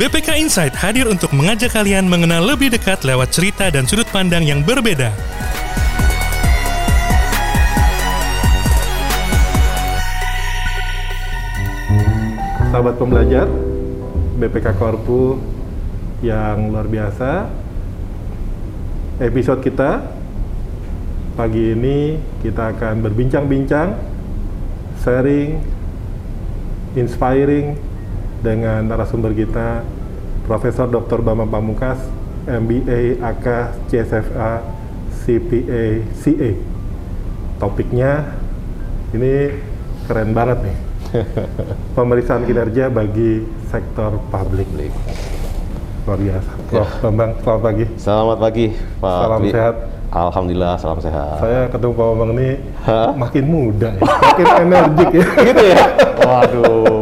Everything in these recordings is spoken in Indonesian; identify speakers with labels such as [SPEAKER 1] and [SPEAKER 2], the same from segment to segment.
[SPEAKER 1] BPK Insight hadir untuk mengajak kalian mengenal lebih dekat lewat cerita dan sudut pandang yang berbeda.
[SPEAKER 2] Sahabat pembelajar, BPK Korpu yang luar biasa. Episode kita pagi ini kita akan berbincang-bincang, sharing, inspiring dengan narasumber kita Profesor Dr. Bambang Pamungkas, MBA, AK, CSFA, CPA, CA. Topiknya ini keren banget nih. Pemeriksaan kinerja bagi sektor publik. Luar biasa. Prof. Bambang, selamat pagi.
[SPEAKER 3] Selamat pagi, Pak.
[SPEAKER 2] Salam
[SPEAKER 3] Dwi.
[SPEAKER 2] sehat.
[SPEAKER 3] Alhamdulillah, salam sehat.
[SPEAKER 2] Saya ketemu Pak Bambang ini
[SPEAKER 3] Hah?
[SPEAKER 2] makin muda, ya. makin energik ya.
[SPEAKER 3] gitu ya? Waduh.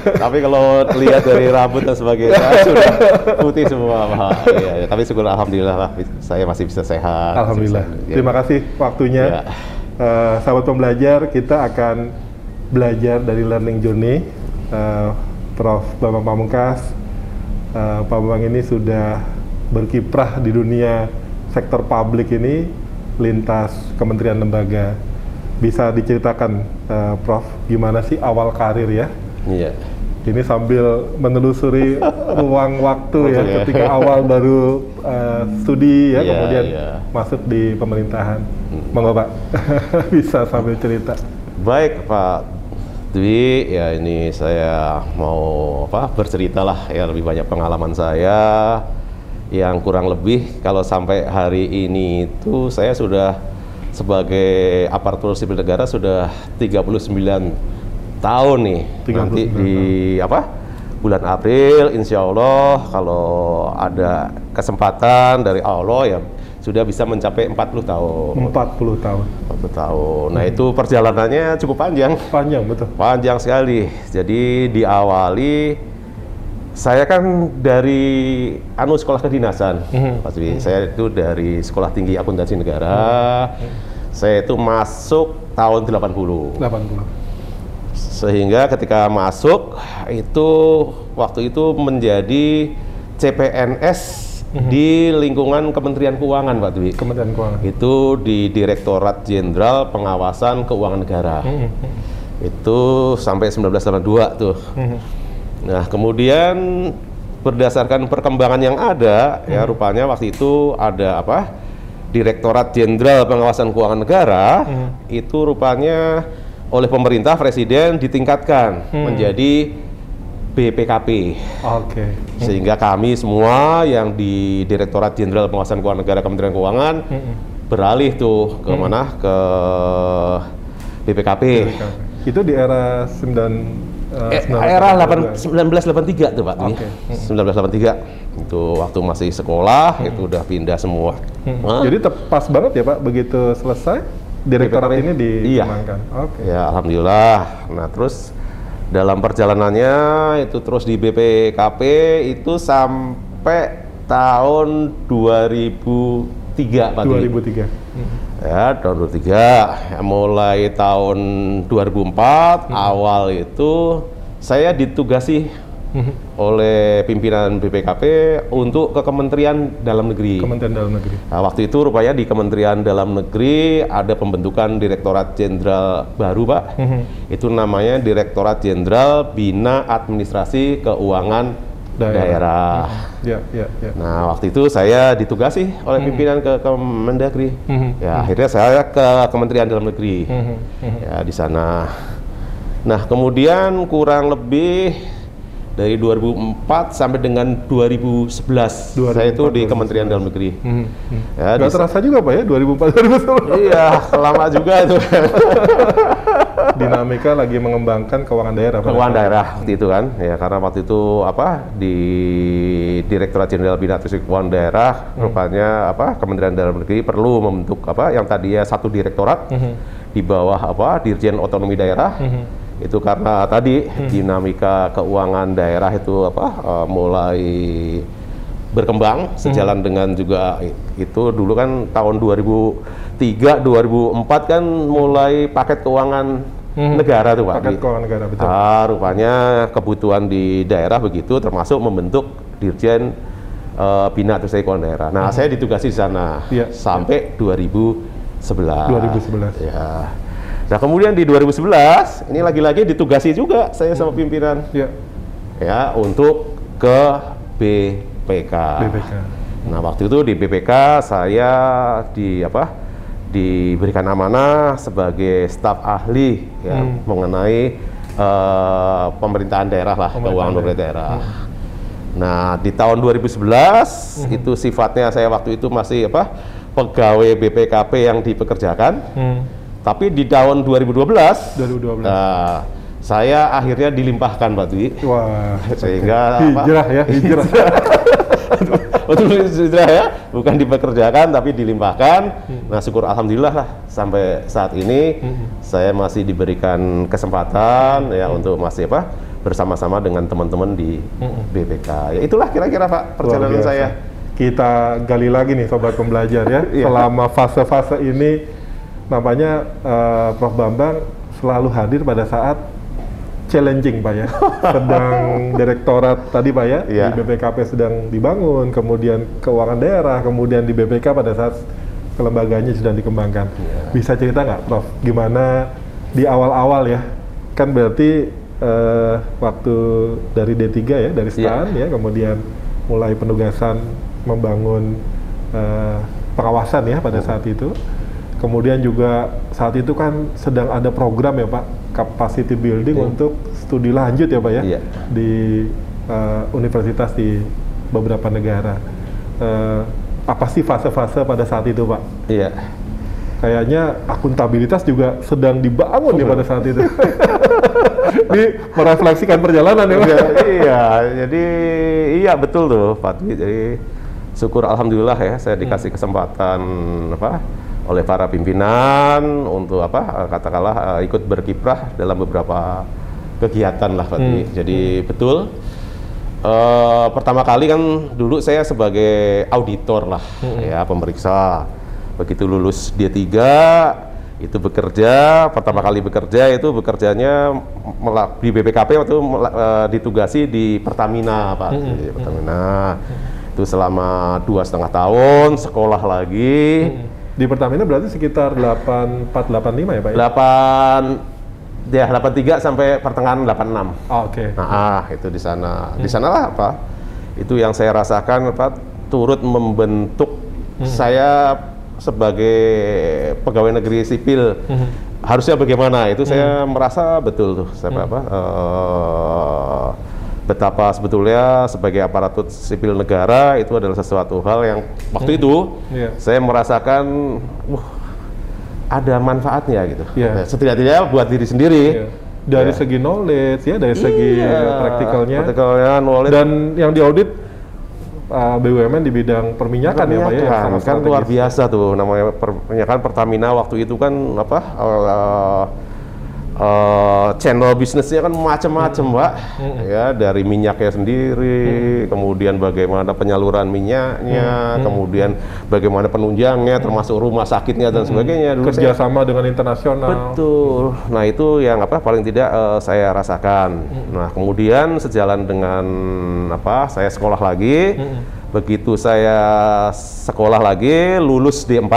[SPEAKER 3] Tapi kalau lihat dari rambut dan sebagainya sudah putih semua, Pak. Iya, iya. tapi syukur alhamdulillah lah saya masih bisa sehat.
[SPEAKER 2] Alhamdulillah.
[SPEAKER 3] Bisa-
[SPEAKER 2] Terima kasih waktunya.
[SPEAKER 3] Ya.
[SPEAKER 2] Eh, sahabat pembelajar, kita akan belajar dari learning journey eh, Prof. Bambang Pamungkas. Eh, Pak Bambang ini sudah berkiprah di dunia sektor publik ini lintas kementerian lembaga. Bisa diceritakan, eh, Prof, gimana sih awal karir ya?
[SPEAKER 3] Iya.
[SPEAKER 2] Ini sambil menelusuri ruang waktu ya, ketika awal baru eh, studi ya,
[SPEAKER 3] Iya,
[SPEAKER 2] kemudian
[SPEAKER 3] iya.
[SPEAKER 2] masuk di pemerintahan. Monggo Pak, bisa sambil cerita.
[SPEAKER 3] Baik, Pak Dwi, ya ini saya mau apa bercerita lah ya lebih banyak pengalaman saya yang kurang lebih kalau sampai hari ini itu saya sudah sebagai aparatur sipil negara sudah 39 tahun nih
[SPEAKER 2] 39
[SPEAKER 3] nanti di apa bulan April insya Allah kalau ada kesempatan dari Allah ya sudah bisa mencapai 40 tahun
[SPEAKER 2] 40 tahun.
[SPEAKER 3] 40 tahun. Nah, itu perjalanannya cukup panjang.
[SPEAKER 2] Panjang betul.
[SPEAKER 3] Panjang sekali. Jadi diawali saya kan dari anu sekolah kedinasan.
[SPEAKER 2] Mhm.
[SPEAKER 3] Pasti saya itu dari Sekolah Tinggi Akuntansi Negara. Saya itu masuk tahun 80.
[SPEAKER 2] 80.
[SPEAKER 3] Sehingga ketika masuk itu waktu itu menjadi CPNS di lingkungan Kementerian Keuangan, Pak Dwi.
[SPEAKER 2] Kementerian Keuangan.
[SPEAKER 3] Itu di Direktorat Jenderal Pengawasan Keuangan Negara.
[SPEAKER 2] Mhm.
[SPEAKER 3] Itu sampai 1982 tuh.
[SPEAKER 2] Mhm.
[SPEAKER 3] Nah, kemudian berdasarkan perkembangan yang ada, ya rupanya waktu itu ada apa? Direktorat Jenderal Pengawasan Keuangan Negara itu rupanya oleh pemerintah presiden ditingkatkan menjadi BPKP.
[SPEAKER 2] Oke.
[SPEAKER 3] Sehingga kami semua yang di Direktorat Jenderal Pengawasan Keuangan Negara Kementerian Keuangan
[SPEAKER 2] Mhm.
[SPEAKER 3] beralih tuh ke mana? Ke BPKP.
[SPEAKER 2] Itu di era 9
[SPEAKER 3] Eh, era 8, 1983 tuh Pak. Dwi.
[SPEAKER 2] Oke.
[SPEAKER 3] 1983 itu waktu masih sekolah itu udah pindah semua. Hah?
[SPEAKER 2] Jadi tepas banget ya Pak, begitu selesai direktorat ini
[SPEAKER 3] Iya.
[SPEAKER 2] dikembangkan. Oke.
[SPEAKER 3] Ya alhamdulillah. Nah terus dalam perjalanannya itu terus di BPKP itu sampai tahun 2003 Pak. Dwi.
[SPEAKER 2] 2003.
[SPEAKER 3] Ya, tahun 2003. Ya, mulai tahun 2004 awal itu saya ditugasi oleh pimpinan BPKP untuk ke Kementerian Dalam Negeri.
[SPEAKER 2] Kementerian Dalam Negeri.
[SPEAKER 3] Nah, waktu itu rupanya di Kementerian Dalam Negeri ada pembentukan Direktorat Jenderal baru, Pak. Itu namanya Direktorat Jenderal Bina Administrasi Keuangan Daerah.
[SPEAKER 2] Ya, ya, ya.
[SPEAKER 3] Nah, waktu itu saya ditugasi oleh pimpinan ke Kemendagri.
[SPEAKER 2] Mhm.
[SPEAKER 3] Ya, akhirnya saya ke Kementerian Dalam Negeri.
[SPEAKER 2] Mhm, mhm.
[SPEAKER 3] Ya, di sana. Nah, kemudian kurang lebih dari 2004 sampai dengan 2011 saya itu di
[SPEAKER 2] 2004,
[SPEAKER 3] Kementerian Dalam Negeri.
[SPEAKER 2] Mhm, mhm.
[SPEAKER 3] Ya, di-
[SPEAKER 2] terasa juga Pak ya 2004 2011.
[SPEAKER 3] Iya, lama juga itu.
[SPEAKER 2] Dinamika lagi mengembangkan keuangan daerah.
[SPEAKER 3] Keuangan daerah waktu itu kan, ya karena waktu itu apa di Direktorat Jenderal Bina Administrasi Keuangan Daerah, rupanya apa Kementerian Dalam Negeri perlu membentuk apa yang tadinya satu direktorat
[SPEAKER 2] Mhm.
[SPEAKER 3] di bawah apa Dirjen Otonomi Daerah.
[SPEAKER 2] Mhm.
[SPEAKER 3] Itu karena tadi dinamika keuangan daerah itu apa eh, mulai berkembang sejalan dengan juga itu dulu kan tahun 2003 2004 kan mulai paket keuangan
[SPEAKER 2] Hmm.
[SPEAKER 3] negara tuh Pak.
[SPEAKER 2] Paket
[SPEAKER 3] Di-
[SPEAKER 2] keuangan negara betul.
[SPEAKER 3] Ah, rupanya kebutuhan di daerah begitu termasuk membentuk Dirjen eh, Bina Terus Keuangan Daerah. Nah, saya ditugasi di sana
[SPEAKER 2] Hmm. Iya.
[SPEAKER 3] sampai 2011.
[SPEAKER 2] 2011.
[SPEAKER 3] Ya. Nah, kemudian di 2011 ini lagi-lagi ditugasi juga saya sama pimpinan
[SPEAKER 2] Ya,
[SPEAKER 3] ya untuk ke BPK.
[SPEAKER 2] BPK.
[SPEAKER 3] Nah, waktu itu di BPK saya di apa? diberikan amanah sebagai staf ahli ya
[SPEAKER 2] Hmm.
[SPEAKER 3] mengenai eh, pemerintahan daerah lah,
[SPEAKER 2] Pemerintahan
[SPEAKER 3] keuangan
[SPEAKER 2] daerah.
[SPEAKER 3] pemerintah daerah. Nah, di tahun 2011
[SPEAKER 2] Hmm.
[SPEAKER 3] itu sifatnya saya waktu itu masih apa? pegawai BPKP yang dipekerjakan.
[SPEAKER 2] Hmm.
[SPEAKER 3] Tapi di tahun 2012
[SPEAKER 2] 2012.
[SPEAKER 3] Nah, saya akhirnya dilimpahkan Pak Dwi
[SPEAKER 2] Wah,
[SPEAKER 3] sehingga apa?
[SPEAKER 2] hijrah ya, hijrah.
[SPEAKER 3] Betul hijrah ya, bukan dipekerjakan tapi dilimpahkan. Nah, syukur alhamdulillah lah sampai saat ini saya masih diberikan kesempatan ya untuk masih apa? bersama-sama dengan teman-teman di BPK. Ya itulah kira-kira Pak perjalanan saya.
[SPEAKER 2] Kita gali lagi nih sobat pembelajar ya.
[SPEAKER 3] Iya.
[SPEAKER 2] Selama fase-fase ini namanya eh, Prof Bambang selalu hadir pada saat challenging Pak ya. Sedang direktorat tadi Pak ya
[SPEAKER 3] Iya.
[SPEAKER 2] di BPKP sedang dibangun, kemudian keuangan daerah, kemudian di BPK pada saat kelembagaannya sedang dikembangkan.
[SPEAKER 3] Iya.
[SPEAKER 2] Bisa cerita nggak Prof gimana di awal-awal ya? Kan berarti eh, waktu dari D3 ya, dari
[SPEAKER 3] Iya.
[SPEAKER 2] STAN ya, kemudian mulai penugasan membangun eh, pengawasan ya pada saat itu. Kemudian juga saat itu kan sedang ada program ya Pak, capacity building
[SPEAKER 3] Iya.
[SPEAKER 2] untuk studi lanjut ya Pak ya
[SPEAKER 3] Iya.
[SPEAKER 2] di eh, universitas di beberapa negara. Eh, apa sih fase-fase pada saat itu Pak?
[SPEAKER 3] Iya.
[SPEAKER 2] Kayaknya akuntabilitas juga sedang dibangun ya pada saat itu. Ini merefleksikan perjalanan ya Pak.
[SPEAKER 3] Iya, iya, jadi iya betul tuh Pak. Jadi syukur alhamdulillah ya saya dikasih kesempatan apa oleh para pimpinan untuk apa eh, katakanlah eh, ikut berkiprah dalam beberapa kegiatan lah Dwi. Jadi betul eh, pertama kali kan dulu saya sebagai auditor lah ya pemeriksa. Begitu lulus D3 itu bekerja. Pertama kali bekerja itu bekerjanya di BPKP waktu ditugasi di Pertamina Pak. Di Pertamina. Itu selama dua setengah tahun sekolah lagi
[SPEAKER 2] Di Pertamina berarti sekitar 8485 ya Pak ya?
[SPEAKER 3] 8 ya 83 sampai pertengahan 86
[SPEAKER 2] Oh, Oke.
[SPEAKER 3] Nah, ah, itu di sana. Di sanalah apa? Itu yang saya rasakan apa turut membentuk saya sebagai pegawai negeri sipil. Harusnya bagaimana? Itu saya merasa betul tuh. Saya apa? eh, betapa sebetulnya sebagai aparatur sipil negara itu adalah sesuatu hal yang waktu itu
[SPEAKER 2] Iya.
[SPEAKER 3] saya merasakan wah ada manfaatnya gitu.
[SPEAKER 2] Iya.
[SPEAKER 3] Setidaknya buat diri sendiri.
[SPEAKER 2] Iya. Dari
[SPEAKER 3] Ya.
[SPEAKER 2] segi knowledge ya, dari segi
[SPEAKER 3] Iya,
[SPEAKER 2] praktikalnya.
[SPEAKER 3] praktikalnya, knowledge.
[SPEAKER 2] Dan yang diaudit uh, BUMN di bidang perminyakan, ya Pak ya, yang
[SPEAKER 3] Perminyakan,
[SPEAKER 2] sangat
[SPEAKER 3] kan luar biasa tuh namanya perminyakan Pertamina waktu itu kan apa eh, eh, channel bisnisnya kan macam-macam pak ya dari minyaknya sendiri kemudian bagaimana penyaluran minyaknya kemudian bagaimana penunjangnya termasuk rumah sakitnya dan sebagainya dulu. Saya-
[SPEAKER 2] Kerjasama dengan internasional.
[SPEAKER 3] Betul. Nah itu yang apa paling tidak eh, saya rasakan. Nah kemudian sejalan dengan apa saya sekolah lagi. Begitu saya sekolah lagi, lulus D4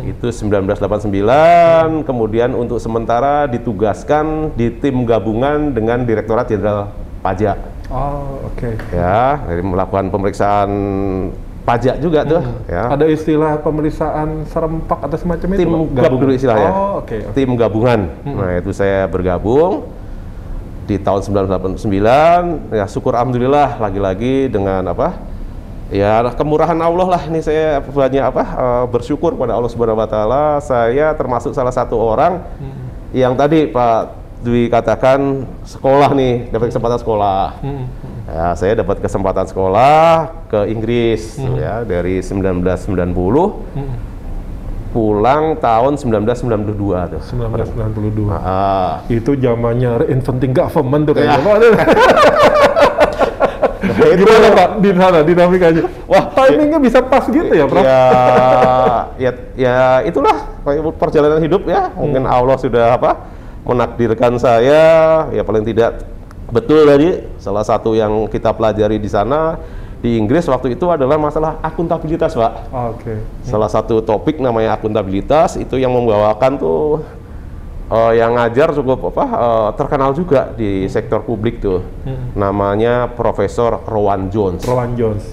[SPEAKER 3] itu 1989. Kemudian untuk sementara ditugaskan di tim gabungan dengan Direktorat Jenderal Pajak.
[SPEAKER 2] Oh, oke.
[SPEAKER 3] Ya, jadi melakukan pemeriksaan pajak juga tuh. Ya
[SPEAKER 2] Ada istilah pemeriksaan serempak atau semacam itu?
[SPEAKER 3] tim
[SPEAKER 2] Pak?
[SPEAKER 3] gab dulu istilahnya.
[SPEAKER 2] Oh, oke. oke.
[SPEAKER 3] Tim gabungan. Nah, itu saya bergabung di tahun 1989. Ya, syukur alhamdulillah lagi-lagi dengan apa? Ya, kemurahan Allah lah ini saya banyak apa? eh, bersyukur pada Allah Subhanahu wa taala. Saya termasuk salah satu orang yang tadi Pak Dwi katakan sekolah nih, dapat kesempatan sekolah.
[SPEAKER 2] Hmm.
[SPEAKER 3] Ya, saya dapat kesempatan sekolah ke Inggris tuh ya dari 1990 pulang tahun 1992 tuh.
[SPEAKER 2] 1992.
[SPEAKER 3] Ah,
[SPEAKER 2] Itu zamannya reinventing government tuh kayaknya. Gimana Pak di sana dinamikanya? Wah, timingnya bisa pas gitu ya, Prof?
[SPEAKER 3] ya, ya, ya itulah perjalanan hidup ya. Mungkin Allah sudah apa menakdirkan saya ya paling tidak betul tadi salah satu yang kita pelajari di sana di Inggris waktu itu adalah masalah akuntabilitas pak
[SPEAKER 2] Oh, Oke.
[SPEAKER 3] salah satu topik namanya akuntabilitas itu yang membawakan tuh eh, yang ngajar cukup apa eh, terkenal juga di sektor publik tuh namanya Profesor Rowan Jones
[SPEAKER 2] Rowan Jones.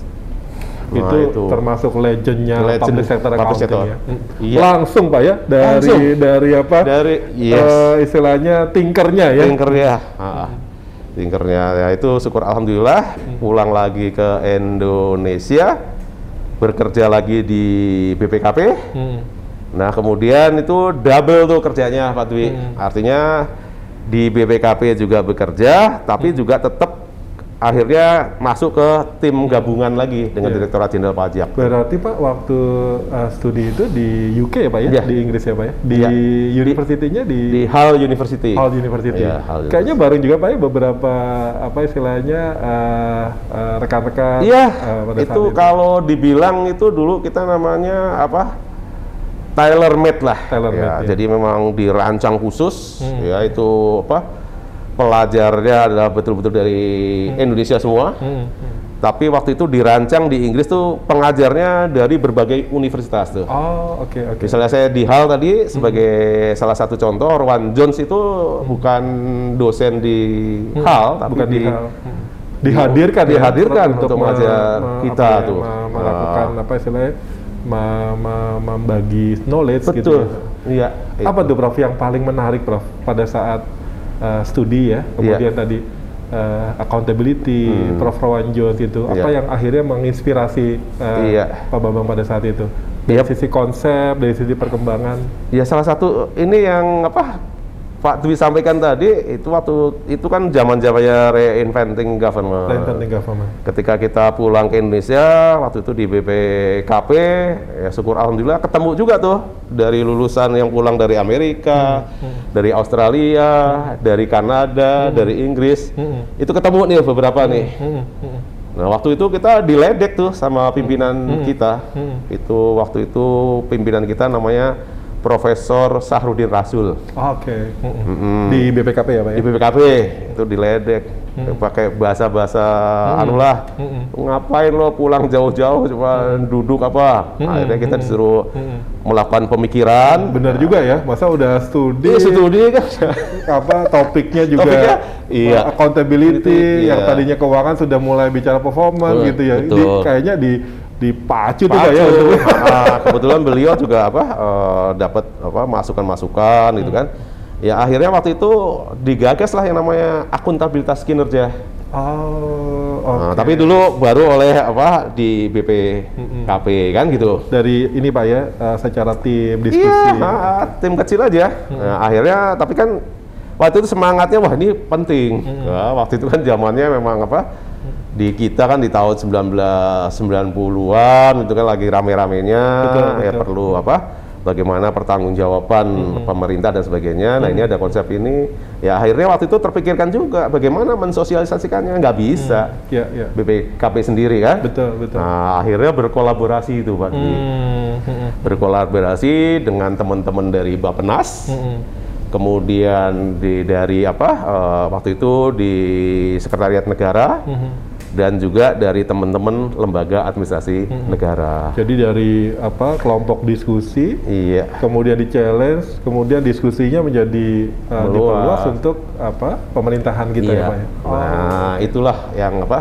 [SPEAKER 3] Nah,
[SPEAKER 2] itu,
[SPEAKER 3] itu.
[SPEAKER 2] termasuk legendnya
[SPEAKER 3] Legend
[SPEAKER 2] public sector
[SPEAKER 3] public sector.
[SPEAKER 2] ya.
[SPEAKER 3] Iya.
[SPEAKER 2] Langsung Pak ya dari
[SPEAKER 3] Langsung.
[SPEAKER 2] dari apa?
[SPEAKER 3] dari yes
[SPEAKER 2] eh, istilahnya tinkernya ya.
[SPEAKER 3] Tinkernya, Ah, tinkernya ya itu syukur alhamdulillah pulang lagi ke Indonesia bekerja lagi di BPKP.
[SPEAKER 2] Hmm.
[SPEAKER 3] Nah kemudian itu double tuh kerjanya Pak Dwi. Artinya di BPKP juga bekerja, tapi juga tetap akhirnya masuk ke tim gabungan lagi dengan
[SPEAKER 2] Iya.
[SPEAKER 3] Direktorat Jenderal Pajak.
[SPEAKER 2] Berarti Pak waktu eh, studi itu di UK ya Pak ya?
[SPEAKER 3] Iya.
[SPEAKER 2] Di Inggris ya Pak ya? Di
[SPEAKER 3] Iya.
[SPEAKER 2] universitinya di,
[SPEAKER 3] Di Hull University.
[SPEAKER 2] Hull University.
[SPEAKER 3] Iya, Hull
[SPEAKER 2] Kayaknya bareng juga Pak ya beberapa apa istilahnya eh, eh, rekan-rekan
[SPEAKER 3] Iya,
[SPEAKER 2] eh, pada
[SPEAKER 3] itu
[SPEAKER 2] saat
[SPEAKER 3] kalau dibilang itu dulu kita namanya apa? Tailor made lah.
[SPEAKER 2] Tailor
[SPEAKER 3] ya,
[SPEAKER 2] made, ya.
[SPEAKER 3] Jadi memang dirancang khusus,
[SPEAKER 2] Hmm.
[SPEAKER 3] ya itu apa? Pelajarnya adalah betul-betul dari Indonesia semua.
[SPEAKER 2] Hmm, hmm.
[SPEAKER 3] Tapi waktu itu dirancang di Inggris tuh pengajarnya dari berbagai universitas tuh.
[SPEAKER 2] Oh, oke oke.
[SPEAKER 3] Misalnya saya di Hull tadi sebagai salah satu contoh, Rowan Jones itu bukan dosen di Hull, tapi
[SPEAKER 2] Bukan di,
[SPEAKER 3] di,
[SPEAKER 2] hal. Hmm. dihadirkan ya,
[SPEAKER 3] dihadirkan untuk
[SPEAKER 2] me-
[SPEAKER 3] mengajar
[SPEAKER 2] me-
[SPEAKER 3] kita
[SPEAKER 2] ya,
[SPEAKER 3] tuh.
[SPEAKER 2] me- melakukan
[SPEAKER 3] Ah.
[SPEAKER 2] apa istilahnya membagi knowledge gitu
[SPEAKER 3] betul.
[SPEAKER 2] ya.
[SPEAKER 3] Iya.
[SPEAKER 2] Apa tuh Prof yang paling menarik Prof pada saat uh, studi ya, kemudian tadi uh, accountability,
[SPEAKER 3] Iya. Hmm.
[SPEAKER 2] Prof Rowan Jones itu, apa
[SPEAKER 3] Iya.
[SPEAKER 2] yang akhirnya menginspirasi uh,
[SPEAKER 3] Iya.
[SPEAKER 2] Pak Bambang pada saat itu? Dari
[SPEAKER 3] Yap.
[SPEAKER 2] sisi konsep, dari sisi perkembangan.
[SPEAKER 3] Ya salah satu ini yang apa Pak Dwi sampaikan tadi itu waktu itu kan zaman zamannya reinventing government.
[SPEAKER 2] Reinventing government.
[SPEAKER 3] Ketika kita pulang ke Indonesia waktu itu di BPKP ya syukur alhamdulillah ketemu juga tuh dari lulusan yang pulang dari Amerika, dari Australia, dari Kanada, dari Inggris.
[SPEAKER 2] Hmm.
[SPEAKER 3] Itu ketemu nih beberapa nih.
[SPEAKER 2] Hmm, hmm.
[SPEAKER 3] Nah waktu itu kita diledek tuh sama pimpinan kita.
[SPEAKER 2] Hmm.
[SPEAKER 3] Itu waktu itu pimpinan kita namanya Profesor Sahrudin Rasul
[SPEAKER 2] Oke. Hmm.
[SPEAKER 3] Mm-mm.
[SPEAKER 2] Di BPKP ya Pak ya?
[SPEAKER 3] di BPKP itu diledek pakai bahasa-bahasa anu lah.
[SPEAKER 2] Mm-mm.
[SPEAKER 3] Ngapain lo pulang jauh-jauh cuma duduk apa? Akhirnya kita disuruh melakukan pemikiran.
[SPEAKER 2] Benar juga ya, masa udah studi,
[SPEAKER 3] Dia studi kan.
[SPEAKER 2] apa topiknya juga
[SPEAKER 3] Topiknya, iya.
[SPEAKER 2] accountability
[SPEAKER 3] Iya.
[SPEAKER 2] yang tadinya keuangan sudah mulai bicara performance
[SPEAKER 3] Betul,
[SPEAKER 2] gitu ya.
[SPEAKER 3] Betul.
[SPEAKER 2] kayaknya di dipacu
[SPEAKER 3] Pacu.
[SPEAKER 2] ya untuk
[SPEAKER 3] Ah, kebetulan beliau juga apa eh, dapat apa masukan-masukan gitu kan. Ya akhirnya waktu itu digagas lah yang namanya akuntabilitas kinerja.
[SPEAKER 2] Oh,
[SPEAKER 3] Nah,
[SPEAKER 2] oke.
[SPEAKER 3] tapi dulu baru oleh apa di BPKP kan gitu.
[SPEAKER 2] dari ini Pak ya, uh, secara tim diskusi.
[SPEAKER 3] Iya, ah, tim kecil aja. Nah, akhirnya tapi kan waktu itu semangatnya wah ini penting. Nah, waktu itu kan zamannya memang apa? Di kita kan di tahun 1990-an itu kan lagi rame-ramenya
[SPEAKER 2] Betul,
[SPEAKER 3] ya
[SPEAKER 2] betul.
[SPEAKER 3] perlu apa? Bagaimana pertanggungjawaban pemerintah dan sebagainya. Nah, ini ada konsep ini. Ya akhirnya waktu itu terpikirkan juga bagaimana mensosialisasikannya nggak bisa.
[SPEAKER 2] Ya, ya.
[SPEAKER 3] BPKP sendiri kan.
[SPEAKER 2] Betul, betul.
[SPEAKER 3] Nah, akhirnya berkolaborasi itu Pak.
[SPEAKER 2] Hmm, hmm,
[SPEAKER 3] berkolaborasi dengan teman-teman dari Bappenas,
[SPEAKER 2] hmm.
[SPEAKER 3] kemudian di dari apa eh, waktu itu di Sekretariat Negara
[SPEAKER 2] Hmm.
[SPEAKER 3] Dan juga dari teman-teman lembaga administrasi
[SPEAKER 2] Hmm.
[SPEAKER 3] negara.
[SPEAKER 2] Jadi dari apa kelompok diskusi,
[SPEAKER 3] Iya,
[SPEAKER 2] kemudian di challenge, kemudian diskusinya menjadi uh, diperluas untuk apa pemerintahan kita ya
[SPEAKER 3] iya.
[SPEAKER 2] Pak ya.
[SPEAKER 3] Nah, itulah yang apa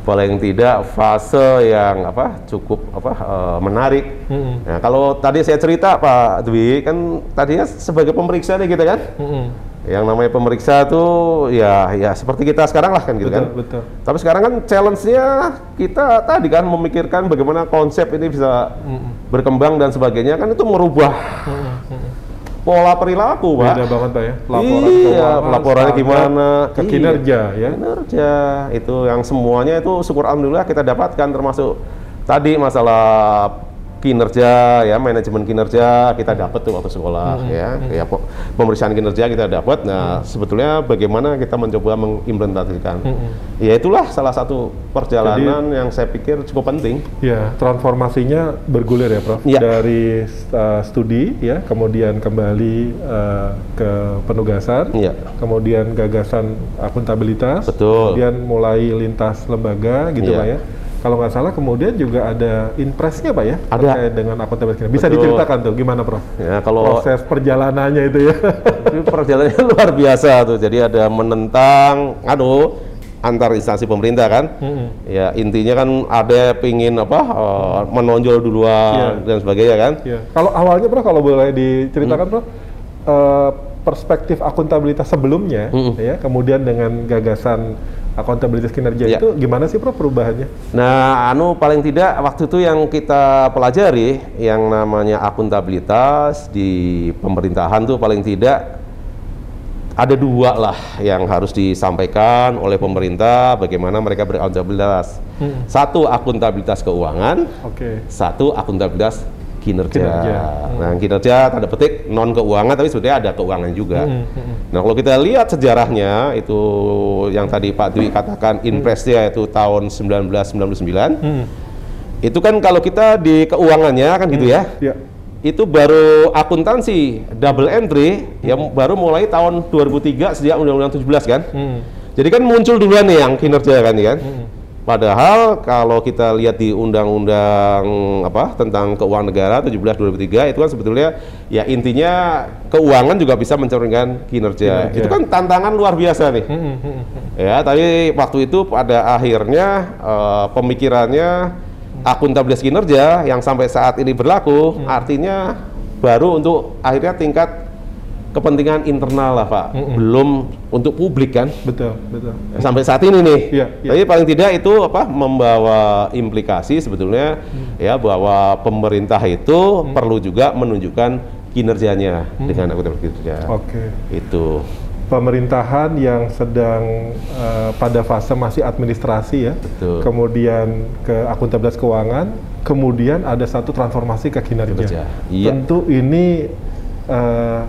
[SPEAKER 3] paling tidak fase yang apa cukup apa eh, menarik.
[SPEAKER 2] Hmm.
[SPEAKER 3] Nah, kalau tadi saya cerita Pak Dwi kan tadinya sebagai pemeriksa nih kita kan.
[SPEAKER 2] Hmm.
[SPEAKER 3] Yang namanya pemeriksa tuh ya ya seperti kita sekarang lah kan gitu
[SPEAKER 2] Betul,
[SPEAKER 3] kan.
[SPEAKER 2] betul.
[SPEAKER 3] Tapi sekarang kan challenge-nya kita tadi kan memikirkan bagaimana konsep ini bisa
[SPEAKER 2] Hmm.
[SPEAKER 3] berkembang dan sebagainya kan itu merubah pola perilaku, Pak.
[SPEAKER 2] Beda banget Pak ya. Laporan
[SPEAKER 3] iya,
[SPEAKER 2] keuangan,
[SPEAKER 3] laporannya
[SPEAKER 2] standar,
[SPEAKER 3] gimana?
[SPEAKER 2] Ke
[SPEAKER 3] Iya.
[SPEAKER 2] kinerja ya.
[SPEAKER 3] Kinerja itu yang semuanya itu syukur alhamdulillah kita dapatkan termasuk tadi masalah kinerja ya manajemen kinerja kita dapat tuh waktu sekolah ya ya po- pemeriksaan kinerja kita dapat nah sebetulnya bagaimana kita mencoba mengimplementasikan ya itulah salah satu perjalanan yang saya pikir cukup penting
[SPEAKER 2] Ya, transformasinya bergulir ya, Prof.
[SPEAKER 3] Iya.
[SPEAKER 2] Dari uh, studi ya, kemudian kembali uh, ke penugasan,
[SPEAKER 3] Iya.
[SPEAKER 2] kemudian gagasan akuntabilitas,
[SPEAKER 3] Betul.
[SPEAKER 2] kemudian mulai lintas lembaga gitu
[SPEAKER 3] Iya.
[SPEAKER 2] Pak ya. Kalau nggak salah kemudian juga ada impresnya Pak ya
[SPEAKER 3] Ada.
[SPEAKER 2] terkait dengan akuntabilitas. Bisa
[SPEAKER 3] Betul.
[SPEAKER 2] diceritakan tuh gimana Prof?
[SPEAKER 3] ya kalau
[SPEAKER 2] Proses perjalanannya itu ya.
[SPEAKER 3] Perjalanannya luar biasa tuh. Jadi ada menentang, aduh, antar instansi pemerintah kan. Ya intinya kan ada pingin apa eh, menonjol duluan
[SPEAKER 2] Iya.
[SPEAKER 3] dan sebagainya kan.
[SPEAKER 2] Ya. Kalau awalnya Prof kalau boleh diceritakan Prof eh, perspektif akuntabilitas sebelumnya
[SPEAKER 3] Mm-mm.
[SPEAKER 2] ya, kemudian dengan gagasan akuntabilitas kinerja
[SPEAKER 3] Iya.
[SPEAKER 2] itu gimana sih Prof perubahannya?
[SPEAKER 3] Nah, anu paling tidak waktu itu yang kita pelajari yang namanya akuntabilitas di pemerintahan tuh paling tidak ada dua lah yang harus disampaikan oleh pemerintah bagaimana mereka berakuntabilitas. Satu akuntabilitas keuangan,
[SPEAKER 2] Oke.
[SPEAKER 3] satu akuntabilitas kinerja.
[SPEAKER 2] Kinerja.
[SPEAKER 3] Nah, kinerja tanda petik non keuangan tapi sebetulnya ada keuangan juga.
[SPEAKER 2] Hmm, hmm,
[SPEAKER 3] Nah, kalau kita lihat sejarahnya itu yang tadi Pak Dwi katakan impresnya itu tahun 1999.
[SPEAKER 2] Hmm.
[SPEAKER 3] Itu kan kalau kita di keuangannya kan gitu ya.
[SPEAKER 2] Ya.
[SPEAKER 3] Itu baru akuntansi double entry yang baru mulai tahun 2003 sejak Undang-Undang 17 kan.
[SPEAKER 2] Hmm.
[SPEAKER 3] Jadi kan muncul duluan nih yang kinerja kan, ya kan? Padahal kalau kita lihat di undang-undang apa tentang keuangan negara 17 2003 itu kan sebetulnya ya intinya keuangan juga bisa mencerminkan kinerja.
[SPEAKER 2] Kinerja.
[SPEAKER 3] Itu kan tantangan luar biasa nih.
[SPEAKER 2] Hmm, hmm, hmm.
[SPEAKER 3] Ya, tapi waktu itu pada akhirnya eh, pemikirannya akuntabilitas kinerja yang sampai saat ini berlaku artinya baru untuk akhirnya tingkat kepentingan internal lah Pak, belum untuk publik kan.
[SPEAKER 2] Betul, betul.
[SPEAKER 3] Sampai saat ini nih.
[SPEAKER 2] Iya, iya.
[SPEAKER 3] Tapi paling tidak itu apa membawa implikasi sebetulnya ya bahwa pemerintah itu perlu juga menunjukkan kinerjanya dengan akuntabilitas kinerja.
[SPEAKER 2] Oke.
[SPEAKER 3] Itu.
[SPEAKER 2] Pemerintahan yang sedang eh, pada fase masih administrasi ya,
[SPEAKER 3] Betul.
[SPEAKER 2] kemudian ke akuntabilitas keuangan, kemudian ada satu transformasi ke kinerja.
[SPEAKER 3] Kinerja, iya.
[SPEAKER 2] Tentu ini eh,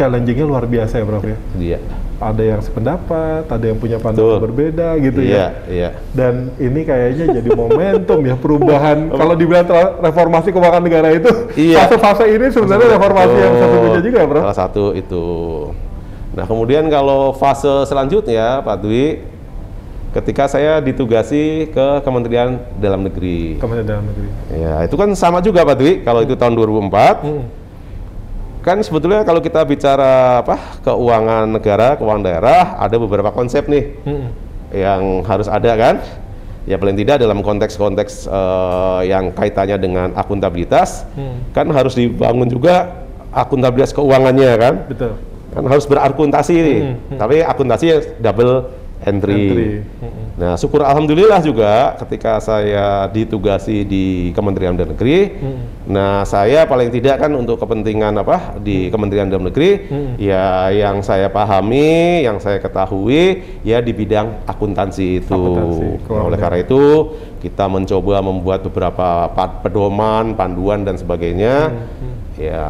[SPEAKER 2] challengingnya luar biasa ya, Prof ya.
[SPEAKER 3] Dia.
[SPEAKER 2] Ada yang sependapat, ada yang punya pandangan
[SPEAKER 3] Betul.
[SPEAKER 2] berbeda gitu
[SPEAKER 3] Iya,
[SPEAKER 2] ya.
[SPEAKER 3] iya.
[SPEAKER 2] Dan ini kayaknya jadi momentum ya perubahan. Kalau dibilang reformasi keuangan negara itu,
[SPEAKER 3] Iya.
[SPEAKER 2] fase-fase ini sebenarnya reformasi yang
[SPEAKER 3] Betul.
[SPEAKER 2] sesungguhnya juga ya, Prof.
[SPEAKER 3] Salah satu itu. Nah, kemudian kalau fase selanjutnya, Pak Dwi, ketika saya ditugasi ke Kementerian Dalam Negeri.
[SPEAKER 2] Kementerian Dalam Negeri.
[SPEAKER 3] Ya, itu kan sama juga Pak Dwi, kalau itu tahun 2004.
[SPEAKER 2] Hmm.
[SPEAKER 3] Kan sebetulnya kalau kita bicara apa? keuangan negara, keuangan daerah, ada beberapa konsep nih
[SPEAKER 2] Hmm.
[SPEAKER 3] yang harus ada kan? Ya paling tidak dalam konteks-konteks eh, yang kaitannya dengan akuntabilitas,
[SPEAKER 2] Hmm.
[SPEAKER 3] kan harus dibangun juga akuntabilitas keuangannya kan?
[SPEAKER 2] Betul.
[SPEAKER 3] Kan harus berakuntasi nih.
[SPEAKER 2] Hmm, hmm.
[SPEAKER 3] Tapi akuntasi double entry.
[SPEAKER 2] Entry.
[SPEAKER 3] Nah, syukur alhamdulillah juga ketika saya ditugasi di Kementerian Dalam Negeri.
[SPEAKER 2] Hmm.
[SPEAKER 3] Nah, saya paling tidak kan untuk kepentingan apa di Kementerian Dalam Negeri,
[SPEAKER 2] Hmm.
[SPEAKER 3] ya yang saya pahami, yang saya ketahui ya di bidang akuntansi itu.
[SPEAKER 2] Akuntansi,
[SPEAKER 3] Nah, oleh karena itu kita mencoba membuat beberapa pa- pedoman, panduan dan sebagainya.
[SPEAKER 2] Hmm,
[SPEAKER 3] Ya,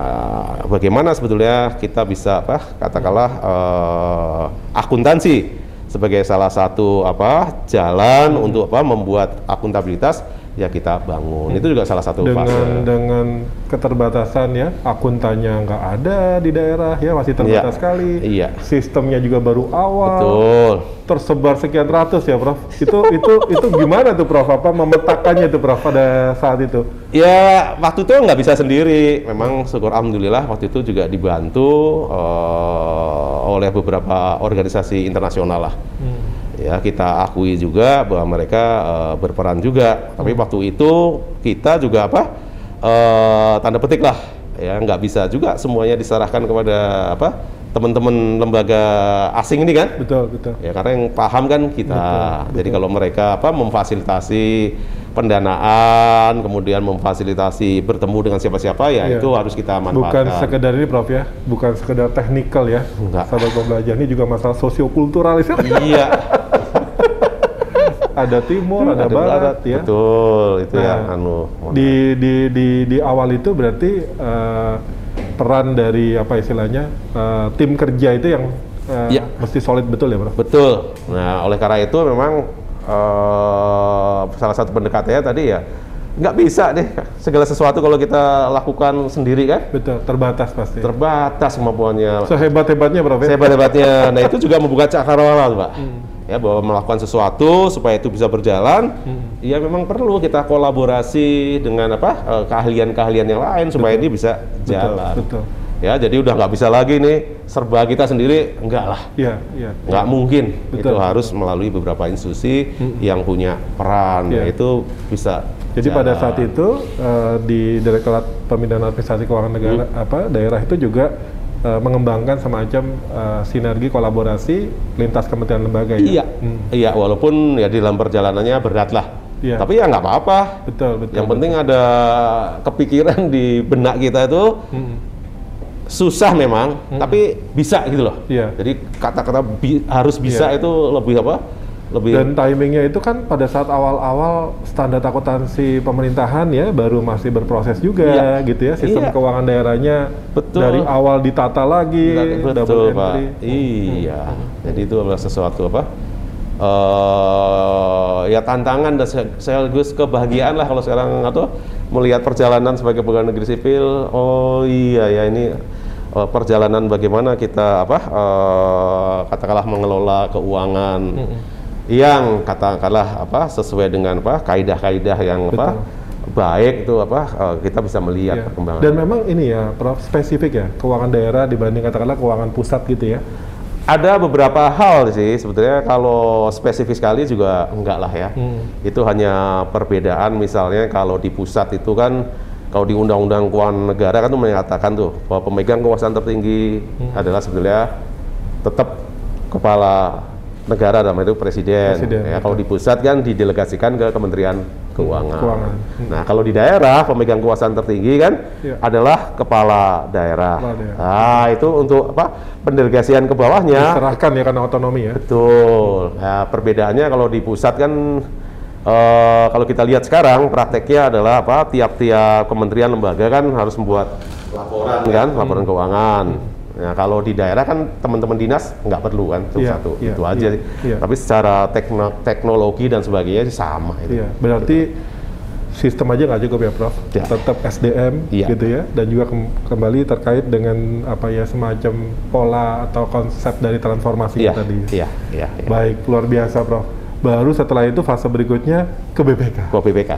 [SPEAKER 3] bagaimana sebetulnya kita bisa apa katakanlah eh, akuntansi sebagai salah satu apa jalan
[SPEAKER 2] Hmm.
[SPEAKER 3] untuk apa membuat akuntabilitas ya kita bangun. Itu juga salah satu
[SPEAKER 2] dengan
[SPEAKER 3] fase.
[SPEAKER 2] dengan keterbatasan ya akuntannya nggak ada di daerah ya masih terbatas
[SPEAKER 3] Iya.
[SPEAKER 2] sekali
[SPEAKER 3] Iya.
[SPEAKER 2] sistemnya juga baru awal
[SPEAKER 3] Betul.
[SPEAKER 2] tersebar sekian ratus ya prof itu itu itu gimana tuh prof apa memetakannya tuh prof pada saat itu
[SPEAKER 3] Ya waktu itu nggak bisa sendiri. Memang syukur alhamdulillah waktu itu juga dibantu eh, oleh beberapa organisasi internasional lah. Ya kita akui juga bahwa mereka eh, berperan juga. Tapi waktu itu kita juga apa eh, tanda petik lah ya nggak bisa juga semuanya diserahkan kepada apa teman-teman lembaga asing ini kan.
[SPEAKER 2] betul betul
[SPEAKER 3] Ya karena yang paham kan kita. Jadi kalau mereka apa memfasilitasi pendanaan, kemudian memfasilitasi bertemu dengan siapa-siapa ya
[SPEAKER 2] Iya.
[SPEAKER 3] itu harus kita
[SPEAKER 2] bukan
[SPEAKER 3] manfaatkan.
[SPEAKER 2] sekedar ini prof ya bukan sekedar teknikal ya
[SPEAKER 3] Enggak.
[SPEAKER 2] sahabat pembelajar ini juga masalah sosiokultural itu
[SPEAKER 3] iya,
[SPEAKER 2] ada timur, ada, barat, ya.
[SPEAKER 3] Betul, itu
[SPEAKER 2] Nah,
[SPEAKER 3] yang anu.
[SPEAKER 2] Di di di di awal itu berarti eh, peran dari apa istilahnya eh, tim kerja itu yang eh,
[SPEAKER 3] Iya.
[SPEAKER 2] mesti solid betul ya, Bro.
[SPEAKER 3] Betul. Nah, oleh karena itu memang eh, salah satu pendekatannya tadi ya nggak bisa deh segala sesuatu kalau kita lakukan sendiri kan
[SPEAKER 2] Betul, terbatas pasti.
[SPEAKER 3] terbatas kemampuannya.
[SPEAKER 2] Sehebat-hebatnya, Bro. ya?
[SPEAKER 3] Sehebat-hebatnya. Nah itu juga membuka cakrawala, Pak.
[SPEAKER 2] Hmm.
[SPEAKER 3] Ya bahwa melakukan sesuatu supaya itu bisa berjalan,
[SPEAKER 2] Hmm.
[SPEAKER 3] ya memang perlu kita kolaborasi dengan apa eh, keahlian-keahlian yang lain supaya ini bisa jalan.
[SPEAKER 2] betul.
[SPEAKER 3] Ya jadi udah nggak bisa lagi nih serba kita sendiri, enggak lah.
[SPEAKER 2] Iya, iya.
[SPEAKER 3] nggak mungkin
[SPEAKER 2] Betul.
[SPEAKER 3] itu harus melalui beberapa institusi yang punya peran
[SPEAKER 2] Iya.
[SPEAKER 3] yaitu bisa
[SPEAKER 2] Jadi pada
[SPEAKER 3] jalan.
[SPEAKER 2] saat itu eh, di Direktorat Pemindahan Administrasi Keuangan Negara
[SPEAKER 3] Hmm.
[SPEAKER 2] apa daerah itu juga eh, mengembangkan semacam eh, sinergi kolaborasi lintas kementerian lembaga ya.
[SPEAKER 3] iya
[SPEAKER 2] Hmm.
[SPEAKER 3] iya walaupun ya di dalam perjalanannya berat lah
[SPEAKER 2] Iya.
[SPEAKER 3] tapi ya nggak apa-apa
[SPEAKER 2] Betul, betul.
[SPEAKER 3] yang penting ada kepikiran di benak kita itu
[SPEAKER 2] Hmm.
[SPEAKER 3] susah memang tapi bisa gitu loh
[SPEAKER 2] Iya.
[SPEAKER 3] jadi kata-kata bi- harus bisa
[SPEAKER 2] Iya.
[SPEAKER 3] itu lebih apa lebih
[SPEAKER 2] Dan timingnya itu kan pada saat awal-awal standar akuntansi pemerintahan ya baru masih berproses juga
[SPEAKER 3] Iya.
[SPEAKER 2] gitu ya sistem
[SPEAKER 3] Iya.
[SPEAKER 2] keuangan daerahnya
[SPEAKER 3] Betul.
[SPEAKER 2] dari awal ditata lagi
[SPEAKER 3] Betul,
[SPEAKER 2] double
[SPEAKER 3] Pak.
[SPEAKER 2] entry.
[SPEAKER 3] Iya. Jadi itu adalah sesuatu apa? eh ya tantangan dan se- sekaligus kebahagiaan lah kalau sekarang atau melihat perjalanan sebagai pegawai negeri sipil. Oh iya ya ini eh, perjalanan bagaimana kita apa eh, katakanlah mengelola keuangan yang katakanlah apa sesuai dengan apa kaidah-kaidah yang apa baik itu apa eh, kita bisa melihat
[SPEAKER 2] Iya.
[SPEAKER 3] perkembangan.
[SPEAKER 2] Dan memang ini ya, Prof, spesifik ya keuangan daerah dibanding katakanlah keuangan pusat gitu ya.
[SPEAKER 3] Ada beberapa hal sih sebetulnya kalau spesifik sekali juga enggak lah ya.
[SPEAKER 2] Hmm.
[SPEAKER 3] Itu hanya perbedaan misalnya kalau di pusat itu kan kalau di Undang-Undang Keuangan Negara kan tuh menyatakan tuh bahwa pemegang kekuasaan tertinggi
[SPEAKER 2] Hmm.
[SPEAKER 3] adalah sebetulnya tetap kepala negara dalam itu presiden.
[SPEAKER 2] Presiden,
[SPEAKER 3] ya, kalau di pusat kan didelegasikan ke Kementerian Keuangan.
[SPEAKER 2] Keuangan.
[SPEAKER 3] Nah, kalau di daerah pemegang kekuasaan tertinggi kan
[SPEAKER 2] Iya.
[SPEAKER 3] adalah kepala daerah.
[SPEAKER 2] Kepala daerah.
[SPEAKER 3] Nah, itu untuk apa? Pendelegasian ke bawahnya
[SPEAKER 2] Serahkan ya karena otonomi ya.
[SPEAKER 3] Betul. Nah, perbedaannya kalau di pusat kan eh, kalau kita lihat sekarang prakteknya adalah apa? Tiap-tiap kementerian lembaga kan harus membuat laporan kan, laporan keuangan. Nah, kalau di daerah kan teman-teman dinas nggak perlu kan, cuma
[SPEAKER 2] Iya,
[SPEAKER 3] satu
[SPEAKER 2] iya,
[SPEAKER 3] itu aja. sih.
[SPEAKER 2] iya.
[SPEAKER 3] Tapi secara tekno- teknologi dan sebagainya sih sama itu.
[SPEAKER 2] Iya, berarti sistem aja nggak cukup ya, Prof.
[SPEAKER 3] Ya.
[SPEAKER 2] Tetap SDM
[SPEAKER 3] Iya.
[SPEAKER 2] gitu ya, dan juga kem- kembali terkait dengan apa ya semacam pola atau konsep dari transformasi
[SPEAKER 3] Iya,
[SPEAKER 2] tadi.
[SPEAKER 3] iya, iya, iya.
[SPEAKER 2] Baik, luar biasa, Prof. Baru setelah itu fase berikutnya ke BPK.
[SPEAKER 3] Kok BPK?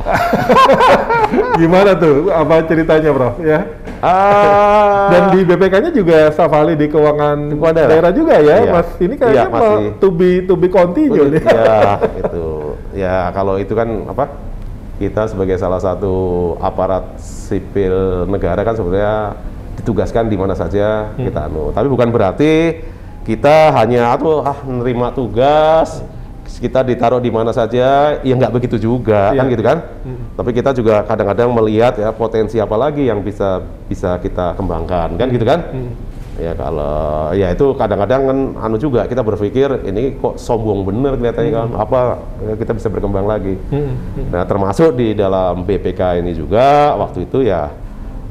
[SPEAKER 2] Gimana tuh? Apa ceritanya, Prof? Ya.
[SPEAKER 3] Ah,
[SPEAKER 2] Dan di BPK-nya juga staf ahli di keuangan
[SPEAKER 3] daerah.
[SPEAKER 2] daerah juga ya,
[SPEAKER 3] Iya.
[SPEAKER 2] Mas. Ini kayaknya
[SPEAKER 3] Iya, masih.
[SPEAKER 2] to be to be continue
[SPEAKER 3] ya itu ya kalau itu kan apa kita sebagai salah satu aparat sipil negara kan sebenarnya ditugaskan di mana saja
[SPEAKER 2] Hmm.
[SPEAKER 3] kita anu tapi bukan berarti kita hanya atau ah nerima tugas kita ditaruh di mana saja ya nggak begitu juga kan
[SPEAKER 2] Iya.
[SPEAKER 3] gitu kan
[SPEAKER 2] Hmm.
[SPEAKER 3] tapi kita juga kadang-kadang melihat ya potensi apa lagi yang bisa bisa kita kembangkan kan gitu kan
[SPEAKER 2] Hmm.
[SPEAKER 3] Ya kalau ya itu kadang-kadang kan anu juga kita berpikir ini kok sombong bener kelihatannya kan apa ya, kita bisa berkembang lagi.
[SPEAKER 2] Hmm.
[SPEAKER 3] Nah termasuk di dalam BPK ini juga waktu itu ya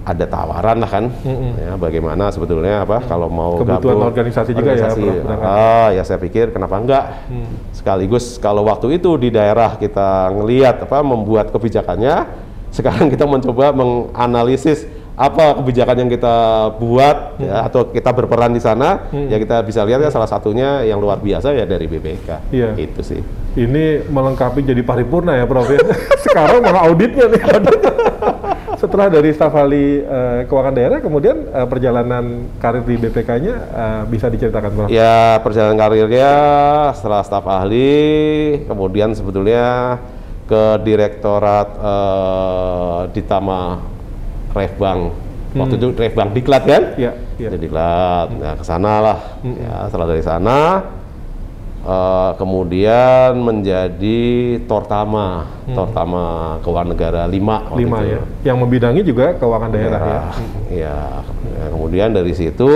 [SPEAKER 3] ada tawaran lah kan
[SPEAKER 2] Mm-mm.
[SPEAKER 3] ya bagaimana sebetulnya apa kalau mau
[SPEAKER 2] Kebutuhan
[SPEAKER 3] gabung
[SPEAKER 2] organisasi juga ya,
[SPEAKER 3] organisasi.
[SPEAKER 2] Barangkali.
[SPEAKER 3] ah ya saya pikir kenapa enggak
[SPEAKER 2] Hmm.
[SPEAKER 3] sekaligus kalau waktu itu di daerah kita ngelihat apa membuat kebijakannya sekarang kita mencoba menganalisis apa kebijakan yang kita buat ya atau kita berperan di sana
[SPEAKER 2] Hmm.
[SPEAKER 3] ya kita bisa lihat ya salah satunya yang luar biasa ya dari BPK
[SPEAKER 2] Iya.
[SPEAKER 3] itu sih
[SPEAKER 2] Ini melengkapi jadi paripurna ya, Prof. ya. Sekarang malah auditnya nih. Setelah dari staf ahli eh, keuangan daerah, kemudian eh, perjalanan karir di BPK-nya eh, bisa diceritakan, Prof.
[SPEAKER 3] ya perjalanan karirnya setelah staf ahli kemudian sebetulnya ke direktorat eh, Ditama Refbang waktu
[SPEAKER 2] Hmm.
[SPEAKER 3] itu Refbang Diklat kan
[SPEAKER 2] Iya, iya.
[SPEAKER 3] jadi Diklat nah ke sana lah
[SPEAKER 2] Hmm.
[SPEAKER 3] ya setelah dari sana eh, kemudian menjadi Tortama Tortama Keuangan Negara 5 waktu
[SPEAKER 2] Hmm. Lima
[SPEAKER 3] itu.
[SPEAKER 2] ya. Yang membidangi juga keuangan daerah ya.
[SPEAKER 3] Daerah. Iya. Ya, kemudian dari situ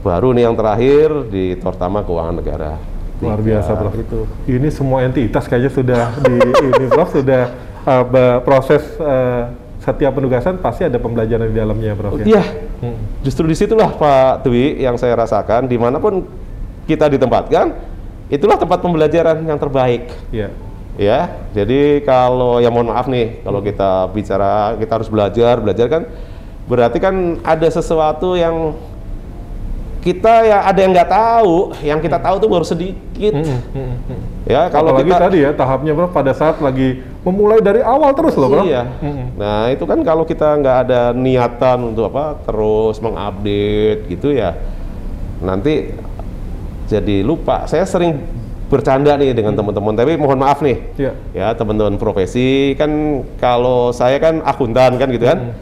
[SPEAKER 3] baru nih yang terakhir di Tortama Keuangan Negara.
[SPEAKER 2] Luar biasa, Prof. Itu. Ini semua entitas kayaknya sudah di ini, Prof. Sudah uh, proses uh, setiap penugasan pasti ada pembelajaran di dalamnya, Prof. ya?
[SPEAKER 3] Iya,
[SPEAKER 2] Hmm.
[SPEAKER 3] justru di situlah Pak Dwi yang saya rasakan di mana pun kita ditempatkan, itulah tempat pembelajaran yang terbaik.
[SPEAKER 2] Iya.
[SPEAKER 3] Ya, jadi kalau ya mohon maaf nih, kalau kita bicara kita harus belajar, belajar kan berarti kan ada sesuatu yang kita ya ada yang nggak tahu, yang kita tahu tuh baru sedikit.
[SPEAKER 2] Mm, mm, mm, mm.
[SPEAKER 3] Ya, kalau
[SPEAKER 2] Apalagi
[SPEAKER 3] kita
[SPEAKER 2] tadi ya tahapnya, Prof. Pada saat lagi memulai dari awal terus loh, Prof.
[SPEAKER 3] Iya. Nah itu kan kalau kita nggak ada niatan untuk apa terus mengupdate gitu ya, nanti jadi lupa. Saya sering bercanda nih dengan teman-teman, tapi mohon maaf nih,
[SPEAKER 2] Iya.
[SPEAKER 3] ya teman-teman profesi kan kalau saya kan akuntan kan gitu kan.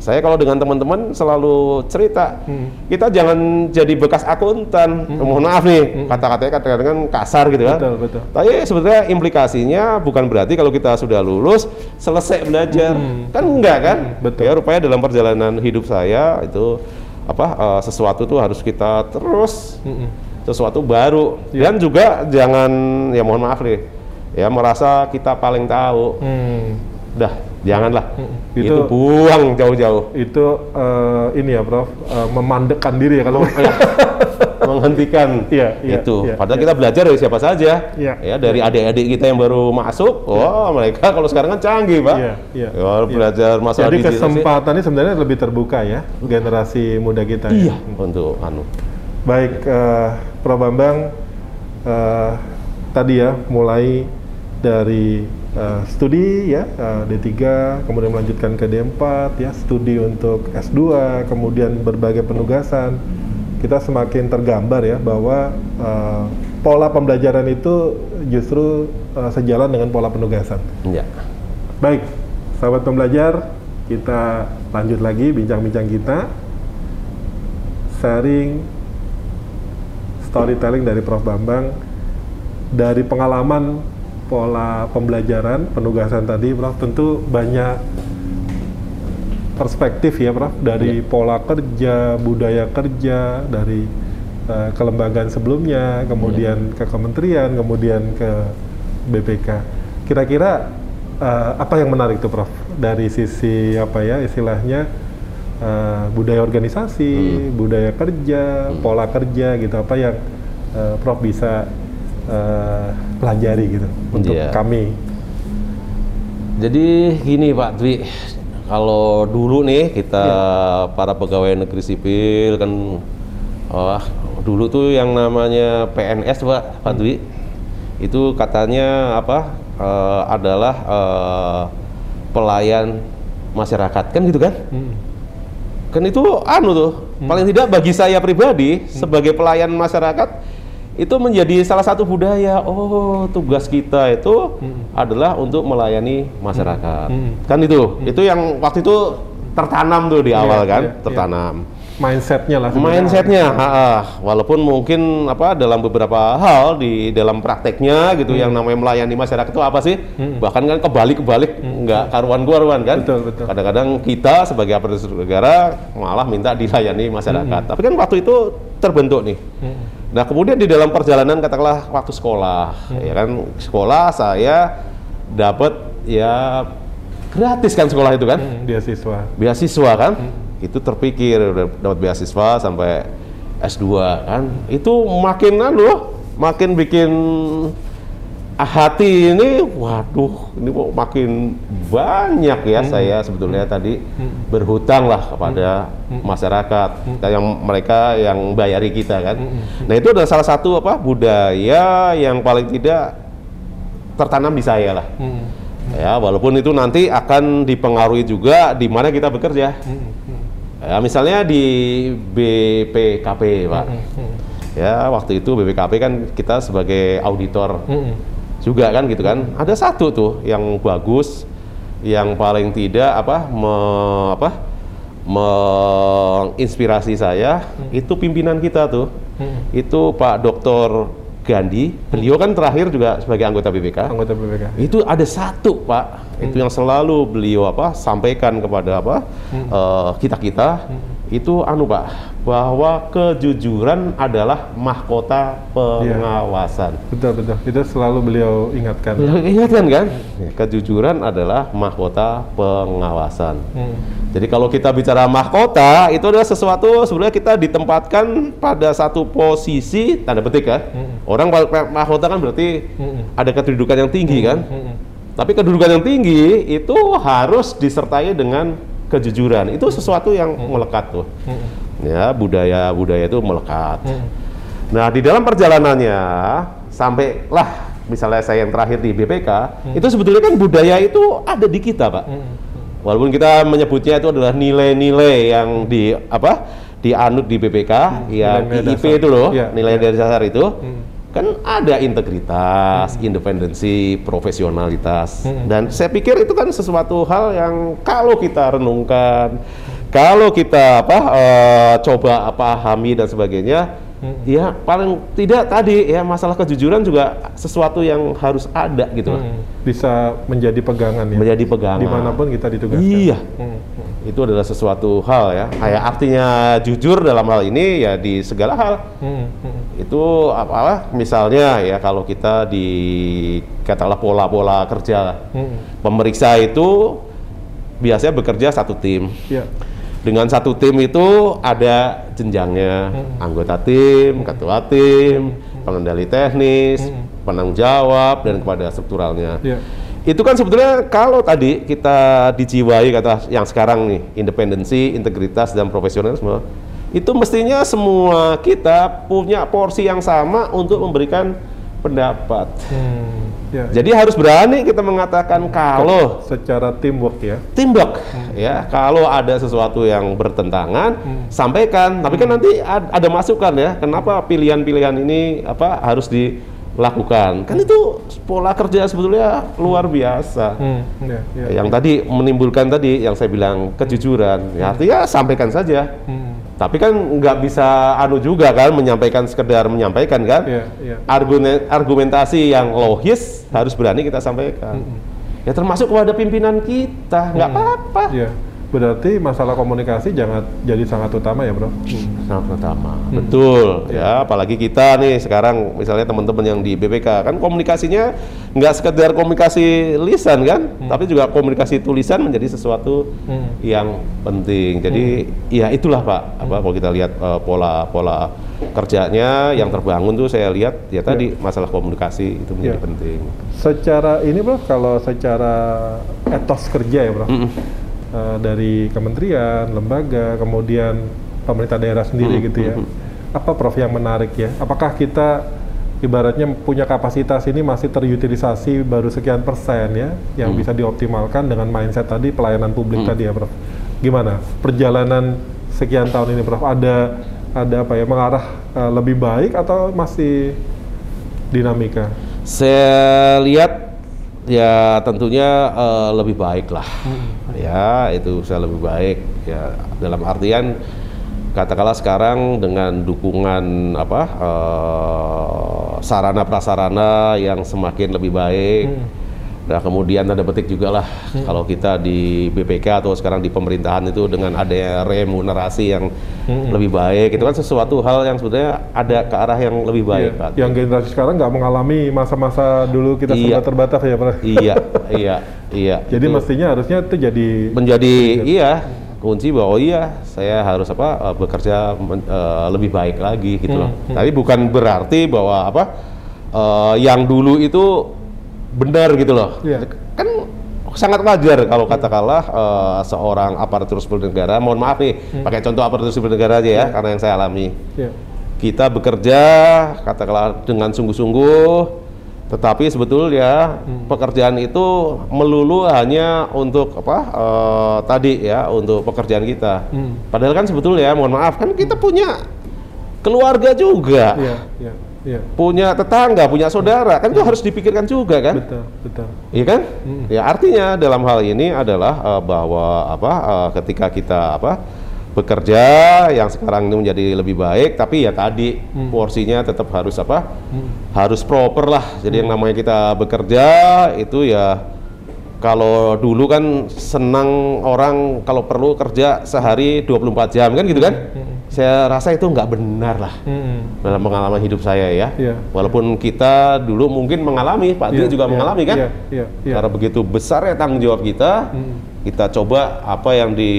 [SPEAKER 3] Saya kalau dengan teman-teman selalu cerita,
[SPEAKER 2] Mm.
[SPEAKER 3] kita jangan jadi bekas akuntan. Mohon maaf nih, kata-katanya kadang-kadang kasar gitu kan.
[SPEAKER 2] Betul, betul.
[SPEAKER 3] Tapi sebetulnya implikasinya bukan berarti kalau kita sudah lulus selesai belajar,
[SPEAKER 2] Hmm.
[SPEAKER 3] kan enggak kan?
[SPEAKER 2] Hmm, betul.
[SPEAKER 3] Ya rupanya dalam perjalanan hidup saya itu apa eh, sesuatu tuh harus kita terus
[SPEAKER 2] Mm-mm.
[SPEAKER 3] Sesuatu baru
[SPEAKER 2] Iya.
[SPEAKER 3] dan juga jangan ya mohon maaf nih ya merasa kita paling tahu,
[SPEAKER 2] Hmm.
[SPEAKER 3] dah janganlah
[SPEAKER 2] Mm-mm.
[SPEAKER 3] itu,
[SPEAKER 2] Itu-
[SPEAKER 3] buang jauh-jauh
[SPEAKER 2] Itu eh, ini ya, Prof. eh, memandekkan diri ya kalau
[SPEAKER 3] menghentikan
[SPEAKER 2] Iya, iya,
[SPEAKER 3] itu.
[SPEAKER 2] iya,
[SPEAKER 3] Padahal
[SPEAKER 2] iya.
[SPEAKER 3] kita belajar dari siapa saja.
[SPEAKER 2] Iya.
[SPEAKER 3] Ya dari adik-adik kita yang baru masuk. Wah, mereka kalau sekarang kan canggih, Pak.
[SPEAKER 2] Iya, iya,
[SPEAKER 3] Ya,
[SPEAKER 2] iya.
[SPEAKER 3] belajar masalah
[SPEAKER 2] Jadi
[SPEAKER 3] digital sih.
[SPEAKER 2] kesempatannya sebenarnya lebih terbuka ya generasi muda kita. ya.
[SPEAKER 3] Iya, untuk anu.
[SPEAKER 2] Baik, eh, Prof Bambang, eh, tadi ya mulai dari eh, studi ya eh, D3, kemudian melanjutkan ke D4 ya, studi untuk S2, kemudian berbagai penugasan. Kita semakin tergambar ya bahwa eh, pola pembelajaran itu justru eh, sejalan dengan pola penugasan.
[SPEAKER 3] Iya.
[SPEAKER 2] Baik, sahabat pembelajar, kita lanjut lagi bincang-bincang kita. Sharing storytelling dari Prof. Bambang dari pengalaman pola pembelajaran penugasan tadi, Prof tentu banyak perspektif ya, Prof dari pola kerja, budaya kerja, dari eh, kelembagaan sebelumnya, kemudian ke kementerian, kemudian ke BPK. Kira-kira eh, apa yang menarik tuh, Prof dari sisi apa ya istilahnya eh, budaya organisasi, budaya kerja, pola kerja gitu apa yang eh, Prof bisa eh, pelajari gitu untuk
[SPEAKER 3] Iya.
[SPEAKER 2] kami.
[SPEAKER 3] Jadi gini Pak Dwi, kalau dulu nih kita para pegawai negeri sipil kan, wah dulu tuh yang namanya PNS Pak, Pak Dwi, itu katanya apa eh, adalah eh, pelayan masyarakat kan gitu kan?
[SPEAKER 2] Hmm.
[SPEAKER 3] Kan itu anu tuh, paling tidak bagi saya pribadi sebagai pelayan masyarakat itu menjadi salah satu budaya. Oh, tugas kita itu adalah untuk melayani masyarakat.
[SPEAKER 2] Hmm.
[SPEAKER 3] Kan itu. Itu yang waktu itu tertanam tuh di awal
[SPEAKER 2] Iya,
[SPEAKER 3] kan,
[SPEAKER 2] iya, iya.
[SPEAKER 3] tertanam.
[SPEAKER 2] Mindsetnya lah. sebenarnya.
[SPEAKER 3] Mindsetnya, ha, ha. walaupun mungkin apa dalam beberapa hal di dalam prakteknya gitu yang namanya melayani masyarakat itu apa sih?
[SPEAKER 2] Hmm.
[SPEAKER 3] Bahkan kan kebalik-kebalik, nggak karuan-karuan kan?
[SPEAKER 2] Betul, betul.
[SPEAKER 3] Kadang-kadang kita sebagai aparatur negara malah minta dilayani masyarakat. Tapi kan waktu itu terbentuk nih.
[SPEAKER 2] Hmm.
[SPEAKER 3] Nah kemudian di dalam perjalanan katakanlah waktu sekolah,
[SPEAKER 2] Hmm.
[SPEAKER 3] ya kan sekolah saya dapat ya gratis kan sekolah itu kan?
[SPEAKER 2] Hmm, dia siswa.
[SPEAKER 3] beasiswa kan itu terpikir dapat beasiswa sampai S2 kan? Itu makin anu makin bikin hati ini waduh ini kok makin banyak ya saya sebetulnya tadi. Berhutang lah kepada masyarakat yang mereka yang bayari kita kan? Nah itu adalah salah satu apa budaya yang paling tidak tertanam di saya lah.
[SPEAKER 2] Hmm.
[SPEAKER 3] ya walaupun itu nanti akan dipengaruhi juga di mana kita bekerja.
[SPEAKER 2] Hmm.
[SPEAKER 3] Ya misalnya di BPKP pak
[SPEAKER 2] Hmm.
[SPEAKER 3] ya waktu itu BPKP kan kita sebagai auditor
[SPEAKER 2] Hmm.
[SPEAKER 3] juga kan gitu kan ada satu tuh yang bagus yang paling tidak apa me- apa menginspirasi saya itu pimpinan kita tuh
[SPEAKER 2] Hmm.
[SPEAKER 3] itu Pak Dr. Gandhi beliau kan terakhir juga sebagai anggota BPK
[SPEAKER 2] Anggota BPK.
[SPEAKER 3] itu ada satu pak. Itu yang selalu beliau apa sampaikan kepada apa kita kita itu anu Pak, bahwa kejujuran adalah mahkota pengawasan.
[SPEAKER 2] Betul betul. Itu selalu beliau ingatkan.
[SPEAKER 3] Ya, Ingatkan kan? Kejujuran adalah mahkota pengawasan.
[SPEAKER 2] Hmm.
[SPEAKER 3] Jadi kalau kita bicara mahkota, itu adalah sesuatu sebenarnya kita ditempatkan pada satu posisi tanda petik kan.
[SPEAKER 2] Mm-mm.
[SPEAKER 3] Orang mahkota kan berarti
[SPEAKER 2] Mm-mm.
[SPEAKER 3] ada kedudukan yang tinggi kan.
[SPEAKER 2] Mm-mm.
[SPEAKER 3] Tapi kedudukan yang tinggi itu harus disertai dengan kejujuran. Itu sesuatu yang melekat tuh.
[SPEAKER 2] Mm-mm.
[SPEAKER 3] Ya, budaya budaya itu melekat.
[SPEAKER 2] Mm-mm.
[SPEAKER 3] Nah, di dalam perjalanannya sampailah misalnya saya yang terakhir di BPK, itu sebetulnya kan budaya itu ada di kita, Pak.
[SPEAKER 2] Mm-mm.
[SPEAKER 3] Walaupun kita menyebutnya itu adalah nilai-nilai yang di apa? dianut di BPK, ya
[SPEAKER 2] nilai-nilai
[SPEAKER 3] di IP
[SPEAKER 2] dasar.
[SPEAKER 3] itu loh,
[SPEAKER 2] Iya,
[SPEAKER 3] nilai
[SPEAKER 2] iya.
[SPEAKER 3] dari dasar itu.
[SPEAKER 2] Mm.
[SPEAKER 3] Kan ada integritas, independensi, profesionalitas.
[SPEAKER 2] Mm.
[SPEAKER 3] Dan saya pikir itu kan sesuatu hal yang kalau kita renungkan, kalau kita apa eh, coba pahami dan sebagainya,
[SPEAKER 2] Mm.
[SPEAKER 3] ya paling tidak tadi ya masalah kejujuran juga sesuatu yang harus ada gitu loh.
[SPEAKER 2] Mm. Bisa menjadi pegangan ya.
[SPEAKER 3] Menjadi pegangan.
[SPEAKER 2] Di mana pun kita ditugaskan.
[SPEAKER 3] Iya.
[SPEAKER 2] Mm. Mm.
[SPEAKER 3] itu adalah sesuatu hal ya kayak artinya jujur dalam hal ini ya di segala hal
[SPEAKER 2] Mm. Mm.
[SPEAKER 3] itu apa misalnya ya kalau kita di katakanlah pola-pola kerja
[SPEAKER 2] Mm.
[SPEAKER 3] pemeriksa itu biasanya bekerja satu tim
[SPEAKER 2] Ya.
[SPEAKER 3] Dengan satu tim itu ada jenjangnya
[SPEAKER 2] Hmm.
[SPEAKER 3] anggota tim ketua tim pengendali teknis
[SPEAKER 2] Hmm.
[SPEAKER 3] penanggung jawab dan kepada strukturalnya
[SPEAKER 2] Ya.
[SPEAKER 3] itu kan sebetulnya kalau tadi kita dijiwai kata yang sekarang nih independensi, integritas dan profesionalisme itu mestinya semua kita punya porsi yang sama untuk memberikan pendapat.
[SPEAKER 2] Hmm. Ya.
[SPEAKER 3] Jadi harus berani kita mengatakan kalau
[SPEAKER 2] secara teamwork ya.
[SPEAKER 3] teamwork ya kalau ada sesuatu yang bertentangan
[SPEAKER 2] Hmm.
[SPEAKER 3] sampaikan tapi kan nanti ad- ada masukan ya kenapa pilihan-pilihan ini apa harus dilakukan kan itu pola kerja sebetulnya luar biasa
[SPEAKER 2] Hmm. Ya. Ya.
[SPEAKER 3] yang tadi menimbulkan tadi yang saya bilang kejujuran ya artinya sampaikan saja
[SPEAKER 2] Hmm.
[SPEAKER 3] Tapi kan nggak bisa anu juga kan menyampaikan sekedar menyampaikan kan
[SPEAKER 2] Ya. Ya.
[SPEAKER 3] Argumen- argumentasi yang logis harus berani kita sampaikan ya termasuk kepada pimpinan kita nggak
[SPEAKER 2] Hmm.
[SPEAKER 3] apa-apa
[SPEAKER 2] Ya. Berarti masalah komunikasi jangan jadi sangat utama ya, Bro.
[SPEAKER 3] Yang pertama, betul ya. Apalagi kita nih sekarang, misalnya teman-teman yang di BPK kan komunikasinya nggak sekedar komunikasi lisan kan, tapi juga komunikasi tulisan menjadi sesuatu
[SPEAKER 2] Hmm.
[SPEAKER 3] yang penting. Jadi ya itulah Pak, apa kalau kita lihat eh, pola-pola kerjanya yang terbangun tuh saya lihat ya tadi masalah komunikasi itu menjadi
[SPEAKER 2] Ya.
[SPEAKER 3] penting.
[SPEAKER 2] Secara ini, Bro, kalau secara etos kerja ya, Bro.
[SPEAKER 3] Mm-mm.
[SPEAKER 2] Eh, dari kementerian, lembaga, kemudian pemerintah daerah sendiri
[SPEAKER 3] Hmm,
[SPEAKER 2] gitu ya.
[SPEAKER 3] hmm,
[SPEAKER 2] Apa Prof yang menarik ya? Apakah kita ibaratnya punya kapasitas ini masih terutilisasi baru sekian persen ya yang
[SPEAKER 3] Hmm.
[SPEAKER 2] bisa dioptimalkan dengan mindset tadi pelayanan publik
[SPEAKER 3] Hmm.
[SPEAKER 2] tadi ya, Prof. Gimana perjalanan sekian tahun ini, Prof? Ada ada apa ya mengarah eh, lebih baik atau masih dinamika?
[SPEAKER 3] Saya lihat ya tentunya eh, lebih baik lah. Ya, itu saya lebih baik ya dalam artian katakanlah sekarang dengan dukungan apa eh, sarana prasarana yang semakin lebih baik.
[SPEAKER 2] Hmm.
[SPEAKER 3] Nah, kemudian tanda petik juga lah kalau kita di BPK atau sekarang di pemerintahan itu dengan adanya remunerasi yang
[SPEAKER 2] Hmm.
[SPEAKER 3] lebih baik, itu kan sesuatu hal yang sebetulnya ada ke arah yang lebih baik,
[SPEAKER 2] Iya.
[SPEAKER 3] Pak.
[SPEAKER 2] Yang generasi sekarang nggak mengalami masa-masa dulu kita
[SPEAKER 3] Iya.
[SPEAKER 2] serba terbatas ya, Prof.
[SPEAKER 3] iya, iya, iya.
[SPEAKER 2] Jadi
[SPEAKER 3] Itu
[SPEAKER 2] mestinya harusnya itu jadi
[SPEAKER 3] menjadi iya kunci bahwa oh iya saya harus apa eh, bekerja men- eh, lebih baik lagi gitu loh.
[SPEAKER 2] Hmm, hmm.
[SPEAKER 3] Tapi bukan berarti bahwa apa eh, yang dulu itu benar gitu loh.
[SPEAKER 2] Iya.
[SPEAKER 3] Kan sangat wajar kalau katakanlah eh, seorang aparatur sipil negara, mohon maaf nih, pakai contoh aparatur sipil negara aja ya, karena yang saya alami
[SPEAKER 2] ya.
[SPEAKER 3] kita bekerja katakanlah dengan sungguh-sungguh tetapi sebetulnya pekerjaan itu melulu hanya untuk apa eh, tadi ya untuk pekerjaan kita
[SPEAKER 2] Hmm.
[SPEAKER 3] padahal kan sebetulnya mohon maaf kan kita punya keluarga juga
[SPEAKER 2] Iya, iya, iya.
[SPEAKER 3] punya tetangga punya saudara kan itu harus dipikirkan juga kan
[SPEAKER 2] Betul, betul.
[SPEAKER 3] Iya kan?
[SPEAKER 2] Hmm.
[SPEAKER 3] Ya artinya dalam hal ini adalah eh, bahwa apa eh, ketika kita apa bekerja yang sekarang ini menjadi lebih baik, tapi ya tadi
[SPEAKER 2] Hmm.
[SPEAKER 3] porsinya tetap harus apa?
[SPEAKER 2] Hmm.
[SPEAKER 3] Harus proper lah. Jadi yang namanya kita bekerja itu ya kalau dulu kan senang orang kalau perlu kerja sehari 24 jam kan gitu kan? Saya rasa itu nggak benar lah
[SPEAKER 2] Hmm.
[SPEAKER 3] dalam pengalaman hidup saya ya.
[SPEAKER 2] Iya.
[SPEAKER 3] Walaupun kita dulu mungkin mengalami, Pak Dwi
[SPEAKER 2] Iya,
[SPEAKER 3] juga
[SPEAKER 2] iya,
[SPEAKER 3] mengalami kan?
[SPEAKER 2] Iya, iya, iya.
[SPEAKER 3] Karena begitu besar ya tanggung jawab kita,
[SPEAKER 2] Hmm.
[SPEAKER 3] kita coba apa yang di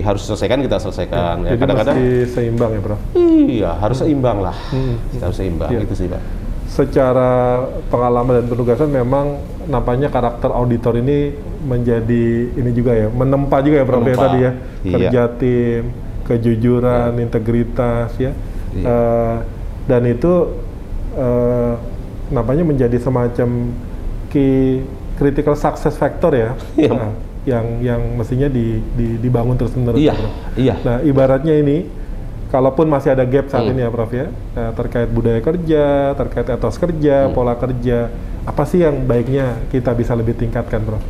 [SPEAKER 3] harus selesaikan kita selesaikan. Ya,
[SPEAKER 2] Jadi
[SPEAKER 3] kadang-kadang
[SPEAKER 2] mesti seimbang ya, Prof.
[SPEAKER 3] iya harus seimbang lah,
[SPEAKER 2] Hmm.
[SPEAKER 3] kita harus seimbang
[SPEAKER 2] Iya.
[SPEAKER 3] itu sih Pak.
[SPEAKER 2] Secara pengalaman dan penugasan memang nampaknya karakter auditor ini menjadi ini juga ya, menempa juga ya Prof ya
[SPEAKER 3] Menempa,
[SPEAKER 2] tadi ya.
[SPEAKER 3] iya.
[SPEAKER 2] Kerja tim, kejujuran, integritas ya.
[SPEAKER 3] Iya.
[SPEAKER 2] Eh, dan itu eh, nampaknya menjadi semacam key critical success factor ya.
[SPEAKER 3] Iya.
[SPEAKER 2] Nah, yang yang mestinya di, di- dibangun terus menerus.
[SPEAKER 3] Iya,
[SPEAKER 2] Prof.
[SPEAKER 3] iya.
[SPEAKER 2] Nah, ibaratnya ini, kalaupun masih ada gap saat
[SPEAKER 3] Hmm.
[SPEAKER 2] ini ya, Prof ya, eh, terkait budaya kerja, terkait etos kerja,
[SPEAKER 3] Hmm.
[SPEAKER 2] pola kerja, apa sih yang baiknya kita bisa lebih tingkatkan, Prof?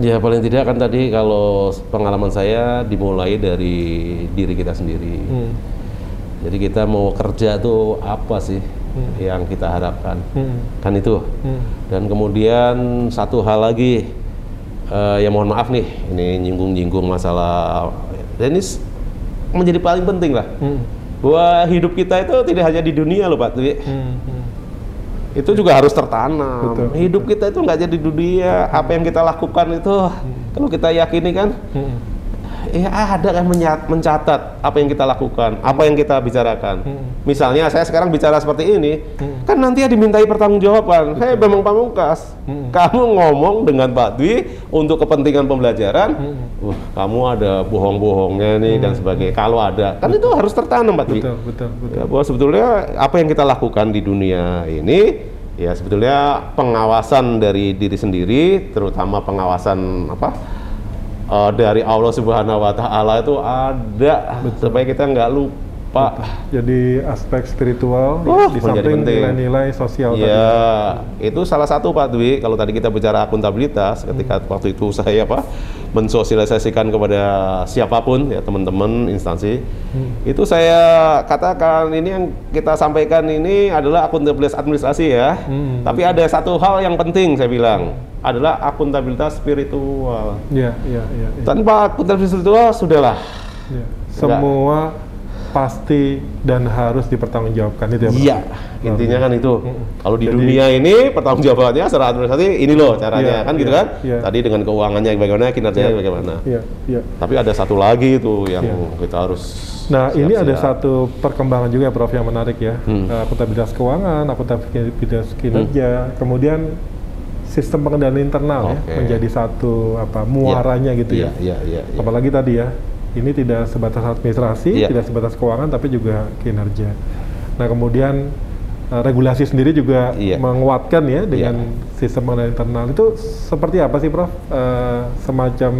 [SPEAKER 3] Ya paling tidak kan tadi kalau pengalaman saya dimulai dari diri kita sendiri.
[SPEAKER 2] Hmm.
[SPEAKER 3] Jadi kita mau kerja tuh apa sih
[SPEAKER 2] Hmm.
[SPEAKER 3] yang kita harapkan?
[SPEAKER 2] Hmm.
[SPEAKER 3] Kan itu.
[SPEAKER 2] Hmm.
[SPEAKER 3] Dan kemudian satu hal lagi, eh, ya mohon maaf nih, ini nyinggung-nyinggung masalah dan ini s- menjadi paling penting lah.
[SPEAKER 2] Hmm.
[SPEAKER 3] Bahwa hidup kita itu tidak hanya di dunia loh Pak Dwi.
[SPEAKER 2] Hmm. Hmm.
[SPEAKER 3] Itu juga harus tertanam.
[SPEAKER 2] Betul,
[SPEAKER 3] hidup kita itu nggak jadi dunia. Apa yang kita lakukan itu, kalau kita yakini kan,
[SPEAKER 2] Hmm.
[SPEAKER 3] Ya ada kan menyat- mencatat apa yang kita lakukan, apa yang kita bicarakan.
[SPEAKER 2] Hmm.
[SPEAKER 3] Misalnya saya sekarang bicara seperti ini,
[SPEAKER 2] Hmm.
[SPEAKER 3] kan nanti ya dimintai pertanggungjawaban. Hei Bambang Pamungkas,
[SPEAKER 2] Hmm.
[SPEAKER 3] kamu ngomong dengan Pak Dwi untuk kepentingan pembelajaran,
[SPEAKER 2] Hmm.
[SPEAKER 3] wah kamu ada bohong-bohongnya nih dan sebagainya. Kalau ada, kan itu harus tertanam Pak Dwi.
[SPEAKER 2] Betul, betul, betul.
[SPEAKER 3] Ya, bahwa sebetulnya apa yang kita lakukan di dunia ini ya sebetulnya pengawasan dari diri sendiri, terutama pengawasan apa eh, dari Allah Subhanahu Wa Taala itu ada supaya kita nggak lupa.
[SPEAKER 2] Jadi aspek spiritual
[SPEAKER 3] Wah,
[SPEAKER 2] di samping nilai-nilai sosial tadi.
[SPEAKER 3] Ya, itu salah satu Pak Dwi. Kalau tadi kita bicara akuntabilitas, ketika waktu itu saya apa mensosialisasikan kepada siapa pun ya teman-teman instansi, itu saya katakan ini yang kita sampaikan ini adalah akuntabilitas administrasi ya.
[SPEAKER 2] Hmm.
[SPEAKER 3] Tapi ada satu hal yang penting saya bilang adalah akuntabilitas spiritual.
[SPEAKER 2] Iya, iya, iya. iya.
[SPEAKER 3] Tanpa akuntabilitas spiritual sudahlah.
[SPEAKER 2] Iya. Semua pasti dan harus dipertanggungjawabkan itu ya?
[SPEAKER 3] Iya, intinya kan itu. Kalau di
[SPEAKER 2] Jadi-
[SPEAKER 3] dunia ini pertanggungjawabannya secara administrasi ini loh caranya
[SPEAKER 2] Iya,
[SPEAKER 3] kan gitu
[SPEAKER 2] iya,
[SPEAKER 3] kan.
[SPEAKER 2] iya.
[SPEAKER 3] Tadi dengan keuangannya bagaimana, kinerjanya
[SPEAKER 2] Iya.
[SPEAKER 3] bagaimana.
[SPEAKER 2] Iya, iya.
[SPEAKER 3] Tapi ada satu lagi itu yang
[SPEAKER 2] Iya.
[SPEAKER 3] kita harus
[SPEAKER 2] Nah, ini ada satu perkembangan juga Prof yang menarik ya.
[SPEAKER 3] Hmm.
[SPEAKER 2] Eh, Akuntabilitas keuangan, akuntabilitas kinerja, kemudian sistem pengendalian internal ya
[SPEAKER 3] Oke.
[SPEAKER 2] menjadi satu apa muaranya gitu
[SPEAKER 3] Iya,
[SPEAKER 2] ya.
[SPEAKER 3] iya, iya, iya.
[SPEAKER 2] Apalagi tadi ya, ini tidak sebatas administrasi,
[SPEAKER 3] Iya.
[SPEAKER 2] tidak sebatas keuangan, tapi juga kinerja. Nah, kemudian eh, regulasi sendiri juga
[SPEAKER 3] Iya.
[SPEAKER 2] menguatkan ya dengan sistem pengendalian internal itu seperti apa sih, Prof? Eh, semacam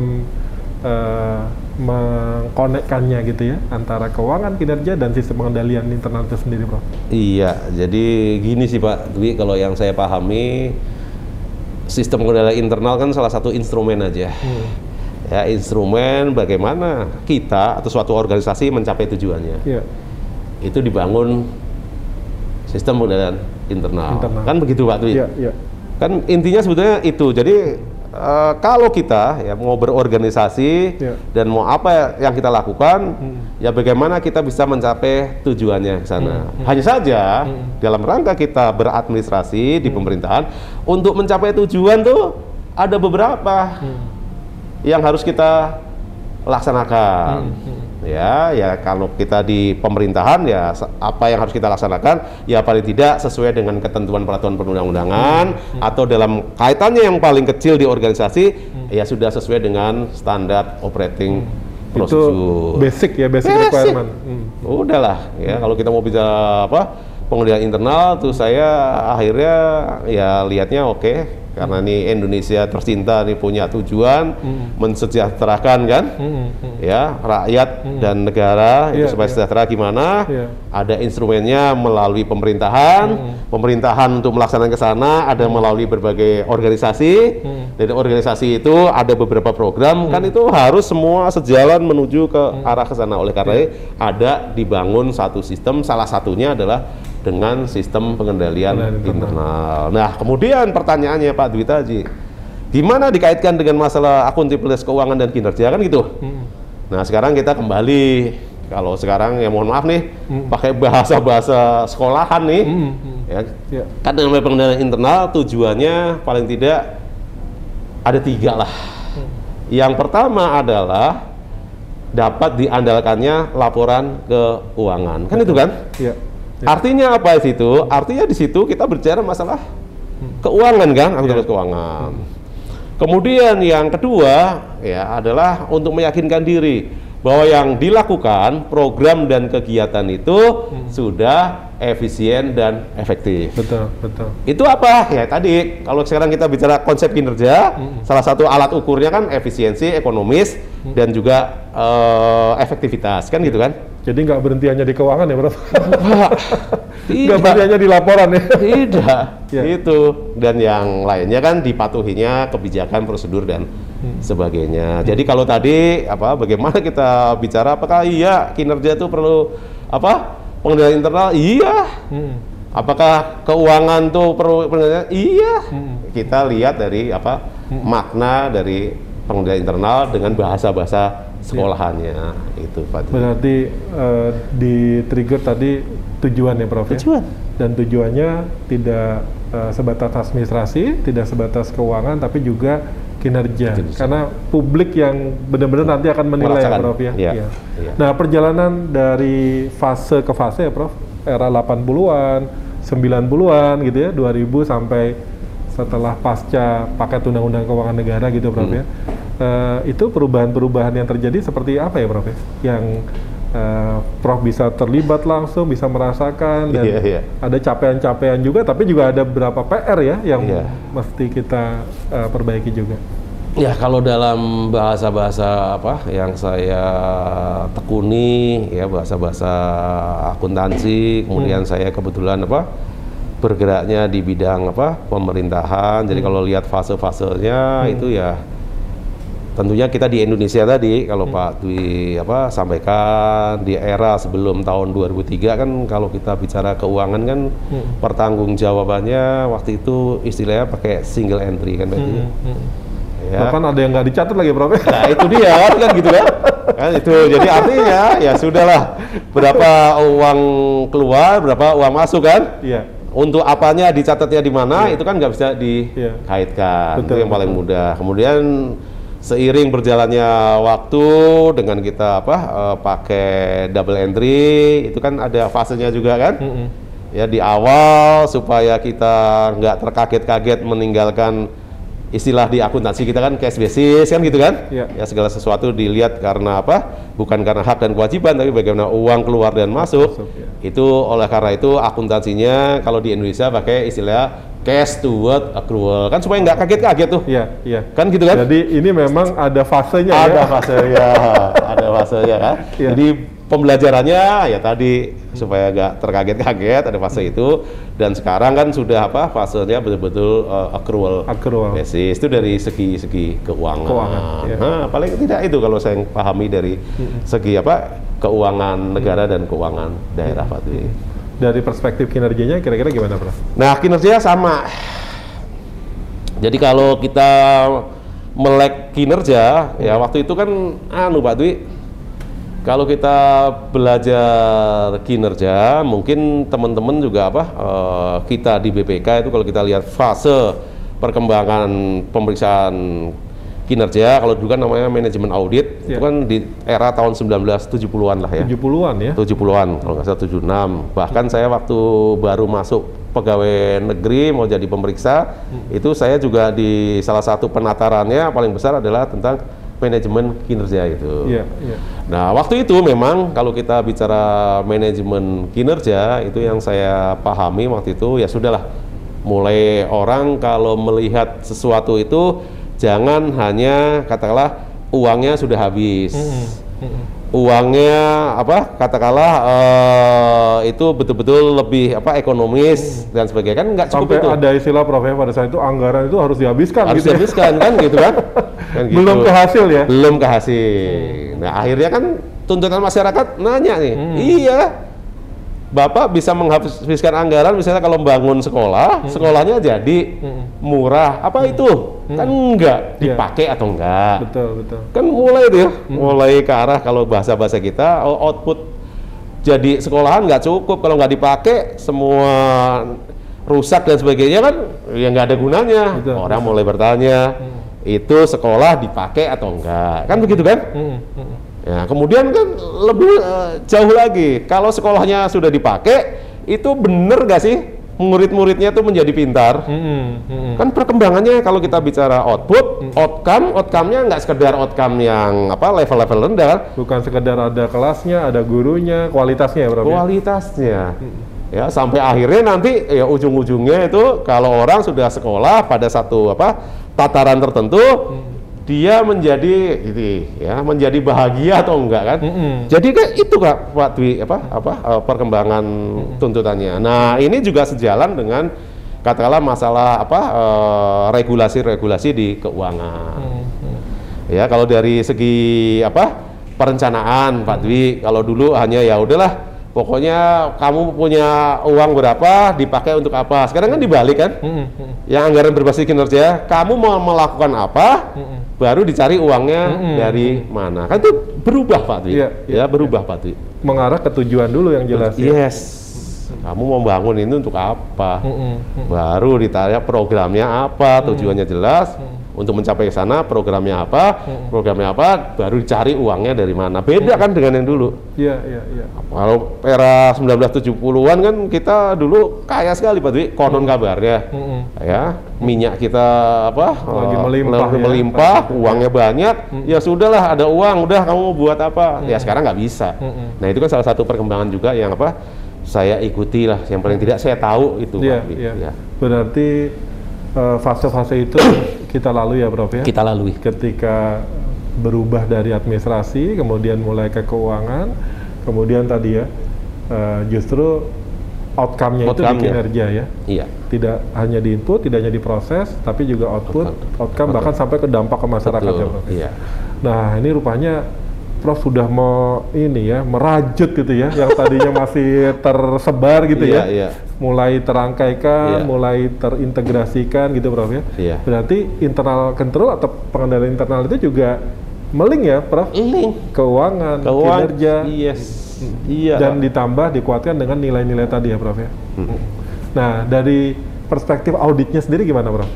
[SPEAKER 2] eh, mengkonekkannya gitu ya antara keuangan, kinerja dan sistem pengendalian internal itu sendiri, Prof.
[SPEAKER 3] Iya, jadi gini sih Pak Dwi, kalau yang saya pahami sistem pengendalian internal kan salah satu instrumen aja.
[SPEAKER 2] Hmm.
[SPEAKER 3] Ya, instrumen bagaimana kita atau suatu organisasi mencapai tujuannya.
[SPEAKER 2] Iya.
[SPEAKER 3] Itu dibangun sistem pengendalian internal.
[SPEAKER 2] Internal.
[SPEAKER 3] Kan begitu Pak Dwi?
[SPEAKER 2] Iya, iya.
[SPEAKER 3] Kan intinya sebetulnya itu. Jadi eh, kalau kita ya mau berorganisasi
[SPEAKER 2] Iya.
[SPEAKER 3] dan mau apa yang kita lakukan,
[SPEAKER 2] Hmm.
[SPEAKER 3] ya bagaimana kita bisa mencapai tujuannya ke sana. Hanya saja
[SPEAKER 2] Hmm.
[SPEAKER 3] dalam rangka kita beradministrasi di pemerintahan untuk mencapai tujuan tuh ada beberapa
[SPEAKER 2] Hmm.
[SPEAKER 3] Yang harus kita laksanakan.
[SPEAKER 2] Hmm, hmm.
[SPEAKER 3] Ya, ya kalau kita di pemerintahan ya apa yang harus kita laksanakan ya paling tidak sesuai dengan ketentuan peraturan perundang-undangan
[SPEAKER 2] Hmm,
[SPEAKER 3] atau dalam kaitannya yang paling kecil di organisasi
[SPEAKER 2] Hmm.
[SPEAKER 3] ya sudah sesuai dengan standar operating
[SPEAKER 2] Itu
[SPEAKER 3] prosedur.
[SPEAKER 2] basic ya, basic,
[SPEAKER 3] Basic.
[SPEAKER 2] requirement. Hmm.
[SPEAKER 3] Udahlah ya kalau kita mau bicara apa pengendalian internal tuh saya akhirnya ya lihatnya oke karena ini Indonesia tercinta nih punya tujuan
[SPEAKER 2] Hmm.
[SPEAKER 3] mensejahterakan kan
[SPEAKER 2] Hmm, hmm.
[SPEAKER 3] ya rakyat
[SPEAKER 2] Hmm.
[SPEAKER 3] dan negara itu
[SPEAKER 2] Iya,
[SPEAKER 3] supaya
[SPEAKER 2] iya.
[SPEAKER 3] sejahtera gimana
[SPEAKER 2] Iya.
[SPEAKER 3] ada instrumennya melalui pemerintahan
[SPEAKER 2] Hmm.
[SPEAKER 3] pemerintahan untuk melaksanakan ke sana ada melalui berbagai organisasi
[SPEAKER 2] Hmm.
[SPEAKER 3] dari organisasi itu ada beberapa program kan itu harus semua sejalan menuju ke
[SPEAKER 2] Hmm.
[SPEAKER 3] arah ke sana oleh karena itu ada dibangun satu sistem salah satunya adalah dengan sistem pengendalian
[SPEAKER 2] internal.
[SPEAKER 3] internal. Nah, kemudian pertanyaannya Pak Dwi Taji, Gimana dikaitkan dengan masalah akuntabilitas keuangan dan kinerja kan gitu.
[SPEAKER 2] Hmm.
[SPEAKER 3] Nah sekarang kita kembali kalau sekarang ya mohon maaf nih
[SPEAKER 2] Hmm.
[SPEAKER 3] pakai bahasa-bahasa sekolahan nih
[SPEAKER 2] Hmm. Hmm.
[SPEAKER 3] ya
[SPEAKER 2] Ya.
[SPEAKER 3] kan dengan pengendalian internal tujuannya paling tidak ada tiga lah. Yang pertama adalah dapat diandalkannya laporan keuangan kan itu kan?
[SPEAKER 2] Ya. Ya.
[SPEAKER 3] Artinya apa di situ? Artinya di situ kita bicara masalah keuangan kan, akuntabilitas
[SPEAKER 2] Iya.
[SPEAKER 3] keuangan. Kemudian yang kedua ya adalah untuk meyakinkan diri bahwa yang dilakukan program dan kegiatan itu
[SPEAKER 2] Hmm.
[SPEAKER 3] sudah efisien dan efektif.
[SPEAKER 2] Betul, betul.
[SPEAKER 3] Itu apa? Ya tadi kalau sekarang kita bicara konsep kinerja,
[SPEAKER 2] Hmm.
[SPEAKER 3] salah satu alat ukurnya kan efisiensi, ekonomis
[SPEAKER 2] Hmm.
[SPEAKER 3] dan juga eh, efektivitas kan gitu kan?
[SPEAKER 2] Jadi nggak berhenti hanya di keuangan ya, Prof? Nggak berhenti hanya di laporan ya?
[SPEAKER 3] Tidak,
[SPEAKER 2] Ya.
[SPEAKER 3] itu dan yang lainnya kan dipatuhinya kebijakan, prosedur dan
[SPEAKER 2] Hmm.
[SPEAKER 3] sebagainya. Jadi kalau tadi apa, bagaimana kita bicara apakah iya kinerja itu perlu apa pengendalian internal? Iya.
[SPEAKER 2] Hmm.
[SPEAKER 3] Apakah keuangan tuh perlu pengendalian? Iya.
[SPEAKER 2] Hmm.
[SPEAKER 3] Kita lihat dari apa makna dari pengendalian internal dengan bahasa-bahasa sekolahannya itu Pak.
[SPEAKER 2] Berarti eh, di trigger tadi tujuan ya, Prof? ya?
[SPEAKER 3] Tujuan.
[SPEAKER 2] Dan tujuannya tidak eh, sebatas administrasi, tidak sebatas keuangan, tapi juga kinerja.
[SPEAKER 3] Kinerja.
[SPEAKER 2] Karena publik yang benar-benar nanti akan menilai ya,
[SPEAKER 3] Merasakan.
[SPEAKER 2] Prof ya.
[SPEAKER 3] Iya.
[SPEAKER 2] Iya.
[SPEAKER 3] Iya.
[SPEAKER 2] Nah, perjalanan dari fase ke fase ya, Prof. Era 80-an, 90-an gitu ya, 2000 sampai setelah pasca paket undang-undang keuangan negara gitu, Prof
[SPEAKER 3] Hmm.
[SPEAKER 2] ya. Eh, itu perubahan-perubahan yang terjadi seperti apa ya, Prof ya? Yang eh, Prof bisa terlibat langsung, bisa merasakan dan
[SPEAKER 3] Iya, iya.
[SPEAKER 2] ada capaian-capaian juga, tapi juga ada beberapa PR ya yang
[SPEAKER 3] Iya.
[SPEAKER 2] mesti kita eh, perbaiki juga.
[SPEAKER 3] Ya kalau dalam bahasa-bahasa apa yang saya tekuni ya bahasa-bahasa akuntansi, kemudian saya kebetulan apa bergeraknya di bidang apa pemerintahan. Jadi kalau lihat fase-fasenya itu ya tentunya kita di Indonesia tadi kalau Pak Dwi apa sampaikan di era sebelum tahun 2003 kan kalau kita bicara keuangan kan pertanggungjawabannya waktu itu istilahnya pakai single entry kan berarti. Ya.
[SPEAKER 2] Bahkan ada yang nggak dicatat lagi, Prof?
[SPEAKER 3] Nah itu dia kan, kan gitu kan? Kan itu jadi artinya ya sudahlah berapa uang keluar, berapa uang masuk kan?
[SPEAKER 2] Iya.
[SPEAKER 3] Untuk apanya dicatatnya di mana itu kan nggak bisa dikaitkan.
[SPEAKER 2] Betul,
[SPEAKER 3] itu yang paling mudah. Kemudian seiring berjalannya waktu dengan kita apa eh, pakai double entry itu kan ada fasenya juga kan?
[SPEAKER 2] Mm-mm.
[SPEAKER 3] ya di awal supaya kita nggak terkaget-kaget meninggalkan istilah di akuntansi kita kan cash basis kan gitu kan
[SPEAKER 2] Iya.
[SPEAKER 3] ya segala sesuatu dilihat karena apa bukan karena hak dan kewajiban tapi bagaimana uang keluar dan masuk,
[SPEAKER 2] Masuk, ya.
[SPEAKER 3] itu oleh karena itu akuntansinya kalau di Indonesia pakai istilah cash toward accrual kan supaya nggak kaget-kaget tuh
[SPEAKER 2] Iya, iya.
[SPEAKER 3] kan gitu kan
[SPEAKER 2] Jadi ini memang ada fasenya
[SPEAKER 3] ada
[SPEAKER 2] ya.
[SPEAKER 3] fasenya ada fasenya kan
[SPEAKER 2] Iya.
[SPEAKER 3] jadi pembelajarannya ya tadi supaya nggak terkaget-kaget ada fase itu dan sekarang kan sudah apa fasenya betul-betul uh, accrual
[SPEAKER 2] Accrual.
[SPEAKER 3] basis itu dari segi-segi keuangan,
[SPEAKER 2] Keuangan, iya.
[SPEAKER 3] Nah, paling tidak itu kalau saya pahami dari segi apa keuangan negara dan keuangan daerah Pak.
[SPEAKER 2] Dari perspektif kinerjanya kira-kira gimana, Prof?
[SPEAKER 3] Nah, kinerjanya sama. Jadi kalau kita melek kinerja, ya waktu itu kan anu Pak Dwi, kalau kita belajar kinerja, mungkin teman-teman juga apa eh, kita di BPK itu kalau kita lihat fase perkembangan pemeriksaan kinerja, kalau dulu kan namanya manajemen audit, itu
[SPEAKER 2] Ya.
[SPEAKER 3] kan di era tahun 1970-an lah ya.
[SPEAKER 2] 70-an ya.
[SPEAKER 3] 70-an kalau nggak salah 76 bahkan saya waktu baru masuk pegawai negeri mau jadi pemeriksa itu saya juga di salah satu penatarannya paling besar adalah tentang manajemen kinerja itu
[SPEAKER 2] Iya, iya.
[SPEAKER 3] nah waktu itu memang kalau kita bicara manajemen kinerja itu yang saya pahami waktu itu ya sudahlah mulai orang kalau melihat sesuatu itu jangan hanya katakanlah uangnya sudah habis. Uangnya apa katakanlah eh, itu betul-betul lebih apa ekonomis dan sebagainya. Kan nggak cukup
[SPEAKER 2] Sampai
[SPEAKER 3] itu.
[SPEAKER 2] ada istilah Prof ya pada saat itu anggaran itu harus dihabiskan
[SPEAKER 3] harus
[SPEAKER 2] gitu ya.
[SPEAKER 3] dihabiskan kan gitu kan, Kan gitu.
[SPEAKER 2] Belum ke hasil ya.
[SPEAKER 3] belum ke hasil nah akhirnya kan tuntutan masyarakat nanya nih.
[SPEAKER 2] Hmm.
[SPEAKER 3] iya Bapak bisa menghabiskan anggaran misalnya kalau bangun sekolah, sekolahnya jadi murah. Apa itu? Kan enggak
[SPEAKER 2] Iya.
[SPEAKER 3] dipakai atau enggak.
[SPEAKER 2] Betul, betul.
[SPEAKER 3] Kan mulai tuh ya, mulai ke arah kalau bahasa-bahasa kita output jadi sekolahan nggak cukup kalau nggak dipakai semua rusak dan sebagainya kan ya nggak ada gunanya.
[SPEAKER 2] Betul,
[SPEAKER 3] Orang mulai bertanya itu sekolah dipakai atau enggak? Kan begitu kan?
[SPEAKER 2] Mm, mm.
[SPEAKER 3] Ya, kemudian kan lebih eh, jauh lagi. Kalau sekolahnya sudah dipakai, itu bener gak sih murid-muridnya tuh menjadi pintar?
[SPEAKER 2] Mm, mm, mm.
[SPEAKER 3] Kan perkembangannya kalau kita bicara output, outcome, outcome-nya nggak sekedar outcome yang apa level-level rendah, kan?
[SPEAKER 2] Bukan sekedar ada kelasnya, ada gurunya, kualitasnya ya, ya?
[SPEAKER 3] kualitasnya. Ya, sampai akhirnya nanti ya ujung-ujungnya itu kalau orang sudah sekolah pada satu apa tataran tertentu, dia menjadi ini ya menjadi bahagia atau enggak kan?
[SPEAKER 2] Mm-mm.
[SPEAKER 3] Jadi kan itu kak Pak Dwi apa apa eh, perkembangan tuntutannya. Nah ini juga sejalan dengan katakanlah masalah apa eh, regulasi-regulasi di keuangan.
[SPEAKER 2] Mm, mm.
[SPEAKER 3] Ya kalau dari segi apa perencanaan Pak Dwi, kalau dulu hanya ya udahlah pokoknya kamu punya uang berapa dipakai untuk apa. Sekarang kan dibalik kan?
[SPEAKER 2] Mm, mm.
[SPEAKER 3] Yang anggaran berbasis kinerja, kamu mau melakukan apa?
[SPEAKER 2] Mm-mm.
[SPEAKER 3] Baru dicari uangnya
[SPEAKER 2] Mm-mm.
[SPEAKER 3] dari mana. Kan itu berubah Pak Dwi.
[SPEAKER 2] Iya, iya,
[SPEAKER 3] ya berubah Pak Dwi.
[SPEAKER 2] Mengarah ke tujuan dulu yang jelas ya.
[SPEAKER 3] Yes. Kamu mau bangun ini untuk apa?
[SPEAKER 2] Mm, mm, mm.
[SPEAKER 3] Baru ditanya programnya apa, tujuannya jelas. Untuk mencapai ke sana programnya apa, programnya apa, baru dicari uangnya dari mana. Beda kan dengan yang dulu.
[SPEAKER 2] Iya, iya, iya.
[SPEAKER 3] Kalau era 1970-an kan kita dulu kaya sekali Pak Dwi, konon kabarnya.
[SPEAKER 2] Mm, mm.
[SPEAKER 3] Ya, minyak kita apa?
[SPEAKER 2] Lagi
[SPEAKER 3] eh,
[SPEAKER 2] melimpah
[SPEAKER 3] lagi
[SPEAKER 2] ya.
[SPEAKER 3] melimpah, uangnya banyak. Ya sudahlah, ada uang, udah kamu mau buat apa? Ya sekarang nggak bisa.
[SPEAKER 2] Mm-mm.
[SPEAKER 3] Nah, itu kan salah satu perkembangan juga yang apa? Saya ikuti lah, yang paling tidak saya tahu itu
[SPEAKER 2] Iya,
[SPEAKER 3] Pak Dwi.
[SPEAKER 2] iya.
[SPEAKER 3] Ya.
[SPEAKER 2] Berarti eh, fase-fase itu kita lalui ya, Prof ya.
[SPEAKER 3] Kita lalui.
[SPEAKER 2] Ketika berubah dari administrasi, kemudian mulai ke keuangan, kemudian tadi ya eh, justru outcome-nya itu di kinerja ya.
[SPEAKER 3] Iya.
[SPEAKER 2] Tidak hanya di input, tidak hanya di proses, tapi juga output,
[SPEAKER 3] Outcome.
[SPEAKER 2] outcome
[SPEAKER 3] Betul.
[SPEAKER 2] bahkan sampai ke dampak ke masyarakat ya,
[SPEAKER 3] Betul.
[SPEAKER 2] Prof.
[SPEAKER 3] Iya.
[SPEAKER 2] Nah, ini rupanya Prof sudah mau ini ya, merajut gitu ya, yang tadinya masih tersebar gitu
[SPEAKER 3] Iya,
[SPEAKER 2] ya.
[SPEAKER 3] iya.
[SPEAKER 2] Mulai terangkaikan,
[SPEAKER 3] Iya.
[SPEAKER 2] mulai terintegrasikan gitu Prof ya.
[SPEAKER 3] Iya.
[SPEAKER 2] Berarti internal control atau pengendalian internal itu juga meling ya, Prof.
[SPEAKER 3] Link.
[SPEAKER 2] Keuangan,
[SPEAKER 3] Keuangan.
[SPEAKER 2] kinerja,
[SPEAKER 3] Yes. Iya.
[SPEAKER 2] dan ditambah dikuatkan dengan nilai-nilai tadi ya, Prof ya.
[SPEAKER 3] Hmm.
[SPEAKER 2] Nah, dari perspektif auditnya sendiri gimana, Prof?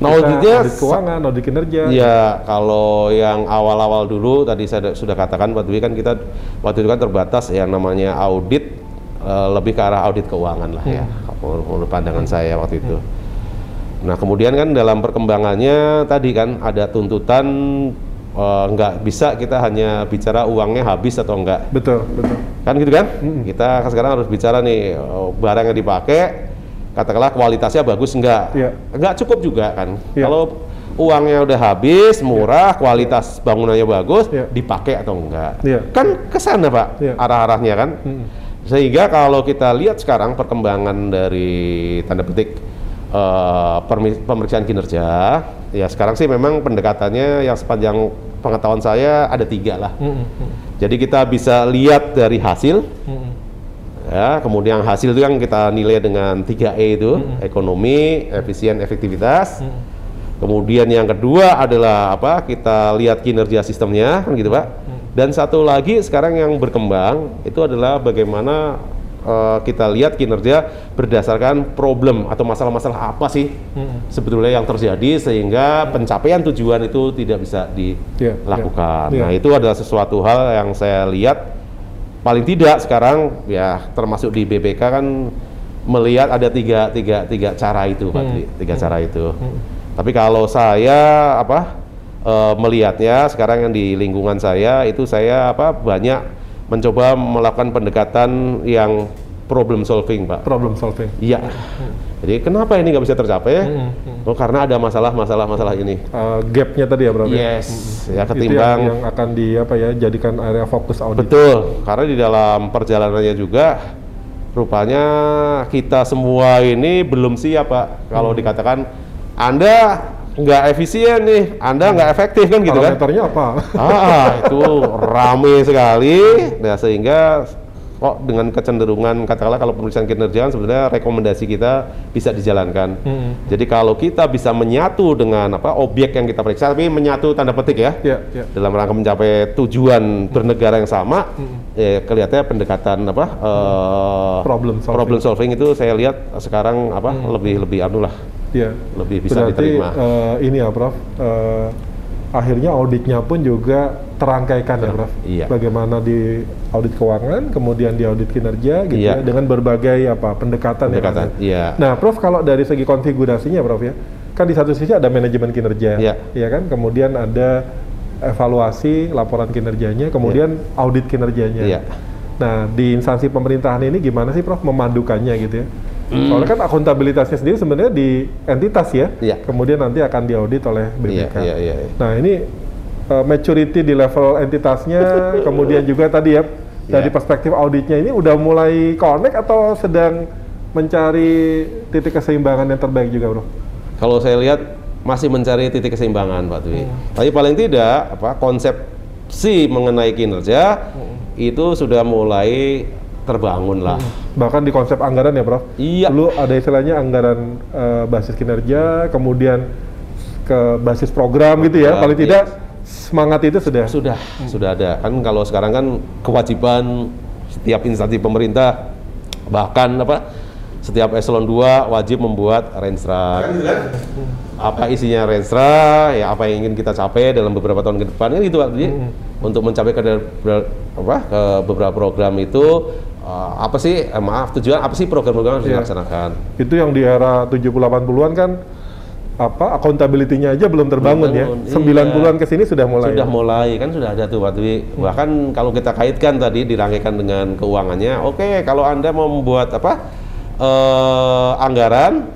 [SPEAKER 3] Nah, auditnya
[SPEAKER 2] audit keuangan, audit kinerja.
[SPEAKER 3] Ya, kalau yang awal-awal dulu tadi saya sudah katakan Pak Dwi kan kita waktu itu kan terbatas yang namanya audit eh, lebih ke arah audit keuangan lah ya. Kalau menurut pandangan saya waktu itu. Nah, kemudian kan dalam perkembangannya tadi kan ada tuntutan eh, nggak bisa kita hanya bicara uangnya habis atau enggak.
[SPEAKER 2] Betul, betul.
[SPEAKER 3] Kan gitu kan? Kita sekarang harus bicara nih eh, barang yang dipakai katakanlah kualitasnya bagus enggak?
[SPEAKER 2] Iya.
[SPEAKER 3] Enggak cukup juga kan.
[SPEAKER 2] Iya.
[SPEAKER 3] Kalau uangnya udah habis, murah, kualitas bangunannya bagus,
[SPEAKER 2] Iya.
[SPEAKER 3] dipakai atau enggak?
[SPEAKER 2] Iya.
[SPEAKER 3] Kan ke sana, Pak.
[SPEAKER 2] Iya.
[SPEAKER 3] Arah-arahnya kan.
[SPEAKER 2] Mm.
[SPEAKER 3] Sehingga kalau kita lihat sekarang perkembangan dari tanda petik permi- pemeriksaan kinerja, ya sekarang sih memang pendekatannya yang sepanjang pengetahuan saya ada tiga lah.
[SPEAKER 2] Mm, mm, mm.
[SPEAKER 3] Jadi kita bisa lihat dari hasil,
[SPEAKER 2] Mm, mm.
[SPEAKER 3] Ya kemudian hasil itu yang kita nilai dengan 3E itu ekonomi efisien efektivitas
[SPEAKER 2] Mm.
[SPEAKER 3] kemudian yang kedua adalah apa kita lihat kinerja sistemnya kan gitu pak dan satu lagi sekarang yang berkembang itu adalah bagaimana eh, kita lihat kinerja berdasarkan problem atau masalah-masalah apa sih
[SPEAKER 2] Mm.
[SPEAKER 3] sebetulnya yang terjadi sehingga pencapaian tujuan itu tidak bisa
[SPEAKER 2] Iya,
[SPEAKER 3] dilakukan.
[SPEAKER 2] iya.
[SPEAKER 3] Nah, itu adalah sesuatu hal yang saya lihat paling tidak sekarang ya termasuk di BPK kan melihat ada tiga, tiga, tiga cara itu Pak
[SPEAKER 2] Hmm.
[SPEAKER 3] Tiga cara itu.
[SPEAKER 2] Hmm.
[SPEAKER 3] Tapi kalau saya apa eh, melihatnya sekarang yang di lingkungan saya itu saya apa banyak mencoba melakukan pendekatan yang problem solving Pak.
[SPEAKER 2] Problem solving.
[SPEAKER 3] Iya. Jadi kenapa ini nggak bisa tercapai?
[SPEAKER 2] Hmm, hmm.
[SPEAKER 3] Oh karena ada masalah-masalah masalah ini.
[SPEAKER 2] Uh, gapnya tadi ya, Bro? ya?
[SPEAKER 3] Yes, ya
[SPEAKER 2] Itu
[SPEAKER 3] ketimbang
[SPEAKER 2] yang, yang akan di apa ya jadikan area fokus audit.
[SPEAKER 3] Betul, karena di dalam perjalanannya juga rupanya kita semua ini belum siap Pak. Kalau
[SPEAKER 2] Hmm.
[SPEAKER 3] dikatakan Anda nggak efisien nih, Anda nggak efektif kan gitu kan?
[SPEAKER 2] Parameternya apa?
[SPEAKER 3] Ah, itu rame sekali. Nah, sehingga kok dengan kecenderungan katakanlah kalau pemeriksaan kinerja kan sebenarnya rekomendasi kita bisa dijalankan.
[SPEAKER 2] Hmm.
[SPEAKER 3] Jadi kalau kita bisa menyatu dengan apa objek yang kita periksa, tapi menyatu tanda petik ya,
[SPEAKER 2] Ya, ya.
[SPEAKER 3] dalam rangka mencapai tujuan bernegara yang sama, ya kelihatannya pendekatan apa eh,
[SPEAKER 2] Problem solving.
[SPEAKER 3] problem solving itu saya lihat sekarang apa lebih lebih anu lah,
[SPEAKER 2] Ya.
[SPEAKER 3] lebih bisa
[SPEAKER 2] Berarti
[SPEAKER 3] diterima.
[SPEAKER 2] eh, ini ya, Prof. eh, akhirnya auditnya pun juga terangkaikan ya, Prof.
[SPEAKER 3] Iya.
[SPEAKER 2] Bagaimana di audit keuangan, kemudian di audit kinerja, gitu
[SPEAKER 3] Iya.
[SPEAKER 2] ya, dengan berbagai apa pendekatan. yang
[SPEAKER 3] Pendekatan,
[SPEAKER 2] ada.
[SPEAKER 3] iya.
[SPEAKER 2] Nah, Prof, kalau dari segi konfigurasinya, Prof ya, kan di satu sisi ada manajemen kinerja,
[SPEAKER 3] Iya.
[SPEAKER 2] ya kan, kemudian ada evaluasi laporan kinerjanya, kemudian audit kinerjanya.
[SPEAKER 3] Iya.
[SPEAKER 2] Nah, di instansi pemerintahan ini gimana sih, Prof, memandukannya gitu ya? Soalnya kan akuntabilitasnya sendiri sebenarnya di entitas ya,
[SPEAKER 3] Hmm. Iya.
[SPEAKER 2] kemudian nanti akan diaudit oleh
[SPEAKER 3] Iya,
[SPEAKER 2] BPK.
[SPEAKER 3] iya, iya, iya.
[SPEAKER 2] Nah, ini uh, maturity di level entitasnya, kemudian juga tadi ya dari
[SPEAKER 3] Iya.
[SPEAKER 2] perspektif auditnya ini udah mulai connect atau sedang mencari titik keseimbangan yang terbaik juga, Bro?
[SPEAKER 3] Kalau saya lihat masih mencari titik keseimbangan Pak Dwi.
[SPEAKER 2] Hmm.
[SPEAKER 3] Tapi paling tidak apa konsepsi mengenai kinerja
[SPEAKER 2] Hmm.
[SPEAKER 3] itu sudah mulai terbangun lah.
[SPEAKER 2] Bahkan di konsep anggaran ya, Prof?
[SPEAKER 3] Iya.
[SPEAKER 2] Dulu ada istilahnya anggaran uh, basis kinerja, kemudian ke basis program gitu ya. Paling
[SPEAKER 3] iya.
[SPEAKER 2] tidak semangat itu sudah.
[SPEAKER 3] Sudah,
[SPEAKER 2] Hmm.
[SPEAKER 3] sudah ada. Kan kalau sekarang kan kewajiban setiap instansi pemerintah bahkan apa setiap eselon 2 wajib membuat renstra. Apa isinya renstra, ya apa yang ingin kita capai dalam beberapa tahun ke depan kan gitu Pak. Jadi untuk mencapai ke, apa, ke beberapa program itu eh, apa sih eh, maaf tujuan apa sih program-program yang harus
[SPEAKER 2] Iya.
[SPEAKER 3] dilaksanakan.
[SPEAKER 2] Itu yang di era 70-80-an kan apa accountability-nya aja belum terbangun ya.
[SPEAKER 3] Belum,
[SPEAKER 2] 90-an
[SPEAKER 3] iya.
[SPEAKER 2] ke sini sudah mulai.
[SPEAKER 3] Sudah mulai kan sudah ada tuh Pak Dwi. Bahkan kalau kita kaitkan tadi dirangkaikan dengan keuangannya, oke kalau Anda mau membuat apa eh, anggaran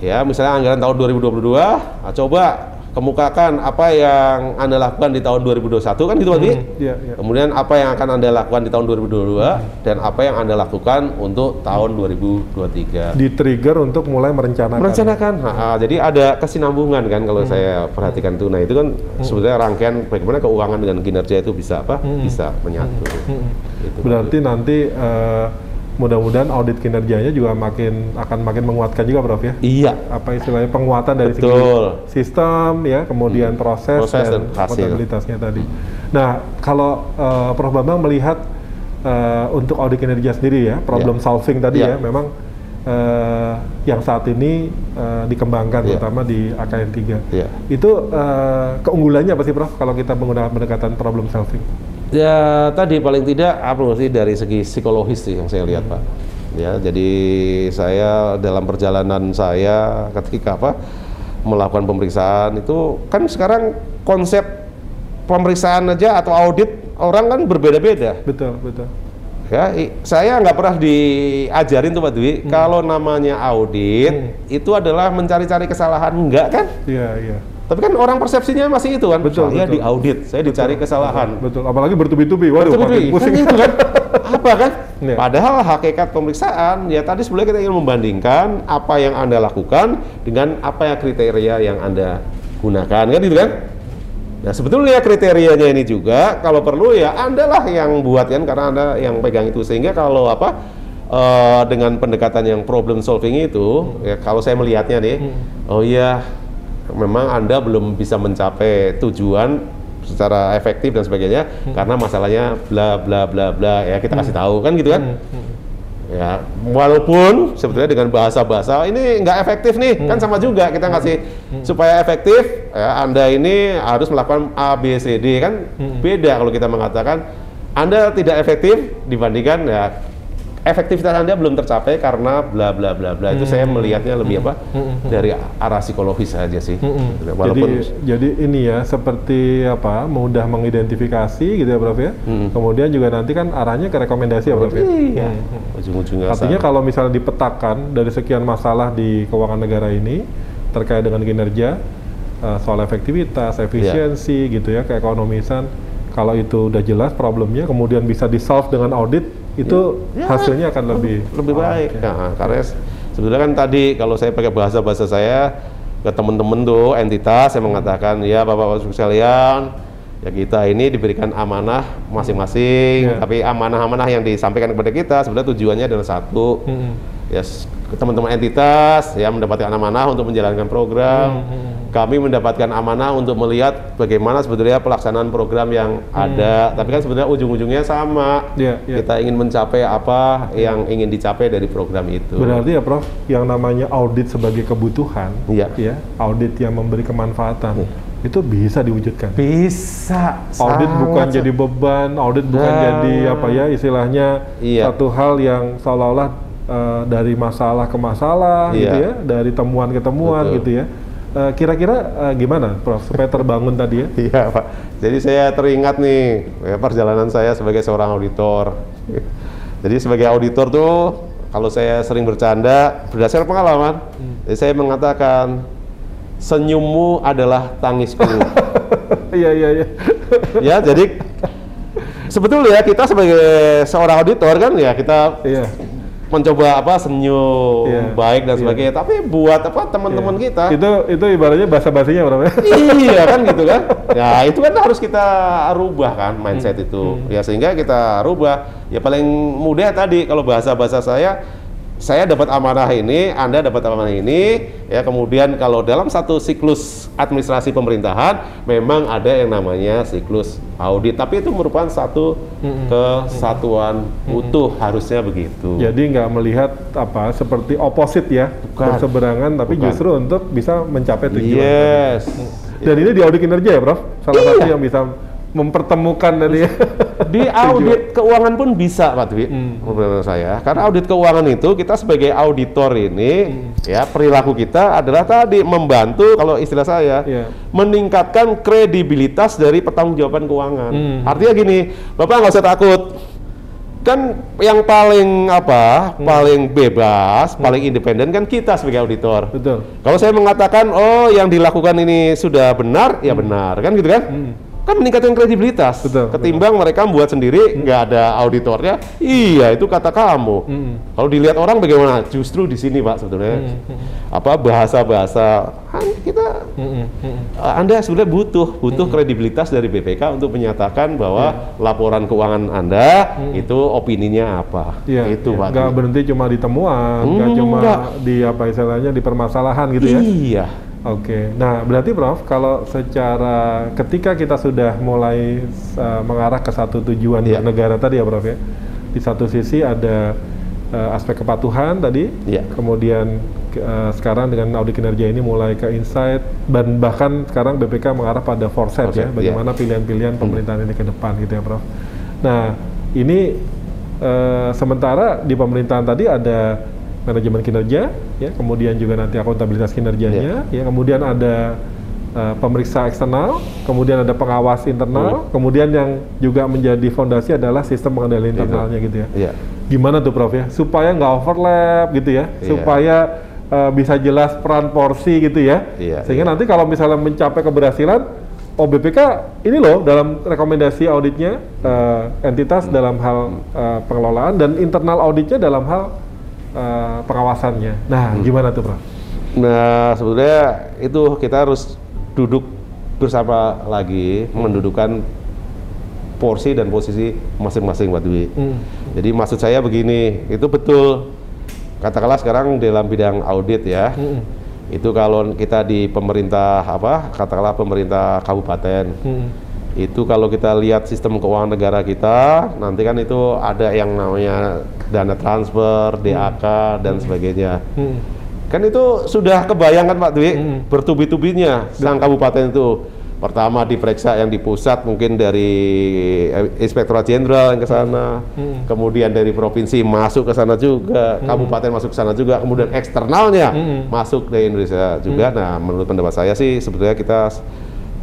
[SPEAKER 3] ya misalnya anggaran tahun 2022, nah, coba kemukakan apa yang Anda lakukan di tahun 2021 kan gitu Pak Dwi.
[SPEAKER 2] Iya, iya.
[SPEAKER 3] Kemudian apa yang akan Anda lakukan di tahun 2022 dan apa yang Anda lakukan untuk tahun 2023
[SPEAKER 2] Di trigger untuk mulai merencanakan.
[SPEAKER 3] merencanakan Ha, ha, jadi ada kesinambungan kan kalau
[SPEAKER 2] Hmm.
[SPEAKER 3] saya perhatikan tuh nah itu kan sebenarnya rangkaian bagaimana keuangan dengan kinerja itu bisa apa bisa menyatu Gitu.
[SPEAKER 2] Berarti nanti eh, mudah-mudahan audit kinerjanya juga makin akan makin menguatkan juga, Prof ya.
[SPEAKER 3] iya
[SPEAKER 2] Apa istilahnya penguatan dari segi
[SPEAKER 3] Betul.
[SPEAKER 2] sistem ya, kemudian proses,
[SPEAKER 3] Proses
[SPEAKER 2] dan,
[SPEAKER 3] dan
[SPEAKER 2] akuntabilitasnya tadi. Nah, kalau eh, Prof Bambang melihat eh, untuk audit kinerja sendiri ya, problem
[SPEAKER 3] Ya.
[SPEAKER 2] solving tadi
[SPEAKER 3] Ya.
[SPEAKER 2] ya, memang eh, yang saat ini eh, dikembangkan
[SPEAKER 3] Ya.
[SPEAKER 2] terutama di AKN 3.
[SPEAKER 3] Ya.
[SPEAKER 2] Itu eh, keunggulannya apa sih Prof kalau kita menggunakan pendekatan problem solving?
[SPEAKER 3] Ya tadi paling tidak apa sih dari segi psikologis sih yang saya lihat pak ya jadi saya dalam perjalanan saya ketika apa melakukan pemeriksaan itu kan sekarang konsep pemeriksaan aja atau audit orang kan berbeda-beda
[SPEAKER 2] Betul, betul.
[SPEAKER 3] Ya, saya nggak pernah diajarin tuh Pak Dwi, kalau namanya audit itu adalah mencari-cari kesalahan, enggak kan?
[SPEAKER 2] Iya, iya.
[SPEAKER 3] Tapi kan orang persepsinya masih itu kan,
[SPEAKER 2] Betul,
[SPEAKER 3] saya
[SPEAKER 2] betul.
[SPEAKER 3] diaudit, saya dicari kesalahan.
[SPEAKER 2] Betul, apalagi bertubi-tubi. Waduh,
[SPEAKER 3] Betul,
[SPEAKER 2] makin
[SPEAKER 3] betul.
[SPEAKER 2] pusing.
[SPEAKER 3] Kan itu kan, apa kan?
[SPEAKER 2] Iya.
[SPEAKER 3] Padahal hakikat pemeriksaan, ya tadi sebenarnya kita ingin membandingkan apa yang Anda lakukan dengan apa yang kriteria yang Anda gunakan, kan gitu kan? Nah sebetulnya kriterianya ini juga kalau perlu ya Anda lah yang buat kan karena Anda yang pegang itu sehingga kalau apa eh, dengan pendekatan yang problem solving itu ya kalau saya melihatnya nih oh iya memang Anda belum bisa mencapai tujuan secara efektif dan sebagainya karena masalahnya bla bla bla bla ya kita kasih tahu kan gitu kan? Ya walaupun sebetulnya dengan bahasa-bahasa ini nggak efektif nih kan sama juga kita ngasih supaya efektif ya anda ini harus melakukan A B C D kan? Beda kalau kita mengatakan anda tidak efektif dibandingkan ya efektivitas anda belum tercapai karena bla bla bla bla itu saya melihatnya lebih apa dari arah psikologis saja sih Gitu. walaupun
[SPEAKER 2] Jadi, jadi ini ya seperti apa mudah mengidentifikasi gitu ya Prof ya.
[SPEAKER 3] Mm.
[SPEAKER 2] Kemudian juga nanti kan arahnya ke rekomendasi ya Prof ya.
[SPEAKER 3] iya
[SPEAKER 2] Hmm.
[SPEAKER 3] ujung-ujungnya
[SPEAKER 2] Artinya kalau misalnya dipetakan dari sekian masalah di keuangan negara ini terkait dengan kinerja eh, soal efektivitas,
[SPEAKER 3] Iya.
[SPEAKER 2] efisiensi gitu ya, keekonomisan, kalau itu udah jelas problemnya kemudian bisa di solve dengan audit itu
[SPEAKER 3] Ya,
[SPEAKER 2] hasilnya akan lebih
[SPEAKER 3] lebih baik.
[SPEAKER 2] oke.
[SPEAKER 3] Nah, karena s- sebetulnya kan tadi kalau saya pakai bahasa-bahasa saya ke teman-teman tuh entitas saya mengatakan ya Bapak-Bapak sekalian Ya kita ini diberikan amanah masing-masing,
[SPEAKER 2] Iya.
[SPEAKER 3] tapi amanah-amanah yang disampaikan kepada kita sebenarnya tujuannya adalah satu,
[SPEAKER 2] Hmm.
[SPEAKER 3] ya teman-teman entitas ya mendapatkan amanah untuk menjalankan program.
[SPEAKER 2] Hmm,
[SPEAKER 3] Kami mendapatkan amanah untuk melihat bagaimana sebetulnya pelaksanaan program yang ada. Tapi kan sebenarnya ujung-ujungnya sama.
[SPEAKER 2] Hmm. Iya, iya.
[SPEAKER 3] Kita ingin mencapai apa yang ingin dicapai dari program itu.
[SPEAKER 2] Berarti ya Prof, yang namanya audit sebagai kebutuhan,
[SPEAKER 3] Iya.
[SPEAKER 2] ya, audit yang memberi kemanfaatan, itu bisa diwujudkan.
[SPEAKER 3] Bisa.
[SPEAKER 2] Audit
[SPEAKER 3] sangat
[SPEAKER 2] bukan jadi beban, audit bukan
[SPEAKER 3] Nah.
[SPEAKER 2] jadi apa ya istilahnya
[SPEAKER 3] Iya.
[SPEAKER 2] satu hal yang seolah-olah eh, dari masalah ke masalah
[SPEAKER 3] Iya.
[SPEAKER 2] gitu ya, dari temuan ke temuan
[SPEAKER 3] Betul.
[SPEAKER 2] gitu ya. Eh, Kira-kira eh, gimana, Prof, supaya terbangun tadi ya?
[SPEAKER 3] Iya Pak. Jadi saya teringat nih ya, perjalanan saya sebagai seorang auditor. Jadi sebagai auditor tuh kalau saya sering bercanda berdasarkan pengalaman, jadi saya mengatakan senyummu adalah tangisku.
[SPEAKER 2] Iya iya iya.
[SPEAKER 3] ya jadi sebetulnya kita sebagai seorang auditor kan ya kita
[SPEAKER 2] Iya.
[SPEAKER 3] Mencoba apa senyum
[SPEAKER 2] Iya,
[SPEAKER 3] baik dan
[SPEAKER 2] iya.
[SPEAKER 3] sebagainya. Tapi buat apa teman-teman
[SPEAKER 2] Iya.
[SPEAKER 3] kita
[SPEAKER 2] Itu itu ibaratnya bahasa-bahasanya Prof ya?
[SPEAKER 3] iya kan gitu kan ya itu kan harus kita rubah kan mindset itu ya sehingga kita rubah ya paling mudah tadi kalau bahasa bahasa saya saya dapat amanah ini anda dapat amanah ini ya kemudian kalau dalam satu siklus administrasi pemerintahan memang ada yang namanya siklus audit tapi itu merupakan satu kesatuan utuh harusnya begitu
[SPEAKER 2] Jadi nggak melihat apa seperti opposite ya,
[SPEAKER 3] Bukan.
[SPEAKER 2] berseberangan, tapi
[SPEAKER 3] Bukan.
[SPEAKER 2] justru untuk bisa mencapai tujuan.
[SPEAKER 3] yes
[SPEAKER 2] Dan ini di audit kinerja ya, Prof? Salah
[SPEAKER 3] Iya.
[SPEAKER 2] satu yang bisa mempertemukan tadi ya.
[SPEAKER 3] Di audit keuangan pun bisa, Pak Dwi,
[SPEAKER 2] Hmm.
[SPEAKER 3] menurut saya. Karena audit keuangan itu kita sebagai auditor ini,
[SPEAKER 2] Hmm.
[SPEAKER 3] ya perilaku kita adalah tadi membantu, kalau istilah saya,
[SPEAKER 2] Iya.
[SPEAKER 3] meningkatkan kredibilitas dari pertanggungjawaban keuangan.
[SPEAKER 2] Hmm.
[SPEAKER 3] Artinya gini, Bapak nggak usah takut. Kan yang paling apa,
[SPEAKER 2] Hmm.
[SPEAKER 3] paling bebas, paling independen kan kita sebagai auditor.
[SPEAKER 2] Betul.
[SPEAKER 3] Kalau saya mengatakan, oh yang dilakukan ini sudah benar, ya benar, kan gitu kan? Kan meningkatkan kredibilitas.
[SPEAKER 2] Hmm. Betul,
[SPEAKER 3] Ketimbang mereka buat sendiri, nggak ada auditornya, iya itu kata kamu.
[SPEAKER 2] Hmm.
[SPEAKER 3] Kalau dilihat orang bagaimana? Justru di sini pak sebetulnya, apa bahasa-bahasa, kan kita,
[SPEAKER 2] Hmm, hmm.
[SPEAKER 3] eh, anda sebenarnya butuh, butuh kredibilitas dari BPK untuk menyatakan bahwa laporan keuangan anda itu opininya apa.
[SPEAKER 2] Iya,
[SPEAKER 3] itu
[SPEAKER 2] iya.
[SPEAKER 3] pak.
[SPEAKER 2] nggak berhenti cuma di temuan, nggak
[SPEAKER 3] Hmm,
[SPEAKER 2] cuma
[SPEAKER 3] nggak.
[SPEAKER 2] di apa istilahnya di permasalahan gitu ya.
[SPEAKER 3] Iya.
[SPEAKER 2] Oke, nah berarti Prof, kalau secara ketika kita sudah mulai uh, mengarah ke satu tujuan
[SPEAKER 3] Iya.
[SPEAKER 2] negara tadi ya Prof ya, di satu sisi ada uh, aspek kepatuhan tadi,
[SPEAKER 3] Iya.
[SPEAKER 2] kemudian ke- uh, sekarang dengan audit kinerja ini mulai ke insight dan bahkan sekarang BPK mengarah pada foresight ya,
[SPEAKER 3] iya.
[SPEAKER 2] bagaimana pilihan-pilihan pemerintahan ini ke depan gitu ya Prof. Nah ini uh, sementara di pemerintahan tadi ada manajemen kinerja, ya, kemudian juga nanti akuntabilitas kinerjanya, ya, kemudian ada uh, pemeriksa eksternal, kemudian ada pengawas internal, kemudian yang juga menjadi fondasi adalah sistem pengendalian internalnya gitu ya.
[SPEAKER 3] Iya.
[SPEAKER 2] Gimana tuh Prof ya, supaya nggak overlap gitu ya,
[SPEAKER 3] Iya.
[SPEAKER 2] supaya uh, bisa jelas peran porsi gitu ya,
[SPEAKER 3] Iya,
[SPEAKER 2] sehingga
[SPEAKER 3] iya.
[SPEAKER 2] nanti kalau misalnya mencapai keberhasilan, oh BPK ini loh dalam rekomendasi auditnya uh, entitas dalam hal uh, pengelolaan dan internal auditnya dalam hal uh, pengawasannya. Nah, gimana tuh, Prof?
[SPEAKER 3] Nah, sebetulnya itu kita harus duduk bersama lagi mendudukan porsi dan posisi masing-masing Pak Dwi.
[SPEAKER 2] Hmm.
[SPEAKER 3] Jadi maksud saya begini, itu betul. Katakanlah sekarang dalam bidang audit ya.
[SPEAKER 2] Hmm.
[SPEAKER 3] Itu kalau kita di pemerintah apa? Katakanlah pemerintah kabupaten.
[SPEAKER 2] Hmm.
[SPEAKER 3] Itu kalau kita lihat sistem keuangan negara kita, nanti kan itu ada yang namanya dana transfer, DAK dan sebagainya.
[SPEAKER 2] Hmm.
[SPEAKER 3] Kan itu sudah kebayangkan Pak Dwi,
[SPEAKER 2] Hmm.
[SPEAKER 3] bertubi-tubinya sang kabupaten itu. Pertama diperiksa yang di pusat mungkin dari eh, Inspektorat Jenderal yang ke sana,
[SPEAKER 2] Hmm.
[SPEAKER 3] kemudian dari provinsi masuk ke sana juga, kabupaten masuk ke sana juga, kemudian eksternalnya
[SPEAKER 2] Hmm.
[SPEAKER 3] masuk dari Indonesia juga. Nah, menurut pendapat saya sih sebetulnya kita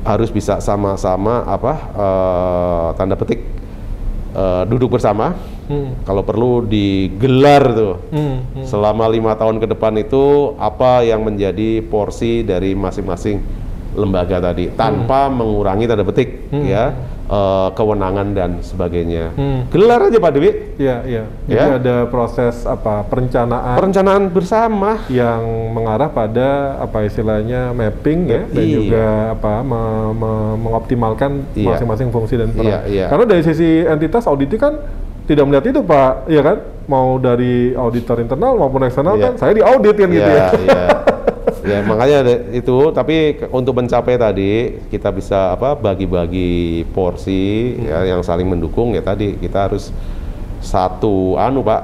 [SPEAKER 3] harus bisa sama-sama apa eh, tanda petik eh, duduk bersama.
[SPEAKER 2] Hmm.
[SPEAKER 3] Kalau perlu digelar tuh
[SPEAKER 2] Hmm. Hmm.
[SPEAKER 3] selama lima tahun ke depan itu apa yang menjadi porsi dari masing-masing lembaga tadi tanpa mengurangi tanda petik ya eh, kewenangan dan sebagainya.
[SPEAKER 2] Hmm.
[SPEAKER 3] Gelar aja Pak Dewi.
[SPEAKER 2] Iya, iya. Jadi
[SPEAKER 3] Ya.
[SPEAKER 2] ada proses apa perencanaan
[SPEAKER 3] Perencanaan bersama.
[SPEAKER 2] yang mengarah pada apa istilahnya mapping ya dan
[SPEAKER 3] Iya.
[SPEAKER 2] juga apa me- me- mengoptimalkan
[SPEAKER 3] Iya.
[SPEAKER 2] masing-masing fungsi dan peran.
[SPEAKER 3] Iya, iya.
[SPEAKER 2] Karena dari sisi entitas auditnya kan tidak melihat itu Pak, ya kan? Mau dari auditor internal maupun eksternal
[SPEAKER 3] Iya.
[SPEAKER 2] kan saya diaudit kan gitu ya.
[SPEAKER 3] Iya. ya makanya itu tapi untuk mencapai tadi kita bisa apa bagi-bagi porsi
[SPEAKER 2] Hmm.
[SPEAKER 3] ya yang saling mendukung ya tadi kita harus satu anu Pak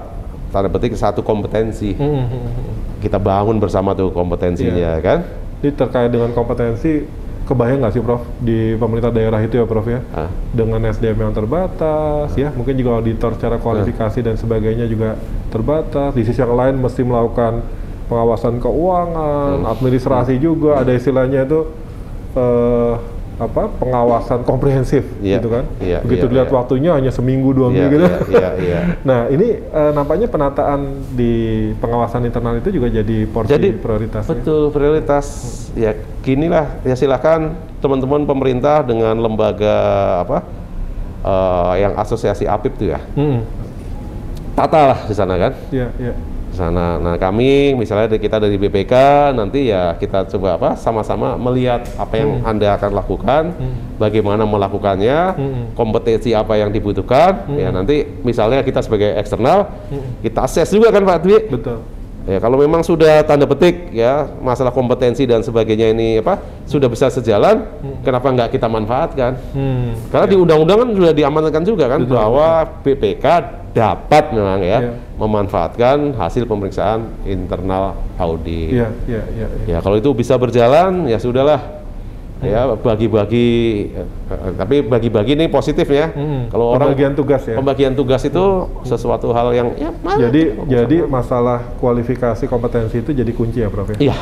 [SPEAKER 3] tanda petik satu kompetensi
[SPEAKER 2] Hmm, hmm, hmm.
[SPEAKER 3] kita bangun bersama tuh kompetensinya
[SPEAKER 2] Iya.
[SPEAKER 3] kan
[SPEAKER 2] Ini terkait dengan kompetensi kebayang nggak sih Prof di pemerintah daerah itu ya Prof ya?
[SPEAKER 3] Ah.
[SPEAKER 2] dengan SDM yang terbatas ya mungkin juga auditor secara kualifikasi dan sebagainya juga terbatas di sisi yang lain mesti melakukan pengawasan keuangan
[SPEAKER 3] Hmm.
[SPEAKER 2] administrasi juga ada istilahnya itu eh, apa pengawasan komprehensif
[SPEAKER 3] Iya,
[SPEAKER 2] gitu kan?
[SPEAKER 3] Iya,
[SPEAKER 2] begitu
[SPEAKER 3] iya,
[SPEAKER 2] dilihat
[SPEAKER 3] iya.
[SPEAKER 2] waktunya hanya seminggu dua
[SPEAKER 3] Iya,
[SPEAKER 2] minggu gitu.
[SPEAKER 3] iya, iya, iya.
[SPEAKER 2] nah ini eh, nampaknya penataan di pengawasan internal itu juga jadi porsi
[SPEAKER 3] Jadi
[SPEAKER 2] prioritas ya.
[SPEAKER 3] betul prioritas. Ya ginilah ya silakan teman-teman pemerintah dengan lembaga apa eh, yang asosiasi APIP tuh ya.
[SPEAKER 2] Hmm,
[SPEAKER 3] tata lah di sana kan?
[SPEAKER 2] Iya iya.
[SPEAKER 3] di sana. Nah kami misalnya dari kita dari BPK nanti ya kita coba apa sama-sama melihat apa yang anda akan lakukan, bagaimana melakukannya,
[SPEAKER 2] Hmm.
[SPEAKER 3] kompetensi apa yang dibutuhkan. Ya nanti misalnya kita sebagai eksternal kita assess juga kan Pak Dwi.
[SPEAKER 2] betul
[SPEAKER 3] Ya kalau memang sudah tanda petik ya masalah kompetensi dan sebagainya ini apa sudah bisa sejalan, kenapa nggak kita manfaatkan?
[SPEAKER 2] Hmm,
[SPEAKER 3] Karena di undang-undang kan sudah diamanatkan juga kan
[SPEAKER 2] Betul,
[SPEAKER 3] bahwa BPK dapat memang ya
[SPEAKER 2] Iya.
[SPEAKER 3] memanfaatkan hasil pemeriksaan internal audit.
[SPEAKER 2] iya iya iya iya.
[SPEAKER 3] Ya kalau itu bisa berjalan ya sudahlah. Ya bagi-bagi tapi bagi-bagi ini positif ya.
[SPEAKER 2] Hmm,
[SPEAKER 3] Kalau orang
[SPEAKER 2] pembagian tugas ya
[SPEAKER 3] pembagian tugas itu sesuatu hal yang ya
[SPEAKER 2] Jadi
[SPEAKER 3] kita
[SPEAKER 2] jadi masalah kualifikasi kompetensi itu jadi kunci ya Prof ya.
[SPEAKER 3] Iya.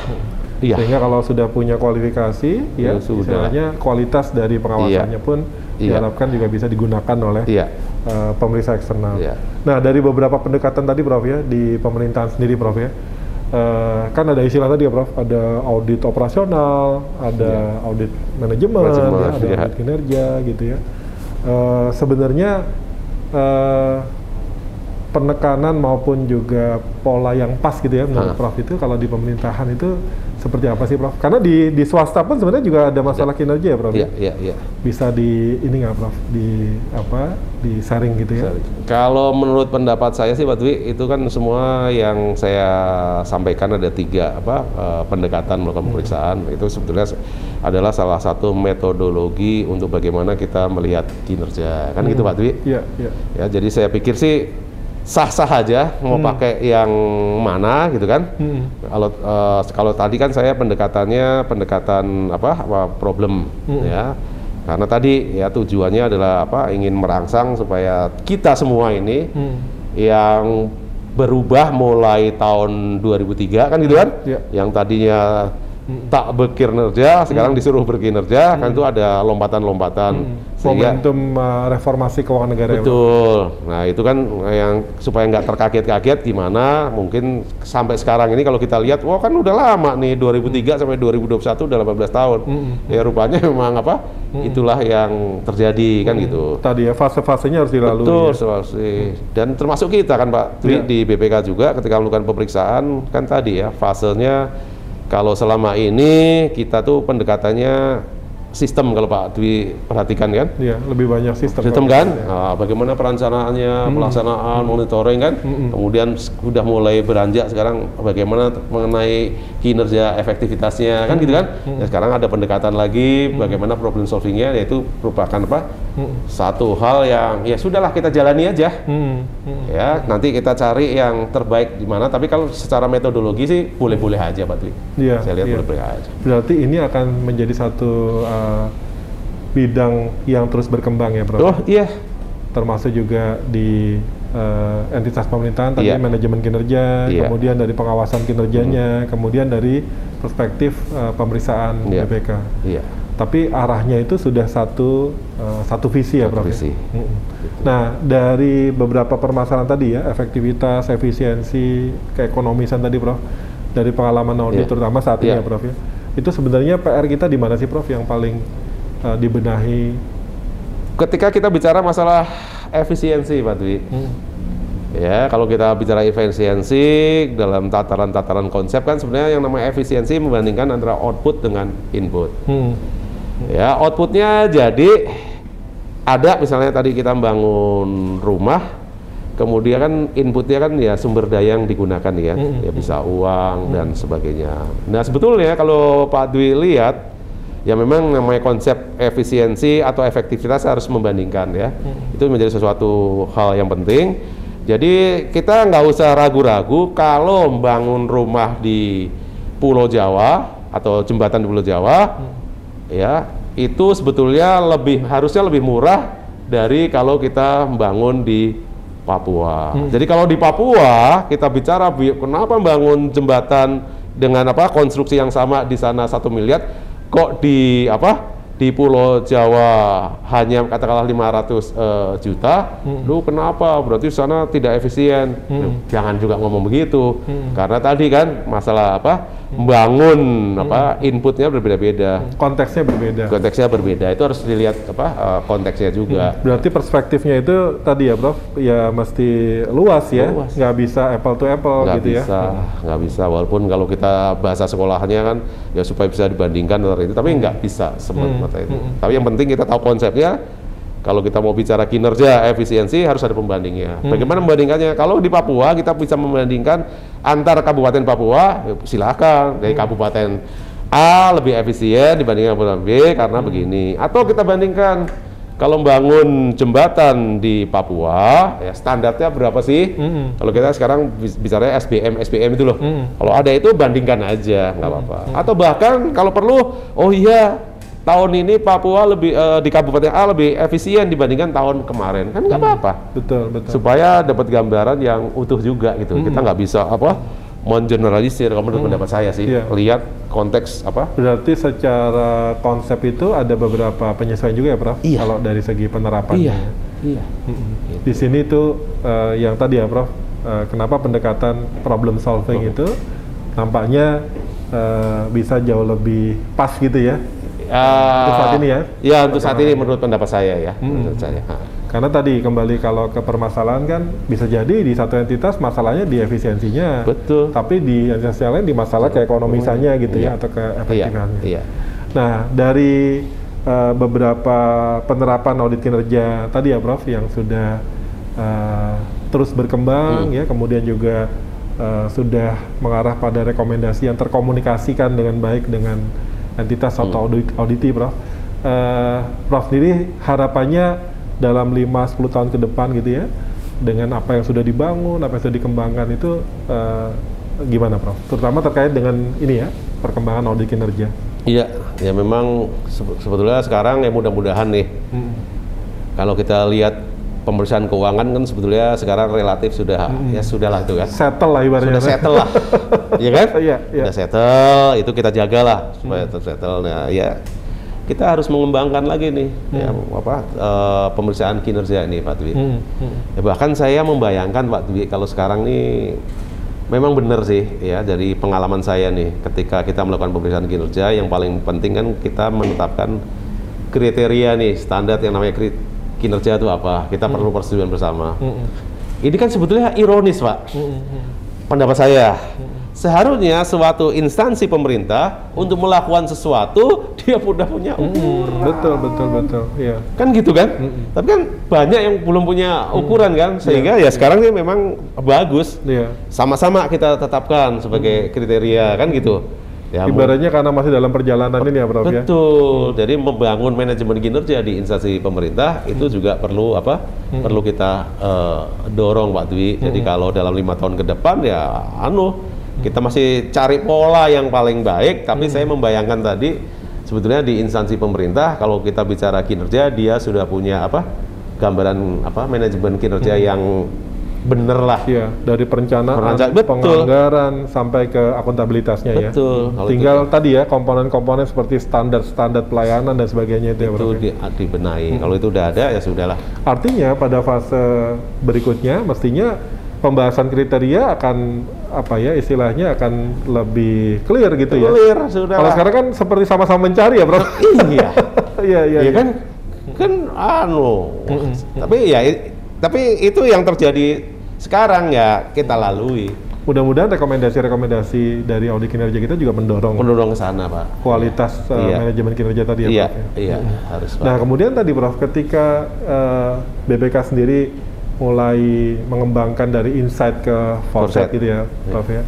[SPEAKER 3] Iya.
[SPEAKER 2] Sehingga kalau sudah punya kualifikasi ya,
[SPEAKER 3] Ya, sudah.
[SPEAKER 2] kualitas dari pengawasannya pun
[SPEAKER 3] Iya.
[SPEAKER 2] diharapkan juga bisa digunakan oleh
[SPEAKER 3] Iya.
[SPEAKER 2] eh, pemeriksa eksternal.
[SPEAKER 3] Iya.
[SPEAKER 2] Nah, dari beberapa pendekatan tadi Prof ya di pemerintahan sendiri Prof ya. Eh, kan ada istilah tadi ya Prof, ada audit operasional, ada audit manajemen.
[SPEAKER 3] Manajemen,
[SPEAKER 2] ya, ada
[SPEAKER 3] iya.
[SPEAKER 2] audit kinerja gitu ya. Eh, sebenarnya eh, penekanan maupun juga pola yang pas gitu ya menurut
[SPEAKER 3] Ah.
[SPEAKER 2] Prof itu kalau di pemerintahan itu seperti apa sih Prof? Karena di di swasta pun sebenarnya juga ada masalah kinerja ya Prof.
[SPEAKER 3] Iya, iya, iya.
[SPEAKER 2] Bisa di ini nggak Prof? Di apa? Di saring gitu ya?
[SPEAKER 3] Kalau menurut pendapat saya sih Pak Dwi itu kan semua yang saya sampaikan ada tiga apa eh, pendekatan melakukan pemeriksaan itu sebetulnya adalah salah satu metodologi untuk bagaimana kita melihat kinerja kan gitu Pak Dwi.
[SPEAKER 2] Iya, iya.
[SPEAKER 3] Ya jadi saya pikir sih sah-sah aja mau pakai yang mana gitu kan.
[SPEAKER 2] Hmm.
[SPEAKER 3] Kalau eh, kalau tadi kan saya pendekatannya pendekatan apa, apa problem ya. Karena tadi ya tujuannya adalah apa ingin merangsang supaya kita semua ini
[SPEAKER 2] Hmm.
[SPEAKER 3] yang berubah mulai tahun 2003 kan gitu kan.
[SPEAKER 2] Iya.
[SPEAKER 3] Yang tadinya tak berkinerja sekarang disuruh berkinerja kan itu ada lompatan-lompatan sehingga
[SPEAKER 2] Momentum uh, reformasi keuangan negara ya?
[SPEAKER 3] Betul. Nah itu kan yang supaya nggak terkaget-kaget gimana mungkin sampai sekarang ini kalau kita lihat, wah kan udah lama nih 2003 sampai 2021 udah 18 tahun. Ya rupanya memang apa? Itulah yang terjadi kan gitu.
[SPEAKER 2] Tadi ya fase-fasenya harus dilalui.
[SPEAKER 3] Betul,
[SPEAKER 2] ya.
[SPEAKER 3] Sulawesi. Dan termasuk kita kan Pak
[SPEAKER 2] Iya.
[SPEAKER 3] di BPK juga ketika melakukan pemeriksaan kan tadi ya fasenya kalau selama ini kita tuh pendekatannya sistem kalau Pak Dwi perhatikan kan.
[SPEAKER 2] Iya, lebih banyak sistem.
[SPEAKER 3] Sistem kan,
[SPEAKER 2] Ya.
[SPEAKER 3] Nah, bagaimana perencanaannya, pelaksanaan, monitoring kan,
[SPEAKER 2] Hmm.
[SPEAKER 3] kemudian sudah mulai beranjak sekarang bagaimana mengenai kinerja efektivitasnya kan gitu kan.
[SPEAKER 2] Hmm.
[SPEAKER 3] Ya, sekarang ada pendekatan lagi bagaimana problem solvingnya yaitu merupakan apa?
[SPEAKER 2] Hmm.
[SPEAKER 3] Satu hal yang ya sudahlah kita jalani aja.
[SPEAKER 2] Hmm, hmm.
[SPEAKER 3] Ya, nanti kita cari yang terbaik di mana. Tapi kalau secara metodologi sih boleh-boleh aja, Pak Dwi.
[SPEAKER 2] Iya,
[SPEAKER 3] Saya lihat
[SPEAKER 2] iya.
[SPEAKER 3] boleh-boleh aja.
[SPEAKER 2] Berarti ini akan menjadi satu uh, bidang yang terus berkembang ya, Prof.
[SPEAKER 3] Oh iya,
[SPEAKER 2] Termasuk juga di uh, entitas pemerintahan tadi
[SPEAKER 3] Iya.
[SPEAKER 2] manajemen kinerja,
[SPEAKER 3] Iya.
[SPEAKER 2] kemudian dari pengawasan kinerjanya, kemudian dari perspektif uh, pemeriksaan
[SPEAKER 3] Iya.
[SPEAKER 2] BPK.
[SPEAKER 3] iya.
[SPEAKER 2] Tapi arahnya itu sudah satu uh, satu visi ya,
[SPEAKER 3] Satu
[SPEAKER 2] Prof.
[SPEAKER 3] visi.
[SPEAKER 2] Mm-mm. Nah, dari beberapa permasalahan tadi ya, efektivitas, efisiensi, keekonomisan tadi, Prof. Dari pengalaman audit
[SPEAKER 3] Iya.
[SPEAKER 2] terutama saat ini
[SPEAKER 3] Iya.
[SPEAKER 2] ya, Prof. ya. Itu sebenarnya PR kita di mana sih Prof yang paling uh, dibenahi?
[SPEAKER 3] Ketika kita bicara masalah efisiensi Pak Dwi,
[SPEAKER 2] Hmm.
[SPEAKER 3] Ya, kalau kita bicara efisiensi dalam tataran-tataran konsep kan sebenarnya yang namanya efisiensi membandingkan antara output dengan input.
[SPEAKER 2] Hmm.
[SPEAKER 3] Ya, outputnya jadi ada misalnya tadi kita membangun rumah, kemudian kan inputnya kan ya sumber daya yang digunakan ya, ya bisa uang dan sebagainya. Nah sebetulnya kalau Pak Dwi lihat, ya memang namanya konsep efisiensi atau efektivitas harus membandingkan ya, itu menjadi sesuatu hal yang penting. Jadi kita nggak usah ragu-ragu kalau membangun rumah di Pulau Jawa atau jembatan di Pulau Jawa, ya itu sebetulnya lebih harusnya lebih murah dari kalau kita membangun di Papua.
[SPEAKER 2] Hmm.
[SPEAKER 3] Jadi kalau di Papua kita bicara bi- kenapa membangun jembatan dengan apa konstruksi yang sama di sana satu miliar, kok di apa di Pulau Jawa hanya katakanlah 500 eh, juta,
[SPEAKER 2] Hmm.
[SPEAKER 3] lu kenapa? Berarti di sana tidak efisien.
[SPEAKER 2] Hmm.
[SPEAKER 3] Jangan juga ngomong begitu,
[SPEAKER 2] Hmm.
[SPEAKER 3] karena tadi kan masalah apa membangun apa inputnya berbeda-beda.
[SPEAKER 2] Konteksnya berbeda.
[SPEAKER 3] konteksnya berbeda. Itu harus dilihat apa eh, konteksnya juga.
[SPEAKER 2] Berarti perspektifnya itu tadi ya Prof, ya mesti luas ya,
[SPEAKER 3] Luas.
[SPEAKER 2] nggak bisa apple to apple
[SPEAKER 3] nggak
[SPEAKER 2] gitu
[SPEAKER 3] bisa
[SPEAKER 2] ya.
[SPEAKER 3] nggak bisa. Walaupun kalau kita bahasa sekolahnya kan ya supaya bisa dibandingkan antara itu tapi nggak bisa semata itu. Tapi yang penting kita tahu konsepnya kalau kita mau bicara kinerja efisiensi harus ada pembandingnya. Bagaimana membandingkannya? Kalau di Papua kita bisa membandingkan antar kabupaten Papua ya silakan. Dari kabupaten A lebih efisien dibandingkan kabupaten B karena begini. Atau kita bandingkan kalau membangun jembatan di Papua ya standarnya berapa sih?
[SPEAKER 2] Mm-mm.
[SPEAKER 3] kalau kita sekarang bicara SBM, SBM itu loh.
[SPEAKER 2] Mm.
[SPEAKER 3] Kalau ada itu bandingkan aja, nggak apa-apa. Atau bahkan kalau perlu, oh iya tahun ini Papua lebih eh, di Kabupaten A lebih efisien dibandingkan tahun kemarin, kan nggak apa-apa.
[SPEAKER 2] Betul, betul.
[SPEAKER 3] Supaya dapat gambaran yang utuh juga gitu. Kita nggak bisa apa mengeneralisir kalau menurut pendapat saya sih.
[SPEAKER 2] Iya.
[SPEAKER 3] Lihat konteks apa
[SPEAKER 2] Berarti secara konsep itu ada beberapa penyesuaian juga ya Prof?
[SPEAKER 3] Iya.
[SPEAKER 2] Kalau dari segi penerapannya.
[SPEAKER 3] Iya, iya.
[SPEAKER 2] Di sini tuh eh, yang tadi ya Prof, eh, kenapa pendekatan problem solving itu nampaknya eh, bisa jauh lebih pas gitu ya?
[SPEAKER 3] Ah,
[SPEAKER 2] Untuk saat ini ya?
[SPEAKER 3] Ya untuk saat ini menurut pendapat saya ya, menurut saya. Ha.
[SPEAKER 2] Karena tadi kembali kalau ke permasalahan kan bisa jadi di satu entitas masalahnya di efisiensinya,
[SPEAKER 3] Betul.
[SPEAKER 2] tapi di entitas yang lain di masalah keekonomisannya gitu ya
[SPEAKER 3] Iya.
[SPEAKER 2] atau
[SPEAKER 3] Iya,
[SPEAKER 2] keefektifannya.
[SPEAKER 3] iya.
[SPEAKER 2] Nah, dari eh, beberapa penerapan audit kinerja tadi ya, Prof, yang sudah eh, terus berkembang
[SPEAKER 3] Hmm.
[SPEAKER 2] ya, kemudian juga eh, sudah mengarah pada rekomendasi yang terkomunikasikan dengan baik dengan entitas
[SPEAKER 3] Hmm.
[SPEAKER 2] atau audit, auditi, Prof. Eh, Prof sendiri harapannya dalam 5-10 tahun ke depan gitu ya, dengan apa yang sudah dibangun, apa yang sudah dikembangkan itu eh, gimana, Prof? Terutama terkait dengan ini ya, perkembangan audit kinerja.
[SPEAKER 3] Iya, ya memang sebe- sebetulnya sekarang ya mudah-mudahan nih
[SPEAKER 2] Hmm.
[SPEAKER 3] kalau kita lihat pemeriksaan keuangan kan sebetulnya sekarang relatif sudah ya sudahlah itu kan.
[SPEAKER 2] settle lah ibaratnya.
[SPEAKER 3] Sudah settle lah. Iya kan?
[SPEAKER 2] Iya, iya.
[SPEAKER 3] Sudah settle, itu kita jagalah supaya tersettle. Nah, ya kita harus mengembangkan lagi nih ya apa eh, pemeriksaan kinerja ini Pak Dwi.
[SPEAKER 2] Hmm, hmm.
[SPEAKER 3] Ya, bahkan saya membayangkan Pak Dwi kalau sekarang nih memang benar sih ya dari pengalaman saya nih ketika kita melakukan pemeriksaan kinerja yang paling penting kan kita menetapkan kriteria nih standar yang namanya kri- kinerja itu apa kita perlu persetujuan bersama.
[SPEAKER 2] Hmm,
[SPEAKER 3] Ini kan sebetulnya ironis Pak
[SPEAKER 2] hmm, hmm.
[SPEAKER 3] pendapat saya. Seharusnya suatu instansi pemerintah untuk melakukan sesuatu dia udah punya ukuran.
[SPEAKER 2] Betul, betul, betul. Iya.
[SPEAKER 3] Kan gitu kan? Tapi kan banyak yang belum punya ukuran kan, sehingga ya sekarang ini memang bagus.
[SPEAKER 2] Iya.
[SPEAKER 3] Sama-sama kita tetapkan sebagai kriteria kan gitu. Ya,
[SPEAKER 2] Ibaratnya karena masih dalam perjalanan ini ya, Prof ya.
[SPEAKER 3] betul. Jadi membangun manajemen kinerja di instansi pemerintah itu juga perlu apa? Perlu kita eh, dorong Pak Dwi. Jadi kalau dalam lima tahun ke depan ya anu kita masih cari pola yang paling baik. Tapi saya membayangkan tadi sebetulnya di instansi pemerintah kalau kita bicara kinerja dia sudah punya apa? Gambaran apa? Manajemen kinerja yang bener lah.
[SPEAKER 2] Iya, dari perencanaan,
[SPEAKER 3] Perencanaan, betul.
[SPEAKER 2] penganggaran sampai ke akuntabilitasnya ya.
[SPEAKER 3] Betul. Kalau
[SPEAKER 2] Tinggal tadi ya komponen-komponen seperti standar-standar pelayanan dan sebagainya itu ya,
[SPEAKER 3] itu
[SPEAKER 2] ya.
[SPEAKER 3] di, dibenahi. Kalau itu udah ada ya sudahlah.
[SPEAKER 2] Artinya pada fase berikutnya mestinya pembahasan kriteria akan apa ya istilahnya akan lebih clear gitu ya.
[SPEAKER 3] Clear, sudah
[SPEAKER 2] Kalau sekarang kan seperti sama-sama mencari ya, Bro.
[SPEAKER 3] iya
[SPEAKER 2] Iya, iya.
[SPEAKER 3] ya kan kan anu tapi ya tapi itu yang terjadi sekarang ya kita lalui
[SPEAKER 2] Mudah-mudahan rekomendasi-rekomendasi dari audit kinerja kita juga mendorong
[SPEAKER 3] mendorong ke sana pak
[SPEAKER 2] kualitas uh,
[SPEAKER 3] Iya.
[SPEAKER 2] manajemen kinerja tadi ya,
[SPEAKER 3] iya
[SPEAKER 2] Prof. ya.
[SPEAKER 3] iya harus pak
[SPEAKER 2] Nah, kemudian tadi Prof, ketika uh, BPK sendiri mulai mengembangkan dari insight ke foresight gitu ya, Prof ya.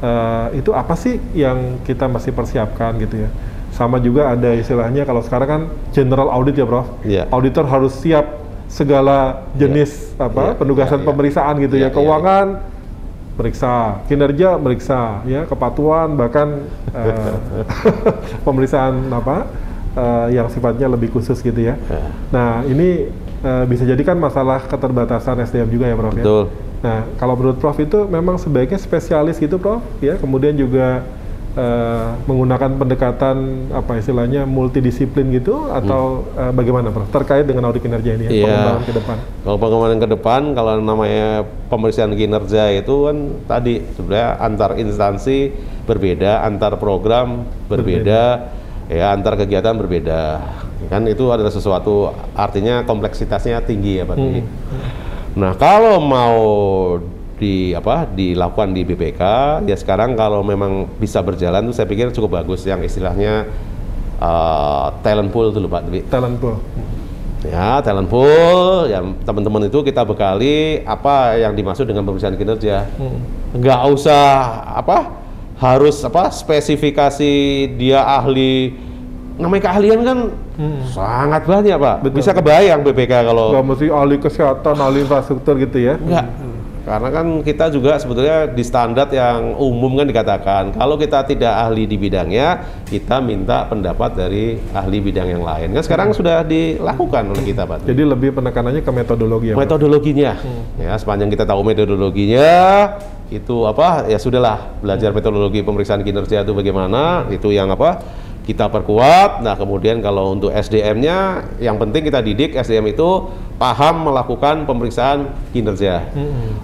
[SPEAKER 2] Uh, itu apa sih yang kita masih persiapkan gitu ya? Sama juga ada istilahnya kalau sekarang kan general audit ya, Prof.
[SPEAKER 3] Iya.
[SPEAKER 2] Auditor harus siap segala jenis apa
[SPEAKER 3] Iya,
[SPEAKER 2] penugasan
[SPEAKER 3] iya, iya.
[SPEAKER 2] pemeriksaan gitu
[SPEAKER 3] Iya,
[SPEAKER 2] ya,
[SPEAKER 3] iya,
[SPEAKER 2] keuangan periksa, kinerja meriksa, ya kepatuhan bahkan eh, pemeriksaan apa eh, yang sifatnya lebih khusus gitu ya.
[SPEAKER 3] Ya.
[SPEAKER 2] Nah ini eh, bisa jadi kan masalah keterbatasan SDM juga ya Prof ya.
[SPEAKER 3] betul
[SPEAKER 2] Nah kalau menurut Prof itu memang sebaiknya spesialis gitu Prof ya, kemudian juga eh, menggunakan pendekatan apa istilahnya multidisiplin gitu atau eh, bagaimana Prof terkait dengan audit kinerja ini ya,
[SPEAKER 3] Iya.
[SPEAKER 2] pengembangan ke depan.
[SPEAKER 3] Kalau pengembangan ke depan, kalau namanya pemeriksaan kinerja itu kan tadi sebenarnya antar instansi berbeda, antar program berbeda, ya antar kegiatan berbeda. Kan itu adalah sesuatu artinya kompleksitasnya tinggi ya Pak. Dwi. Nah kalau mau di apa dilakukan di BPK ya sekarang kalau memang bisa berjalan tuh saya pikir cukup bagus yang istilahnya uh, talent pool dulu Pak.
[SPEAKER 2] Talent pool.
[SPEAKER 3] Ya, talent pool, ya teman-teman itu kita bekali apa yang dimaksud dengan pemeriksaan kinerja. Nggak usah apa harus apa spesifikasi dia ahli namanya keahlian kan sangat banyak pak.
[SPEAKER 2] Betul.
[SPEAKER 3] Bisa kebayang BPK kalau
[SPEAKER 2] Nggak mesti ahli kesehatan, ahli infrastruktur gitu ya.
[SPEAKER 3] Enggak. Karena kan kita juga sebetulnya di standar yang umum kan dikatakan kalau kita tidak ahli di bidangnya, kita minta pendapat dari ahli bidang yang lain. Kan sekarang sudah dilakukan oleh kita, Pak.
[SPEAKER 2] Jadi lebih penekanannya ke metodologi ya.
[SPEAKER 3] Metodologinya ya sepanjang kita tahu metodologinya itu apa ya sudahlah belajar metodologi pemeriksaan kinerja itu bagaimana itu yang apa kita perkuat nah kemudian kalau untuk SDM-nya yang penting kita didik SDM itu paham melakukan pemeriksaan kinerja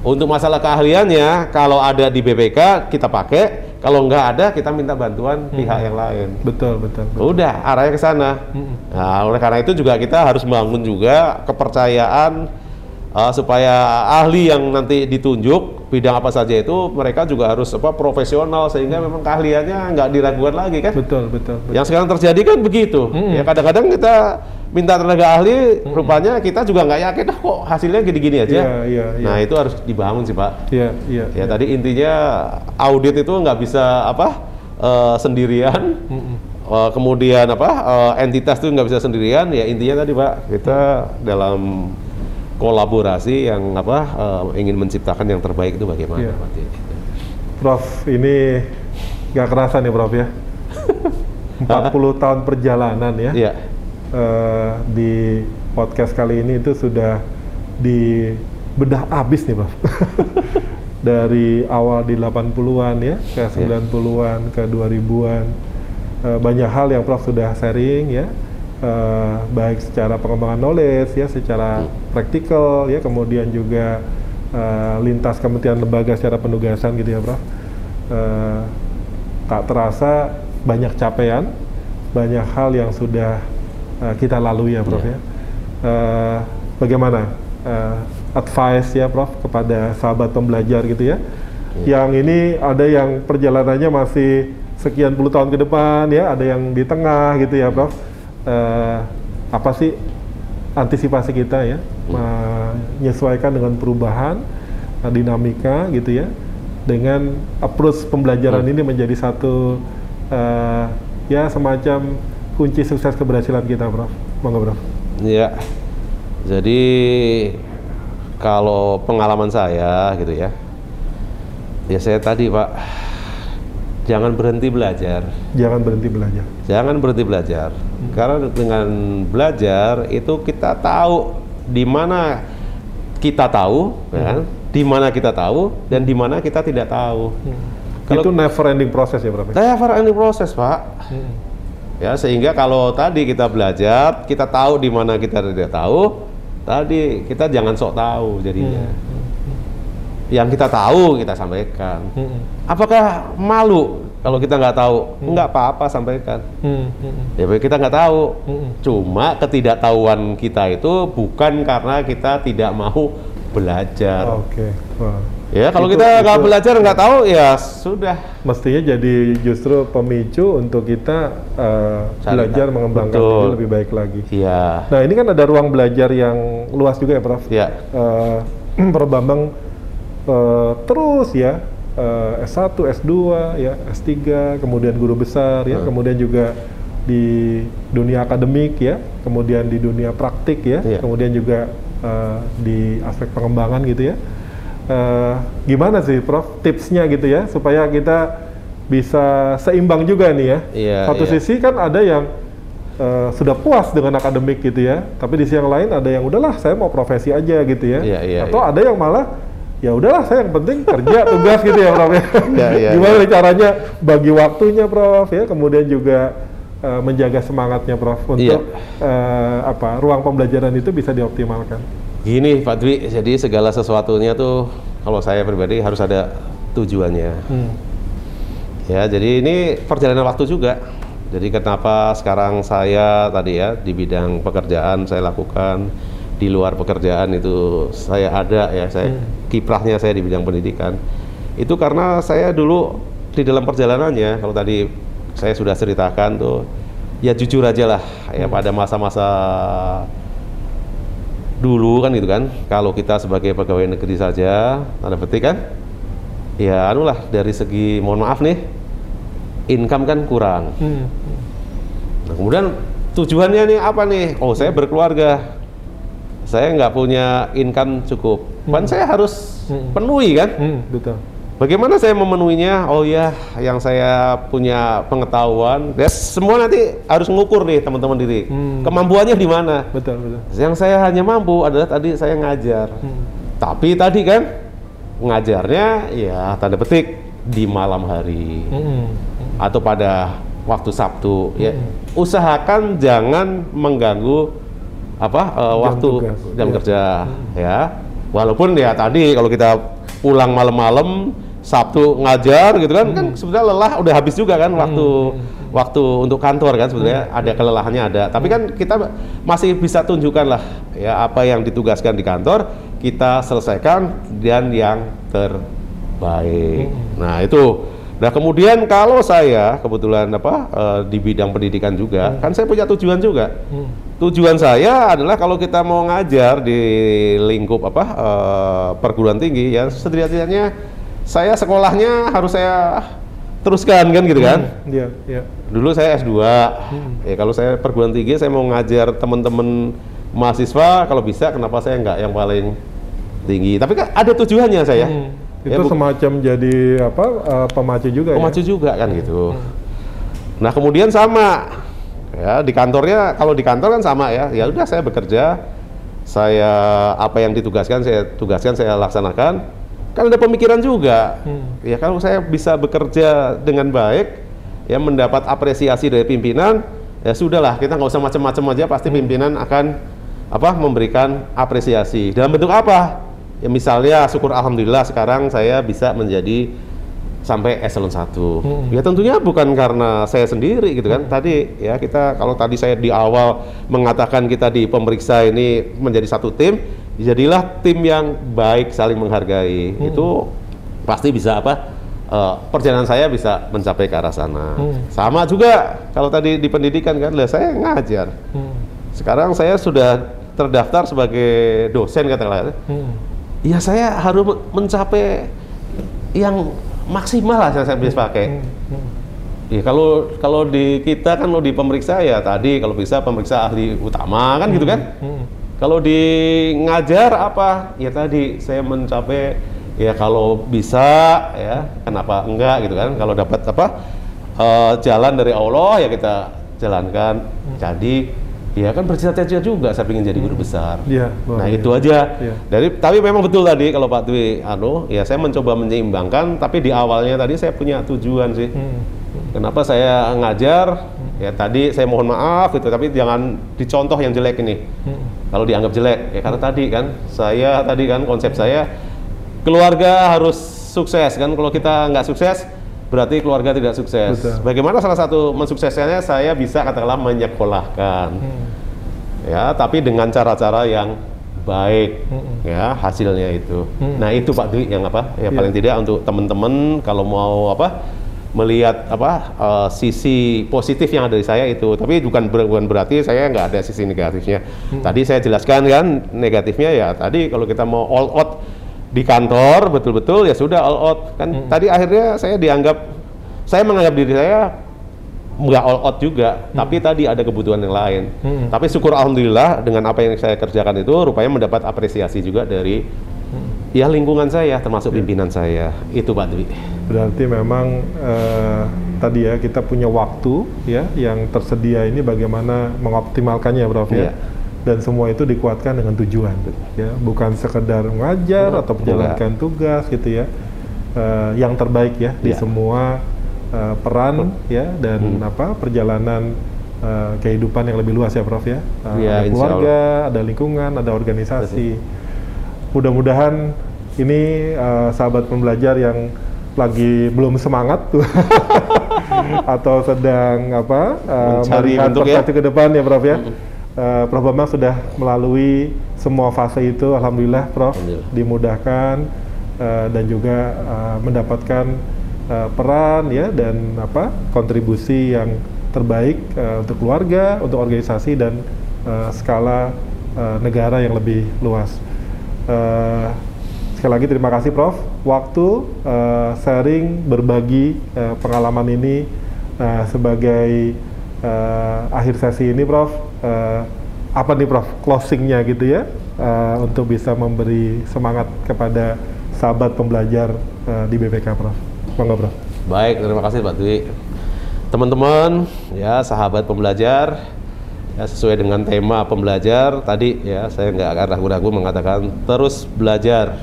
[SPEAKER 3] untuk masalah keahliannya kalau ada di BPK kita pakai kalau nggak ada kita minta bantuan pihak yang lain
[SPEAKER 2] Betul, betul. betul.
[SPEAKER 3] Udah, arahnya ke sana. Nah, oleh karena itu juga kita harus membangun juga kepercayaan uh, supaya ahli yang nanti ditunjuk bidang apa saja itu mereka juga harus apa profesional sehingga memang keahliannya nggak diragukan lagi kan.
[SPEAKER 2] Betul, betul. betul.
[SPEAKER 3] Yang sekarang terjadi kan begitu. Ya kadang-kadang kita minta tenaga ahli, rupanya kita juga nggak yakin "Ah, kok hasilnya gini-gini aja.
[SPEAKER 2] Iya, iya, iya.
[SPEAKER 3] Nah itu harus dibangun sih pak.
[SPEAKER 2] Iya, iya.
[SPEAKER 3] Ya tadi intinya audit itu nggak bisa apa eh, sendirian. Eh, kemudian apa eh, entitas itu nggak bisa sendirian. Ya intinya tadi pak kita dalam kolaborasi yang apa eh, ingin menciptakan yang terbaik itu bagaimana?
[SPEAKER 2] Iya.
[SPEAKER 3] Pak?
[SPEAKER 2] Prof, ini nggak kerasa nih Prof ya. 40 tahun perjalanan ya.
[SPEAKER 3] Iya.
[SPEAKER 2] Eh, di podcast kali ini itu sudah di bedah abis nih Prof. Dari awal di 80-an ya, ke 90-an, ke 2000-an. Eh, banyak hal yang Prof sudah sharing ya. Eh, baik secara pengembangan knowledge ya, secara praktikal ya, kemudian juga eh, lintas kementerian lembaga secara penugasan gitu ya, Prof. Eh, tak terasa banyak capaian, banyak hal yang sudah eh, kita lalui ya, Prof
[SPEAKER 3] Iya.
[SPEAKER 2] ya. Eh, bagaimana eh, advice ya, Prof, kepada sahabat pembelajar gitu ya, yang ini ada yang perjalanannya masih sekian puluh tahun ke depan ya, ada yang di tengah gitu ya, Prof. Eh, apa sih antisipasi kita ya, menyesuaikan dengan perubahan eh, dinamika gitu ya, dengan approach pembelajaran ini menjadi satu eh, ya semacam kunci sukses keberhasilan kita, Prof. Monggo, Prof.
[SPEAKER 3] Ya, jadi kalau pengalaman saya gitu ya, ya saya tadi Pak, jangan berhenti belajar,
[SPEAKER 2] Jangan berhenti belajar.
[SPEAKER 3] Jangan berhenti belajar, karena dengan belajar itu kita tahu di mana kita tahu, ya kan? di mana kita tahu dan di mana kita tidak tahu. Kalau-
[SPEAKER 2] itu never ending proses ya, Prof.
[SPEAKER 3] Never ending proses Pak. Ya sehingga kalau tadi kita belajar, kita tahu di mana kita tidak tahu, tadi kita jangan sok tahu jadinya. yang kita tahu kita sampaikan.
[SPEAKER 2] Hmm.
[SPEAKER 3] Apakah malu kalau kita nggak tahu? Nggak apa-apa sampaikan.
[SPEAKER 2] Hmm. Hmm.
[SPEAKER 3] Ya kita nggak tahu.
[SPEAKER 2] Hmm.
[SPEAKER 3] Cuma ketidaktahuan kita itu bukan karena kita tidak mau belajar.
[SPEAKER 2] Oke. Wah.
[SPEAKER 3] Ya kalau
[SPEAKER 2] Itu-
[SPEAKER 3] kita nggak belajar nggak tahu ya sudah.
[SPEAKER 2] Mestinya jadi justru pemicu untuk kita
[SPEAKER 3] Cari
[SPEAKER 2] belajar mengembangkan
[SPEAKER 3] Betul.
[SPEAKER 2] diri lebih baik lagi.
[SPEAKER 3] Iya.
[SPEAKER 2] Nah ini kan ada ruang belajar yang luas juga ya Prof.
[SPEAKER 3] Iya.
[SPEAKER 2] Eh, Prof Bambang eh, terus ya eh, S1, S2, ya S3, kemudian guru besar ya,
[SPEAKER 3] Hmm.
[SPEAKER 2] kemudian juga di dunia akademik ya, kemudian di dunia praktik ya,
[SPEAKER 3] Iya.
[SPEAKER 2] kemudian juga eh, di aspek pengembangan gitu ya. Eh, gimana sih Prof tipsnya gitu ya supaya kita bisa seimbang juga nih ya.
[SPEAKER 3] Iya,
[SPEAKER 2] Satu
[SPEAKER 3] iya.
[SPEAKER 2] sisi kan ada yang eh, sudah puas dengan akademik gitu ya, tapi di sisi yang lain ada yang udahlah saya mau profesi aja gitu ya.
[SPEAKER 3] Iya, iya,
[SPEAKER 2] Atau
[SPEAKER 3] iya.
[SPEAKER 2] ada yang malah ya udahlah saya yang penting kerja tugas gitu ya Prof ya.
[SPEAKER 3] Iya, iya,
[SPEAKER 2] Gimana
[SPEAKER 3] iya.
[SPEAKER 2] nih caranya bagi waktunya Prof ya, kemudian juga eh, menjaga semangatnya Prof untuk
[SPEAKER 3] Iya.
[SPEAKER 2] eh, apa ruang pembelajaran itu bisa dioptimalkan.
[SPEAKER 3] Gini Pak Dwi, jadi segala sesuatunya tuh kalau saya pribadi harus ada tujuannya.
[SPEAKER 2] Hmm.
[SPEAKER 3] Ya, jadi ini perjalanan waktu juga. Jadi kenapa sekarang saya tadi ya di bidang pekerjaan saya lakukan, di luar pekerjaan itu saya ada ya, saya kiprahnya saya di bidang pendidikan. Itu karena saya dulu di dalam perjalanannya, kalau tadi saya sudah ceritakan tuh, ya jujur aja lah ya pada masa-masa dulu kan gitu kan, kalau kita sebagai pegawai negeri saja, tanda petik kan, ya anulah dari segi mohon maaf nih income kan kurang.
[SPEAKER 2] Hmm.
[SPEAKER 3] nah, kemudian tujuannya nih apa nih? Oh saya berkeluarga saya nggak punya income cukup kan saya harus
[SPEAKER 2] Hmm.
[SPEAKER 3] penuhi kan
[SPEAKER 2] Hmm, betul.
[SPEAKER 3] bagaimana saya memenuhinya oh ya yang saya punya pengetahuan ya semua nanti harus mengukur nih teman-teman diri
[SPEAKER 2] Hmm.
[SPEAKER 3] kemampuannya di mana
[SPEAKER 2] Betul, betul.
[SPEAKER 3] yang saya hanya mampu adalah tadi saya ngajar
[SPEAKER 2] Hmm.
[SPEAKER 3] tapi tadi kan ngajarnya ya tanda petik di malam hari
[SPEAKER 2] Hmm.
[SPEAKER 3] atau pada waktu Sabtu ya
[SPEAKER 2] Hmm.
[SPEAKER 3] usahakan jangan mengganggu apa eh,
[SPEAKER 2] Jam
[SPEAKER 3] waktu
[SPEAKER 2] tugas,
[SPEAKER 3] jam
[SPEAKER 2] iya.
[SPEAKER 3] kerja ya walaupun ya tadi kalau kita pulang malam-malam Sabtu ngajar gitu kan kan
[SPEAKER 2] Hmm.
[SPEAKER 3] sebenarnya lelah udah habis juga kan waktu waktu untuk kantor kan sebenarnya
[SPEAKER 2] Hmm.
[SPEAKER 3] ada kelelahannya ada tapi kan kita masih bisa tunjukkan lah ya apa yang ditugaskan di kantor kita selesaikan dan yang terbaik
[SPEAKER 2] Hmm.
[SPEAKER 3] nah itu Nah kemudian kalau saya kebetulan apa eh, di bidang pendidikan juga, kan saya punya tujuan juga.
[SPEAKER 2] Hmm.
[SPEAKER 3] Tujuan saya adalah kalau kita mau ngajar di lingkup apa eh, perguruan tinggi, ya setidaknya saya sekolahnya harus saya teruskan kan gitu kan.
[SPEAKER 2] Hmm, Iya, iya.
[SPEAKER 3] Dulu saya S2, ya kalau saya perguruan tinggi saya mau ngajar teman-teman mahasiswa, kalau bisa kenapa saya nggak yang paling tinggi? Tapi kan ada tujuannya saya.
[SPEAKER 2] Hmm.
[SPEAKER 3] Ya,
[SPEAKER 2] Itu
[SPEAKER 3] bu-
[SPEAKER 2] semacam jadi apa eh, pemacu juga
[SPEAKER 3] pemacu
[SPEAKER 2] ya.
[SPEAKER 3] juga kan gitu. Nah kemudian sama. Ya di kantornya kalau di kantor kan sama ya. Ya udah saya bekerja. Saya apa yang ditugaskan saya tugaskan saya laksanakan. Kan ada pemikiran juga.
[SPEAKER 2] Hmm.
[SPEAKER 3] ya kalau saya bisa bekerja dengan baik ya mendapat apresiasi dari pimpinan ya sudahlah kita nggak usah macam-macam aja. Pasti pimpinan akan apa memberikan apresiasi. Dalam bentuk apa ya misalnya syukur alhamdulillah sekarang saya bisa menjadi sampai eselon 1
[SPEAKER 2] Hmm.
[SPEAKER 3] ya tentunya bukan karena saya sendiri gitu kan tadi ya kita kalau tadi saya di awal mengatakan kita di pemeriksa ini menjadi satu tim jadilah tim yang baik saling menghargai itu pasti bisa apa eh, perjalanan saya bisa mencapai ke arah sana
[SPEAKER 2] Hmm.
[SPEAKER 3] sama juga kalau tadi di pendidikan kan lah saya ngajar
[SPEAKER 2] Hmm.
[SPEAKER 3] sekarang saya sudah terdaftar sebagai dosen katakanlah
[SPEAKER 2] Hmm.
[SPEAKER 3] Ya saya harus men- mencapai yang maksimal lah yang saya bisa pakai.
[SPEAKER 2] Hmm. Hmm.
[SPEAKER 3] Ya kalau kalau di kita kan kalau di pemeriksa ya tadi kalau bisa pemeriksa ahli utama kan gitu kan.
[SPEAKER 2] Hmm.
[SPEAKER 3] Kalau di ngajar apa? Ya tadi saya mencapai ya kalau bisa ya kenapa enggak gitu kan. Kalau dapat apa eh, jalan dari Allah ya kita jalankan. Jadi ya kan bercita-cita juga saya ingin jadi guru besar.
[SPEAKER 2] Iya, luar
[SPEAKER 3] Nah
[SPEAKER 2] biasa.
[SPEAKER 3] itu aja.
[SPEAKER 2] Iya.
[SPEAKER 3] Dari tapi memang betul tadi kalau Pak Dwi anu ya saya mencoba menyeimbangkan tapi di awalnya tadi saya punya tujuan sih.
[SPEAKER 2] Hmm.
[SPEAKER 3] Kenapa saya ngajar? Ya tadi saya mohon maaf gitu tapi jangan dicontoh yang jelek ini.
[SPEAKER 2] Hmm.
[SPEAKER 3] Kalau dianggap jelek ya karena tadi kan saya tadi kan konsep saya keluarga harus sukses kan kalau kita nggak sukses berarti keluarga tidak sukses.
[SPEAKER 2] Betul.
[SPEAKER 3] Bagaimana salah satu mensukseskannya saya bisa katakanlah menyekolahkan.
[SPEAKER 2] Hmm.
[SPEAKER 3] Ya, tapi dengan cara-cara yang baik
[SPEAKER 2] Hmm.
[SPEAKER 3] ya hasilnya itu.
[SPEAKER 2] Hmm.
[SPEAKER 3] Nah, itu Pak Dwi yang apa? Ya
[SPEAKER 2] Iya.
[SPEAKER 3] paling tidak untuk teman-teman kalau mau apa melihat apa eh, sisi positif yang ada di saya itu tapi bukan ber- bukan berarti saya nggak ada sisi negatifnya
[SPEAKER 2] Hmm.
[SPEAKER 3] tadi saya jelaskan kan negatifnya ya tadi kalau kita mau all out di kantor betul-betul ya sudah all out kan
[SPEAKER 2] Hmm.
[SPEAKER 3] tadi akhirnya saya dianggap saya menganggap diri saya nggak all out juga tapi tadi ada kebutuhan yang lain
[SPEAKER 2] Hmm.
[SPEAKER 3] tapi syukur alhamdulillah dengan apa yang saya kerjakan itu rupanya mendapat apresiasi juga dari ya lingkungan saya termasuk pimpinan saya itu Pak Dwi
[SPEAKER 2] Berarti memang eh, tadi ya kita punya waktu ya yang tersedia ini bagaimana mengoptimalkannya, Prof ya.
[SPEAKER 3] Iya.
[SPEAKER 2] Dan semua itu dikuatkan dengan tujuan, ya, bukan sekedar mengajar atau menjalankan tugas gitu ya. Eh, yang terbaik ya di
[SPEAKER 3] Iya.
[SPEAKER 2] semua eh, peran ya dan
[SPEAKER 3] Hmm.
[SPEAKER 2] apa perjalanan eh, kehidupan yang lebih luas ya, Prof ya. Eh,
[SPEAKER 3] Iya,
[SPEAKER 2] ada keluarga, ada lingkungan, ada organisasi. Mudah-mudahan ini eh, sahabat pembelajar yang lagi belum semangat tuh atau sedang apa eh,
[SPEAKER 3] Mencari bentuk ya.
[SPEAKER 2] ke depan ya Prof ya. Eh, Prof Bambang sudah melalui semua fase itu, alhamdulillah Prof
[SPEAKER 3] Alhamdulillah.
[SPEAKER 2] dimudahkan eh, dan juga eh, mendapatkan eh, peran ya dan apa kontribusi yang terbaik eh, untuk keluarga, untuk organisasi dan eh, skala eh, negara yang lebih luas. Eh, sekali lagi terima kasih Prof. Waktu eh, sharing berbagi eh, pengalaman ini eh, sebagai eh, akhir sesi ini Prof. eh, apa nih Prof closingnya gitu ya eh, untuk bisa memberi semangat kepada sahabat pembelajar eh, di BPK Prof. Monggo Prof.
[SPEAKER 3] Baik, terima kasih Pak Dwi. Teman-teman, ya sahabat pembelajar, ya sesuai dengan tema pembelajar tadi ya saya nggak akan ragu-ragu mengatakan terus belajar.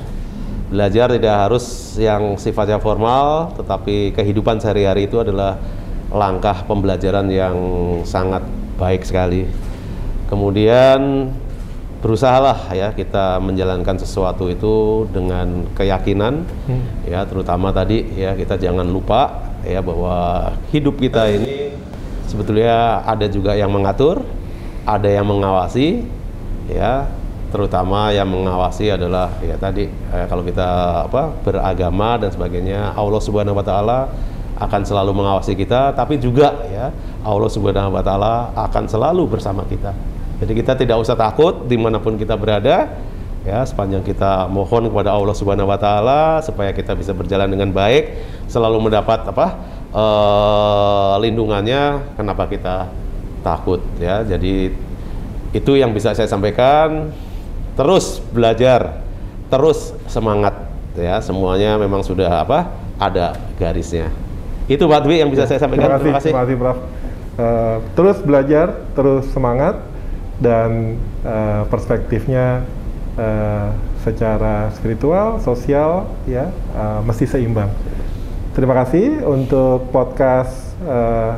[SPEAKER 3] Belajar tidak harus yang sifatnya formal, tetapi kehidupan sehari-hari itu adalah langkah pembelajaran yang sangat baik sekali. Kemudian berusahalah ya kita menjalankan sesuatu itu dengan keyakinan
[SPEAKER 2] Hmm.
[SPEAKER 3] ya terutama tadi ya kita jangan lupa ya bahwa hidup kita ini sebetulnya ada juga yang mengatur, ada yang mengawasi ya terutama yang mengawasi adalah ya tadi eh, kalau kita apa beragama dan sebagainya Allah Subhanahu wa taala akan selalu mengawasi kita tapi juga ya Allah Subhanahu wa taala akan selalu bersama kita. Jadi kita tidak usah takut di mana pun kita berada ya sepanjang kita mohon kepada Allah Subhanahu wa taala supaya kita bisa berjalan dengan baik selalu mendapat apa eh, lindungannya. Kenapa kita takut ya? Jadi itu yang bisa saya sampaikan. Terus belajar terus semangat ya. Semuanya memang sudah apa ada garisnya. Itu Pak Dwi yang bisa saya sampaikan.
[SPEAKER 2] Terima kasih, terima kasih Prof. Eh, terus belajar, terus semangat dan eh, perspektifnya eh, secara spiritual, sosial ya eh, mesti seimbang. Terima kasih untuk podcast eh,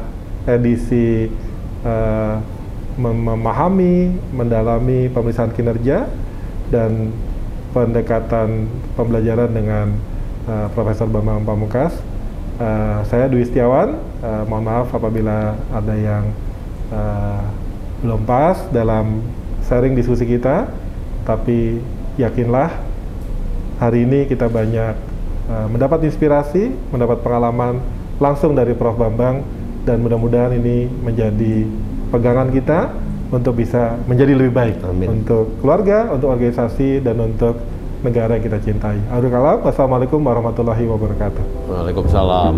[SPEAKER 2] edisi mem- memahami, mendalami pemeriksaan kinerja dan pendekatan pembelajaran dengan eh, Profesor Bambang Pamungkas. Eh, saya Dwi Setiawan. Eh, mohon maaf apabila ada yang eh, belum pas dalam sharing diskusi kita, tapi yakinlah hari ini kita banyak eh, mendapat inspirasi, mendapat pengalaman langsung dari Prof Bambang dan mudah-mudahan ini menjadi pegangan kita untuk bisa menjadi lebih baik
[SPEAKER 3] Amin.
[SPEAKER 2] untuk keluarga, untuk organisasi dan untuk negara yang kita cintai. Kalam, wassalamualaikum warahmatullahi wabarakatuh.
[SPEAKER 3] Waalaikumsalam